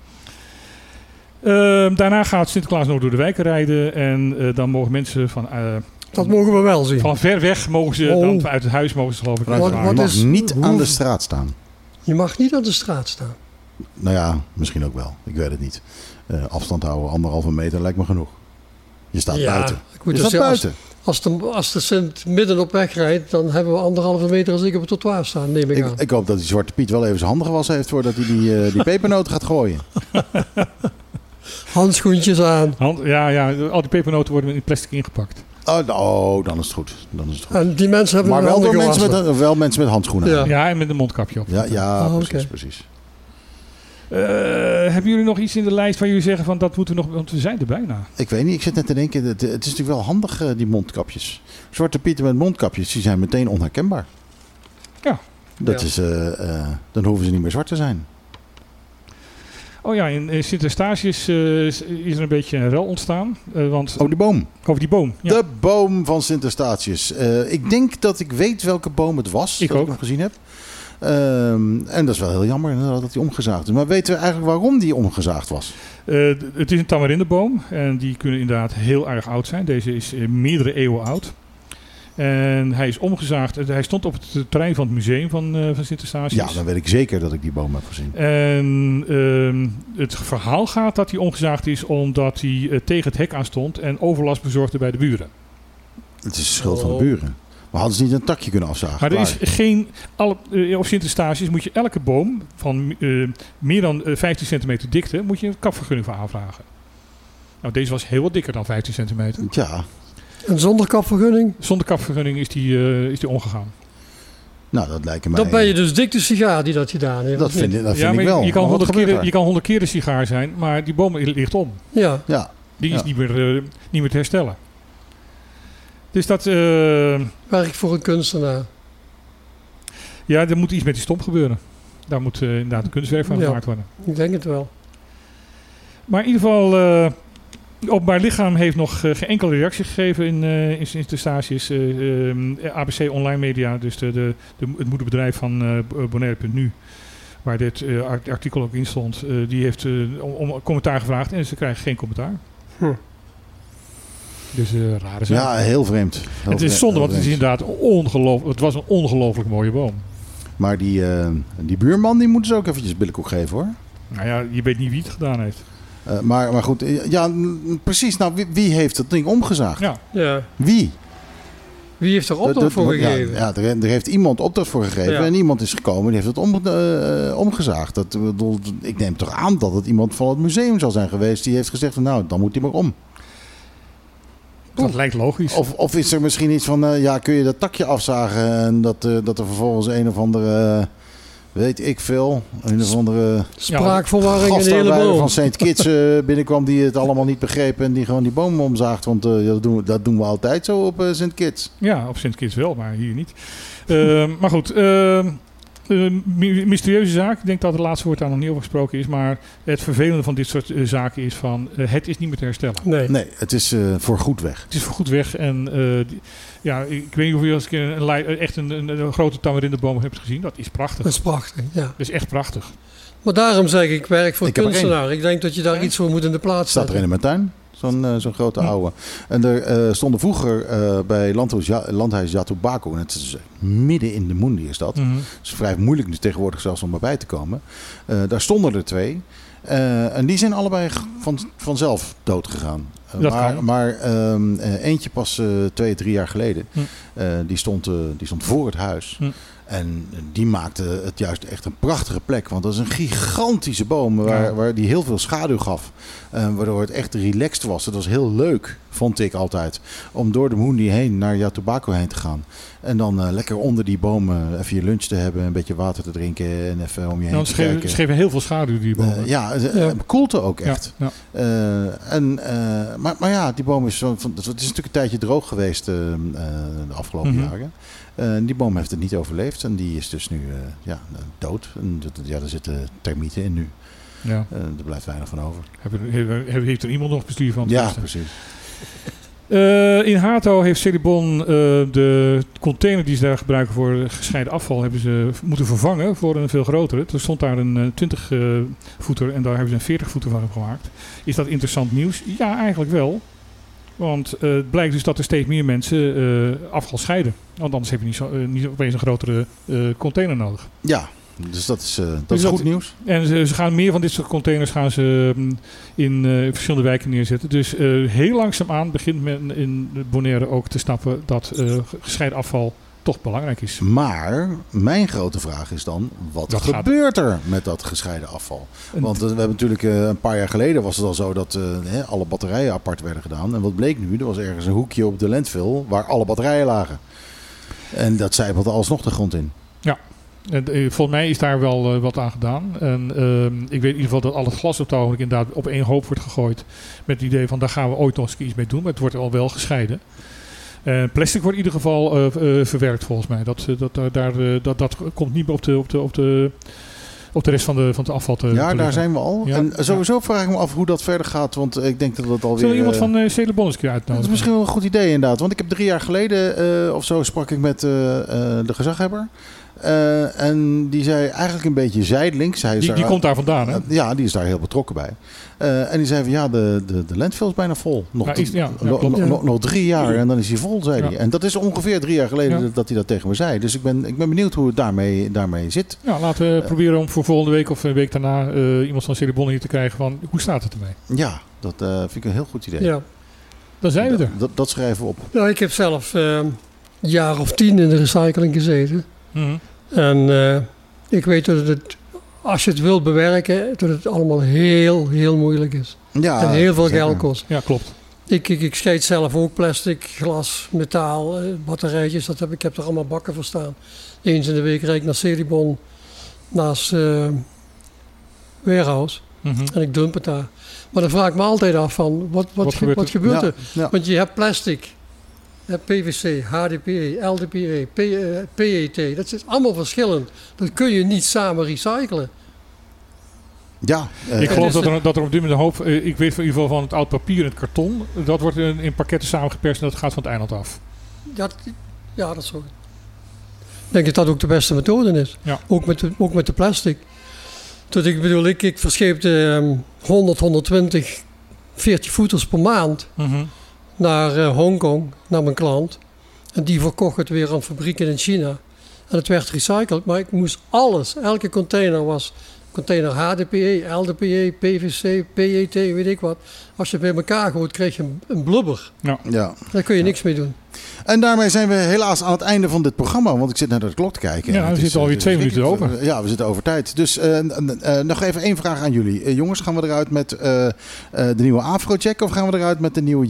Ehm, daarna gaat Sinterklaas nog door de wijken rijden en eh, dan mogen mensen van, eh, Dat mogen we wel zien. van ver weg mogen ze Oh. dan uit het huis mogen ze geloof ik Wat- je mag is- niet hoe- aan de straat staan. Je mag niet aan de straat staan. Nou ja, misschien ook wel. Ik weet het niet. Eh, afstand houden, anderhalve meter lijkt me genoeg. Je staat buiten. Goed, je dus staat als, buiten. Als, de, als de Sint midden op weg rijdt, dan hebben we anderhalve meter als ik op het trottoir staan, neem ik, Ik, aan. ik hoop dat die Zwarte Piet wel even zijn handen gewassen heeft voordat hij die, eh, die pepernoten gaat gooien. Handschoentjes aan. Hand, ja, ja, al die pepernoten worden in plastic ingepakt. Oh, oh, dan is het goed. Dan is het goed. En die mensen hebben Maar wel, mensen met, wel mensen met handschoenen Ja. aan. Ja, en met een mondkapje op. Ja, ja Oh, precies, precies. Eh, hebben jullie nog iets in de lijst waar jullie zeggen van dat moeten we nog, want we zijn er bijna. Ik weet niet, ik zit net te denken, het, het is natuurlijk wel handig, eh, die mondkapjes. Zwarte pieten met mondkapjes, die zijn meteen onherkenbaar. Ja. Dat Ja. is, eh, eh, dan hoeven ze niet meer zwart te zijn. Oh ja, in, in Sint-Eustatius eh, is er een beetje een rel ontstaan. eh, want Oh, die boom. over die boom. Ja. De boom van Sint-Eustatius. Eh, ik denk dat ik weet welke boom het was. Ik dat ook. ik hem gezien heb. Ehm, en dat is wel heel jammer dat hij omgezaagd is. Maar weten we eigenlijk waarom die omgezaagd was? Eh, het is een tamarindeboom en die kunnen inderdaad heel erg oud zijn. Deze is eh, meerdere eeuwen oud. En hij is omgezaagd. eh, Hij stond op het terrein van het museum van, eh van Sint-Eustatius. Ja, dan weet ik zeker dat ik die boom heb gezien. En ehm, het verhaal gaat dat hij omgezaagd is omdat hij tegen het hek aan stond en overlast bezorgde bij de buren. Het is de schuld van de Oh. buren. Maar hadden ze niet een takje kunnen afzagen? Maar er is geen. Alle, eh, op Sint-Eustatius moet je elke boom van eh, meer dan eh, 15 centimeter dikte, moet je een kapvergunning voor aanvragen. Nou, deze was heel wat dikker dan 15 centimeter. Ja, En zonder kapvergunning, Zonder kapvergunning is die, eh, is die omgegaan. nou dat lijkt mij... dan ben je dus dik de sigaar die dat gedaan heeft. Dat vind, dat vind ik wel. Je kan, Maar wat 100 gebeurt keer, er? je kan 100 keer een sigaar zijn, maar die boom ligt om. Ja, Ja, Die is Ja. niet, meer, eh, niet meer te herstellen. Dus dat. eh, werkt voor een kunstenaar. ja, er moet iets met die stomp gebeuren. Daar moet eh, inderdaad een kunstwerk van Ja. gemaakt worden. Ik denk het wel. Maar in ieder geval, eh het Openbaar Lichaam heeft nog eh, geen enkele reactie gegeven in, eh in eh, eh, ABC Online Media, dus de, de, de, het moederbedrijf van eh Bonaire.nu, waar dit eh, art- artikel ook in stond, eh, die heeft eh, om, om commentaar gevraagd en ze krijgen geen commentaar. Hm. Dus eh rare zaak. ja, heel vreemd. Heel het vreemd, is zonde, want het is inderdaad ongelooflijk. Het was een ongelooflijk mooie boom. Maar die, eh, die buurman die moeten ze ook eventjes billenkoek geven hoor. Nou ja, je weet niet wie het gedaan heeft. Eh, maar, maar goed, ja, precies. Nou, wie, wie heeft het ding omgezaagd? Ja, Ja. Wie? Wie heeft er Dat- opdracht dat- voor ja, gegeven? Ja, er, er heeft iemand opdracht voor gegeven Ja. en iemand is gekomen die heeft het om, eh, omgezaagd. Dat, ik neem toch aan dat het iemand van het museum zal zijn geweest die heeft gezegd van nou, dan moet hij maar om. Dat lijkt logisch. Of, of is er misschien iets van, eh, ja, kun je dat takje afzagen en dat, eh, dat er vervolgens een of andere, eh, weet ik veel, een of andere Spraakverwarring in de boom. van St. Kitts binnenkwam die het allemaal niet begreep en die gewoon die boom omzaagt. Want ja, dat, doen we, dat doen we altijd zo op St. Kitts. Ja, op Sint Kitts wel, maar hier niet. Maar goed, ehm, eh, my- mysterieuze zaak. Ik denk dat het laatste woord daar nog niet over gesproken is. Maar het vervelende van dit soort eh, zaken is van... eh, het is niet meer te herstellen. Nee. Nee, het is eh, voor goed weg. Het is voor goed weg. En eh, die- ja, ik weet niet of je als een keer een, echt een, een, een grote tamarindeboom hebt gezien. Dat is prachtig. Dat is prachtig, ja. Dat is echt prachtig. Maar daarom zeg ik, ik werk voor Ik kunstenaar. Ik denk dat je daar Ja. iets voor moet in de plaats staat er zetten. in mijn tuin. Zo'n eh, zo'n grote oude. En er eh, stonden vroeger eh, bij landhuis, ja, landhuis Jatubaco, en het is midden in de Mundi is dat. Mhm. Het is vrij moeilijk nu tegenwoordig zelfs om erbij te komen. Daar stonden er twee. En die zijn allebei van, vanzelf dood gegaan. Maar maar ehm, eh, eentje pas twee, drie jaar geleden. Hm. Die, stond, die stond voor het huis. Hm. En die maakte het juist echt een prachtige plek. Want dat is een gigantische boom waar, waar die heel veel schaduw gaf. Eh, waardoor het echt relaxed was. Het was heel leuk, vond ik altijd. Om door de Mundi heen naar Jatubaco heen te gaan. En dan eh, lekker onder die bomen even je lunch te hebben. Een beetje water te drinken. En even om je heen Nou, te geven, kijken. ze geven heel veel schaduw, die bomen. Eh, ja, eh, Ja. eh, koelte ook echt. ja. Eh, en, eh, maar, maar ja, die boom is, zo, van, het is natuurlijk een tijdje droog geweest eh, eh, de afgelopen Mhm. jaren. Eh, die boom heeft het niet overleefd en die is dus nu eh, ja, dood. En ja, er zitten termieten in nu. ja. Eh, er blijft weinig van over. Heeft, heeft er iemand nog bestuur van? Ja, precies. In Hato heeft Celibon de container die ze daar gebruiken voor gescheiden afval hebben ze moeten vervangen voor een veel grotere. Er stond daar een eh, 20 eh, voeter en daar hebben ze een 40 voeter van gemaakt. Is dat interessant nieuws? Ja, eigenlijk wel. Want eh, het blijkt dus dat er steeds meer mensen eh, afval scheiden. Want anders heb je niet, zo, eh, niet opeens een grotere container nodig. Ja, dus dat is, dat Dus is goed nieuws. En ze, ze gaan meer van dit soort containers gaan ze mm, in verschillende wijken neerzetten. Dus heel langzaamaan begint men in Bonaire ook te snappen dat gescheiden afval toch belangrijk is. Maar mijn grote vraag is dan, wat Dat gaat- gebeurt er met dat gescheiden afval? En- Want eh, we hebben natuurlijk eh, een paar jaar geleden was het al zo dat eh, hè, alle batterijen apart werden gedaan. En wat bleek nu? Er was ergens een hoekje op de landfill waar alle batterijen lagen. En dat zijpelt alsnog de grond in. En, eh, volgens mij is daar wel wat aan gedaan. En ehm, ik weet in ieder geval dat al het glas op het ogenblik inderdaad op één hoop wordt gegooid. Met het idee van daar gaan we ooit nog eens iets mee doen. Maar het wordt al wel gescheiden. Eh, plastic wordt in ieder geval eh, eh, verwerkt volgens mij. Dat, dat, daar- dat, dat komt niet meer op de, op de, op de op de rest van, de, van het afval te te Ja, daar zijn we al. Ja. En sowieso vraag ik me af hoe dat verder gaat. Want ik denk dat het alweer... Zullen we iemand van uh, keer Dat uitnodigen? is misschien wel een goed idee inderdaad. Want ik heb drie jaar geleden of zo sprak ik met de gezaghebber. En die zei eigenlijk een beetje zijdelings. Hij Die, die komt daar vandaan, hè? Ja, die is daar heel betrokken bij. Eh, en die zei van ja, de, de, de landfill is bijna vol. Nog, Ja, is- ja, ja, nog- klopt. nog- nog- nog drie jaar en dan is hij vol, zei Ja. hij. En dat is ongeveer drie jaar geleden Ja. dat, dat hij dat tegen me zei. Dus ik ben, ik ben benieuwd hoe het daarmee, daarmee zit. Ja, laten we Eh. proberen om voor volgende week of een week daarna eh, iemand van Celebon hier te krijgen van hoe staat het ermee? Ja, dat eh, vind ik een heel goed idee. Ja. Dan zijn we er. Dat, dat, schrijven we op. Nou, ik heb zelf een jaar of tien in de recycling gezeten. Mhm. En eh, ik weet dat het, als je het wilt bewerken, dat het allemaal heel, heel moeilijk is. Ja, en heel veel zeker. geld kost. Ja, klopt. Ik, ik, ik scheid zelf ook plastic, glas, metaal, eh, batterijtjes. Dat heb, ik heb er allemaal bakken voor staan. Eens in de week rijd ik naar Celibon, naast eh Warehouse. Mhm. En ik dump het daar. Maar dan vraag ik me altijd af van, wat, wat, Wat ge- gebeurt wat er? gebeurt Ja, er? ja. Want je hebt plastic, PVC, HDPE, LDPE, P- eh, PET. Dat is allemaal verschillend. Dat kun je niet samen recyclen. Ja, eh, Ik geloof dat er, dat er op dit moment een hoop, eh, ik weet in ieder geval van het oud papier en het karton, dat wordt in, in pakketten samengeperst en dat gaat van het eiland af. Dat, ja, dat is zo. Ik denk dat dat ook de beste methode is. Ja. Ook, met de, ook met de plastic. Dus ik bedoel, ik, ik verscheepte ehm, 100, 120 40 voeters per maand Mhm. Naar eh, Hongkong, naar mijn klant. En die verkocht het weer aan fabrieken in China. En het werd recycled, maar ik moest alles, elke container was container HDPE, LDPE, PVC, PET, weet ik wat. Als je het bij elkaar gooit, krijg je een, een blubber. ja. Daar kun je niks mee doen. En daarmee zijn we helaas aan het einde van dit programma. Want ik zit naar de klok te kijken. Ja, we zitten alweer eh, twee is minuten schrikkelijk. Ja, we zitten over tijd. Dus eh, nog even één vraag aan jullie. Jongens, gaan we eruit met eh, eh, de nieuwe Afrocheck of gaan we eruit met de nieuwe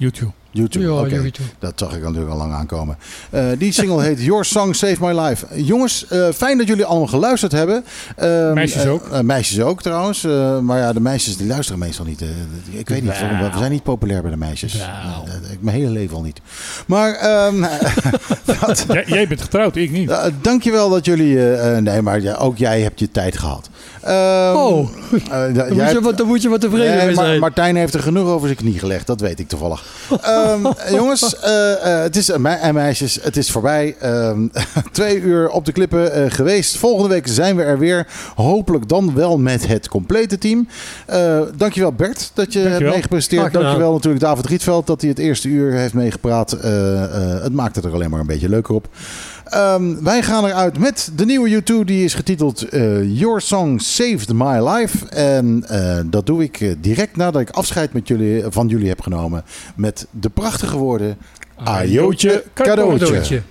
U2? YouTube. YouTube, Ja, oké. Dat zag ik natuurlijk al lang aankomen. Eh, die single heet Your Song Save My Life. Jongens, eh, fijn dat jullie allemaal geluisterd hebben. Ehm, Meisjes eh, ook. meisjes ook trouwens. Maar ja, de meisjes die luisteren meestal niet. ik weet niet, we zijn niet populair bij de meisjes. Ik mijn hele leven al niet. Maar ehm, wat- Jij, jij bent getrouwd, ik niet. dankjewel dat jullie... nee, maar ja, ook jij hebt je tijd gehad. Ehm, Oh. Dan jij moet, je wat, dan moet je wat tevreden Nee, zijn. Martijn heeft er genoeg over zijn knie gelegd, dat weet ik toevallig. Ehm, jongens, eh, eh, het is, eh, en meisjes, het is voorbij. Ehm, twee uur op de klippen eh, geweest. Volgende week zijn we er weer. Hopelijk dan wel met het complete team. Eh dankjewel Bert dat je Dankjewel. hebt meegepresenteerd. Dankjewel natuurlijk David Rietveld dat hij het eerste uur heeft meegepraat. Eh, eh, het maakt het er alleen maar een beetje leuker op. Ehm, wij gaan eruit met de nieuwe U2. Die is getiteld eh, Your Song Saved My Life. En eh, dat doe ik eh, direct nadat ik afscheid met jullie, van jullie heb genomen. Met de prachtige woorden... Ajootje cadeautje. Cadeautje.